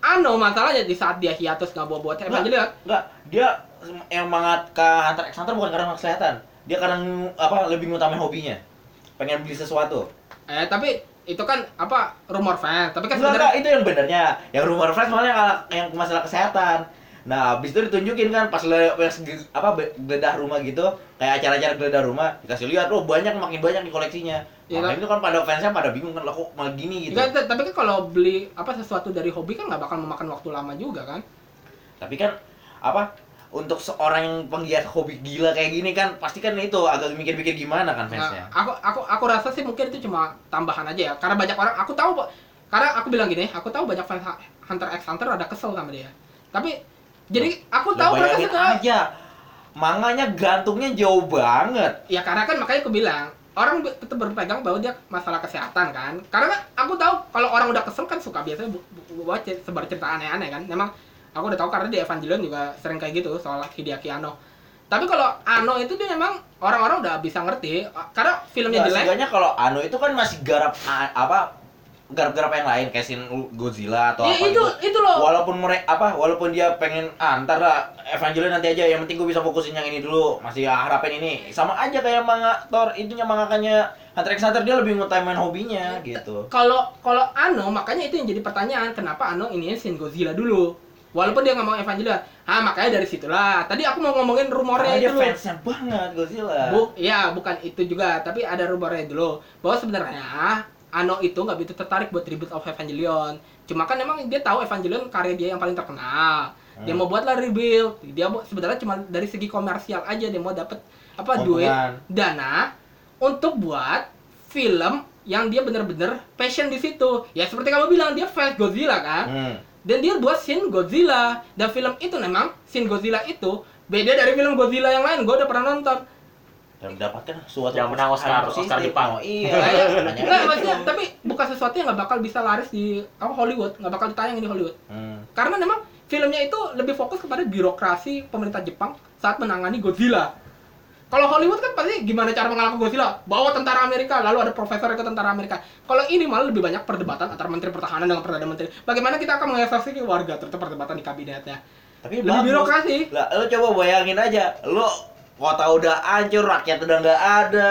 Ano masalahnya di saat dia hiatus nggak buat buat Evangelion Enggak, dia yang semangat ke Hunter x Hunter bukan karena kesehatan. Dia karena apa lebih ngutamain hobinya. Pengen beli sesuatu. eh tapi itu kan apa rumor fans tapi kan sebenarnya itu yang benernya. Yang rumor flash malah yang, yang masalah kesehatan. Nah, habis itu ditunjukin kan pas le, pas apa geledah rumah gitu, kayak acara-acara geledah rumah, dikasih lihat, oh banyak makin banyak di koleksinya. Iya, Makanya itu kan pada fansnya pada bingung kan, lah kok malah gini gitu. Enggak, t- tapi kan kalau beli apa sesuatu dari hobi kan nggak bakal memakan waktu lama juga kan Tapi kan apa untuk seorang yang penggiat hobi gila kayak gini kan pasti kan itu agak mikir-mikir gimana kan Nah, fansnya. aku aku aku rasa sih mungkin itu cuma tambahan aja ya karena banyak orang aku tahu karena aku bilang gini aku tahu banyak fans Hunter x Hunter ada kesel sama dia tapi jadi aku tahu mereka suka aja. Manganya gantungnya jauh banget. ya karena kan makanya aku bilang orang tetap berpegang bahwa dia masalah kesehatan kan karena aku tahu kalau orang udah kesel kan suka biasanya bu- bu- buat sebar cerita aneh-aneh kan memang aku udah tahu karena di Evangelion juga sering kayak gitu soal Hideaki Anno tapi kalau Anno itu dia memang orang-orang udah bisa ngerti karena filmnya Nggak, jelek setidaknya kalau Ano itu kan masih garap apa garap-garap yang lain kayak scene Godzilla atau ya apa itu gitu. itu loh. Walaupun mereka apa walaupun dia pengen ah ntar lah Evangelion nanti aja yang penting gue bisa fokusin yang ini dulu masih harapin ini. Sama aja kayak manga Thor itunya mangakanya Hunter x Hunter dia lebih ngutamain hobinya gitu. Kalau kalau Ano makanya itu yang jadi pertanyaan kenapa Ano ini Shin Godzilla dulu? Walaupun dia nggak mau Evangelion ah makanya dari situlah. Tadi aku mau ngomongin rumornya karena dia itu loh. fansnya banget Godzilla. Bu, ya bukan itu juga, tapi ada rumornya dulu bahwa sebenarnya Ano itu nggak begitu tertarik buat reboot of Evangelion. Cuma kan emang dia tahu Evangelion karya dia yang paling terkenal. Dia Hmm. mau buatlah rebuild. Dia mau sebenarnya cuma dari segi komersial aja dia mau dapet apa duit dana untuk buat film yang dia bener-bener passion di situ. Ya seperti kamu bilang dia fans Godzilla kan Hmm. dan dia buat Shin Godzilla dan film itu memang Shin Godzilla itu beda dari film Godzilla yang lain gue udah pernah nonton dan mendapatkan suatu Yang menang Oscar. Oscar Jepang. Oh, iya. Nah, (laughs) ya. Nggak, maksudnya tapi bukan sesuatu yang nggak bakal bisa laris di apa Hollywood. Nggak bakal ditayangin di Hollywood. Hmm. karena memang filmnya itu lebih fokus kepada birokrasi pemerintah Jepang saat menangani Godzilla. Kalau Hollywood kan pasti gimana cara mengalahkan Godzilla? Bawa tentara Amerika lalu ada profesor itu tentara Amerika. Kalau ini malah lebih banyak perdebatan antara menteri pertahanan dengan perdana menteri. Bagaimana kita akan mengevakuasi warga? Terus perdebatan di kabinetnya. Tapi lebih bagus. birokrasi. Lah, lo coba bayangin aja, lo kota udah hancur, rakyat udah nggak ada.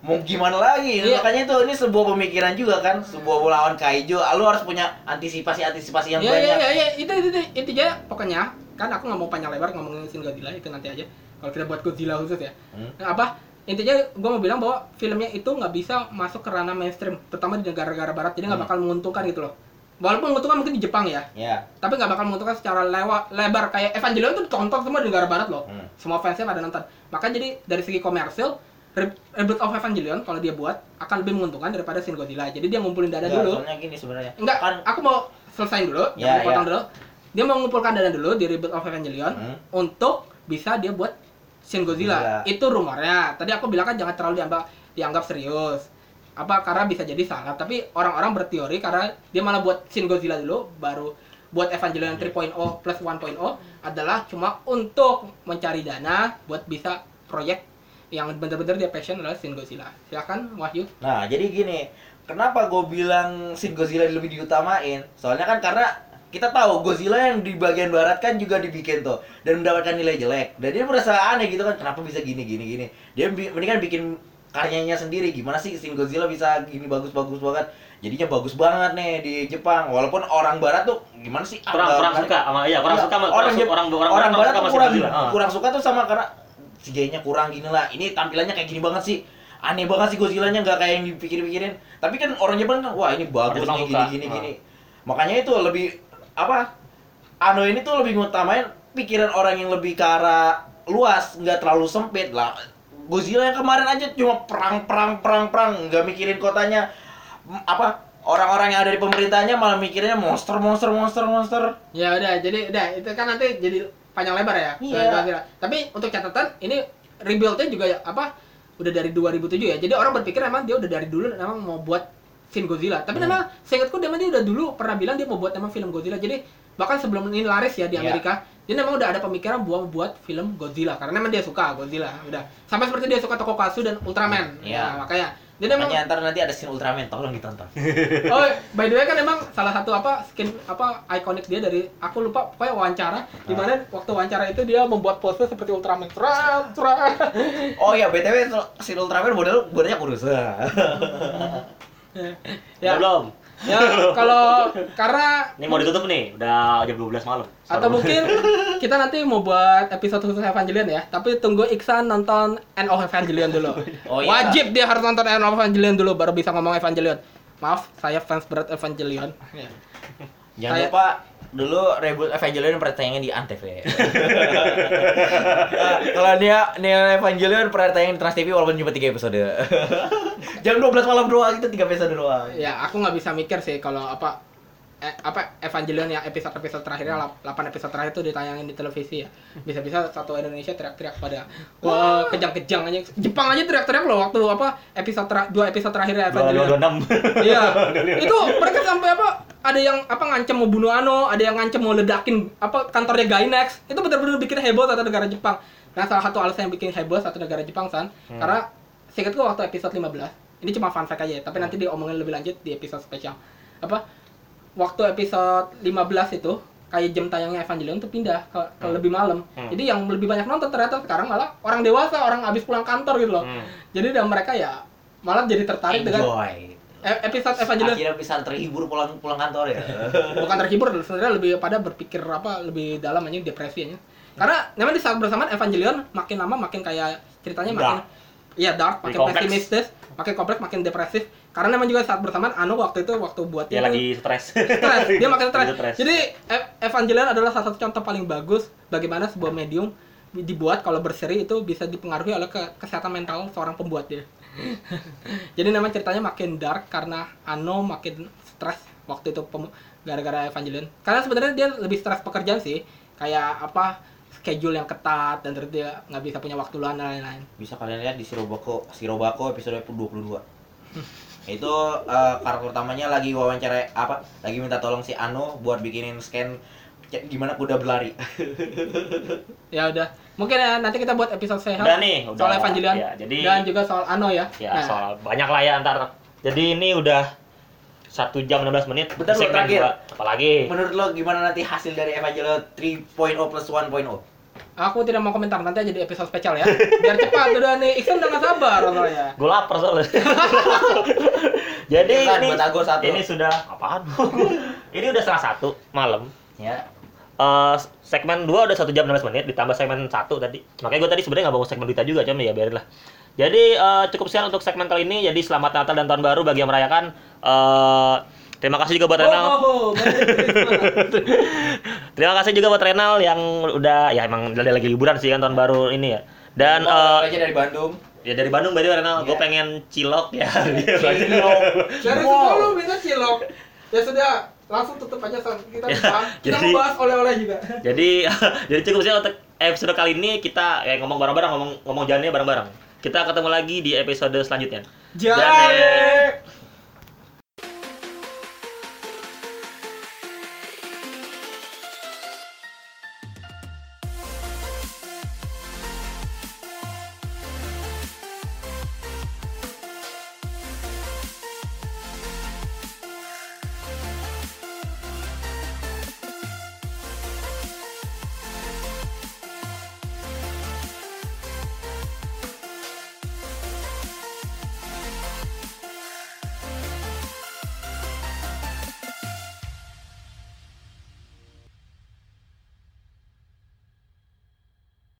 Mau gimana lagi? Iya. Makanya itu ini sebuah pemikiran juga kan, sebuah lawan kaijo. Lo harus punya antisipasi-antisipasi yang Iya iya banyak. iya iya itu itu itu intinya pokoknya kan aku nggak mau panjang lebar ngomongin Shin Godzilla itu nanti aja kalau kita buat Godzilla khusus ya Hmm. Nah, apa intinya gue mau bilang bahwa filmnya itu nggak bisa masuk ke ranah mainstream terutama di negara-negara barat jadi nggak Hmm. bakal menguntungkan gitu loh walaupun menguntungkan mungkin di Jepang ya Ya. tapi nggak bakal menguntungkan secara lewa, lebar kayak Evangelion tuh ditonton semua di negara barat loh Hmm. semua fansnya pada nonton maka jadi dari segi komersil Re- Reboot of Evangelion kalau dia buat akan lebih menguntungkan daripada Shin Godzilla jadi dia ngumpulin dana Nggak, dulu soalnya gini sebenarnya. Enggak, Kan aku mau selesaiin dulu, Ya, potong ya. dulu. Dia mau mengumpulkan dana dulu di Reboot of Evangelion Hmm. untuk bisa dia buat Shin Godzilla. Godzilla. Itu rumornya. Tadi aku bilang kan jangan terlalu dianggap dianggap serius. Apa karena bisa jadi salah, tapi orang-orang berteori karena dia malah buat Shin Godzilla dulu baru buat Evangelion 3.0 plus 1.0 adalah cuma untuk mencari dana buat bisa proyek yang bener-bener dia passion adalah Shin Godzilla. Silakan Wahyu. Nah, jadi gini, kenapa gue bilang Shin Godzilla lebih diutamain? Soalnya kan karena kita tahu Godzilla yang di bagian barat kan juga dibikin tuh dan mendapatkan nilai jelek. Dan dia merasa aneh gitu kan, kenapa bisa gini gini gini. Dia mendingan bikin karyanya sendiri. Gimana sih Shin Godzilla bisa gini bagus-bagus banget? Jadinya bagus banget nih di Jepang. Walaupun orang barat tuh gimana sih? kurang agak- kurang suka sama iya kurang Iya, suka sama orang orang orang orang, orang barat suka kurang. Ah. kurang suka tuh sama karena CGI-nya kurang gini lah. Ini tampilannya kayak gini banget sih. Aneh banget sih Godzilla-nya nggak kayak yang dipikir-pikirin. Tapi kan orang Jepang kan wah ini bagus nih gini gini gini. Makanya itu lebih apa? Ano ini tuh lebih ngutamain pikiran orang yang lebih ke arah luas, nggak terlalu sempit lah. Godzilla yang kemarin aja cuma perang perang perang perang, nggak mikirin kotanya apa orang-orang yang ada di pemerintahnya malah mikirnya monster monster monster monster. Ya udah, jadi udah itu kan nanti jadi panjang lebar ya. Iya. Tapi untuk catatan ini rebuild-nya juga ya, apa udah dari 2007 ya. Jadi orang berpikir emang dia udah dari dulu emang mau buat Shin Godzilla. Tapi Hmm. memang seingatku dia dia udah dulu pernah bilang dia mau buat emang film Godzilla. Jadi bahkan sebelum ini laris ya di Iya. Amerika, dia memang udah ada pemikiran buat buat film Godzilla karena memang dia suka Godzilla. Udah. Sama seperti dia suka Tokusatsu dan Ultraman. Iya. Nah, makanya dia memang Makanya ntar nanti ada scene Ultraman, tolong ditonton. (laughs) Oh, by the way kan emang salah satu apa skin apa ikonik dia dari aku lupa pokoknya wawancara di mana waktu wawancara itu dia membuat pose seperti Ultraman. Trat, trat. (laughs) Oh iya, BTW scene Ultraman model badannya kurus. Ya, (laughs) ya, belum. Ya kalau karena Ini mau ditutup nih, udah jam 12 malam. atau mungkin kita nanti mau buat episode khusus Evangelion ya, tapi tunggu Iksan nonton End of Evangelion dulu. (laughs) Oh, iya. Wajib dia harus nonton End of Evangelion dulu baru bisa ngomong Evangelion. Maaf, saya fans berat Evangelion. Jangan Saya- lupa dulu reboot Evangelion pernah tayangin di Antv. (laughs) Nah, Kalau dia Neo Evangelion pernah tayang di Trans TV walaupun cuma 3 episode. (laughs) Jam 12 malam doang itu 3 episode doang. ya aku nggak bisa mikir sih kalau apa eh, apa Evangelion yang episode episode terakhirnya lap- 8 episode terakhir itu ditayangin di televisi ya bisa-bisa satu Indonesia teriak-teriak pada wah kejang-kejang aja Jepang aja teriak-teriak loh waktu apa episode dua episode terakhirnya Evangelion 226. iya (laughs) itu mereka sampai apa ada yang apa ngancem mau bunuh Ano ada yang ngancem mau ledakin apa kantornya Gainax. Itu benar-benar bikin heboh satu negara Jepang. Nah salah satu alasan yang bikin heboh satu negara Jepang san karena seingatku waktu episode 15 ini cuma fun fact aja ya, tapi nanti diomongin lebih lanjut di episode spesial. Apa waktu episode 15 itu kayak jam tayangnya Evangelion tuh pindah ke, ke lebih malam. Hmm. jadi yang lebih banyak nonton ternyata sekarang malah orang dewasa orang habis pulang kantor gitu loh. Hmm. jadi dan mereka ya malah jadi tertarik dengan Enjoy. e- episode Evangelion Akhirnya bisa terhibur pulang pulang kantor ya. (laughs) bukan terhibur sebenarnya lebih pada berpikir apa lebih dalam aja depresi aja karena memang di saat bersamaan Evangelion makin lama makin kayak ceritanya makin iya dark makin kompleks. pesimistis makin kompleks makin depresif karena memang juga saat bersamaan Anu waktu itu waktu buat Dia itu lagi stres. stres dia makin stres jadi E- Evangelion adalah salah satu contoh paling bagus bagaimana sebuah medium dibuat kalau berseri itu bisa dipengaruhi oleh ke- kesehatan mental seorang pembuatnya jadi memang ceritanya makin dark karena Ano makin stres waktu itu gara-gara Evangelion. Karena sebenarnya dia lebih stres pekerjaan sih. Kayak apa schedule yang ketat dan terus dia nggak bisa punya waktu luang dan lain-lain. Bisa kalian lihat di Shirobako, Shirobako episode 22. itu eh, karakter utamanya lagi wawancara apa lagi minta tolong si Ano buat bikinin scan gimana kuda berlari. Ya udah mungkin ya, nanti kita buat episode sehat Udah nih, udah. soal Evangelion Ya, jadi- dan juga soal Ano ya ya, Nah, soal banyak lah ya antar. Jadi ini udah satu jam 16 menit. Bentar, Segmen terakhir. dua. Apalagi? menurut lo gimana nanti hasil dari Evangelion 3.0 plus 1.0 Aku tidak mau komentar nanti aja di episode spesial ya. Biar cepat udah nih. Iksan udah gak sabar soalnya. (laughs) Gue lapar soalnya. (laughs) Jadi Bukan, ini, buat aku satu. ini sudah apaan? (laughs) ini udah setengah satu malam. ya Eh, segmen 2 udah 1 jam 16 menit ditambah segmen 1 tadi. Makanya gue tadi sebenarnya nggak mau segmen berita juga, cuma ya biarin lah. Jadi eh, cukup sekian untuk segmen kali ini. Jadi selamat Natal dan tahun baru bagi yang merayakan. Eh, terima kasih juga buat Renal. Oh, oh, oh. Terima kasih juga buat Renal yang udah ya emang udah lagi liburan sih kan tahun baru ini ya. Dan eh, aja dari Bandung ya dari Bandung berarti Renal, gue Iya. pengen cilok ya. Cilok. Dari semua lu minta cilok. Ya sudah, langsung tutup aja San. Kita Ya, kita jadi- mau bahas oleh-oleh juga. jadi (laughs) jadi cukup sih untuk episode kali ini kita kayak ngomong bareng-bareng ngomong ngomong jalannya bareng-bareng. Kita ketemu lagi di episode selanjutnya. Jane.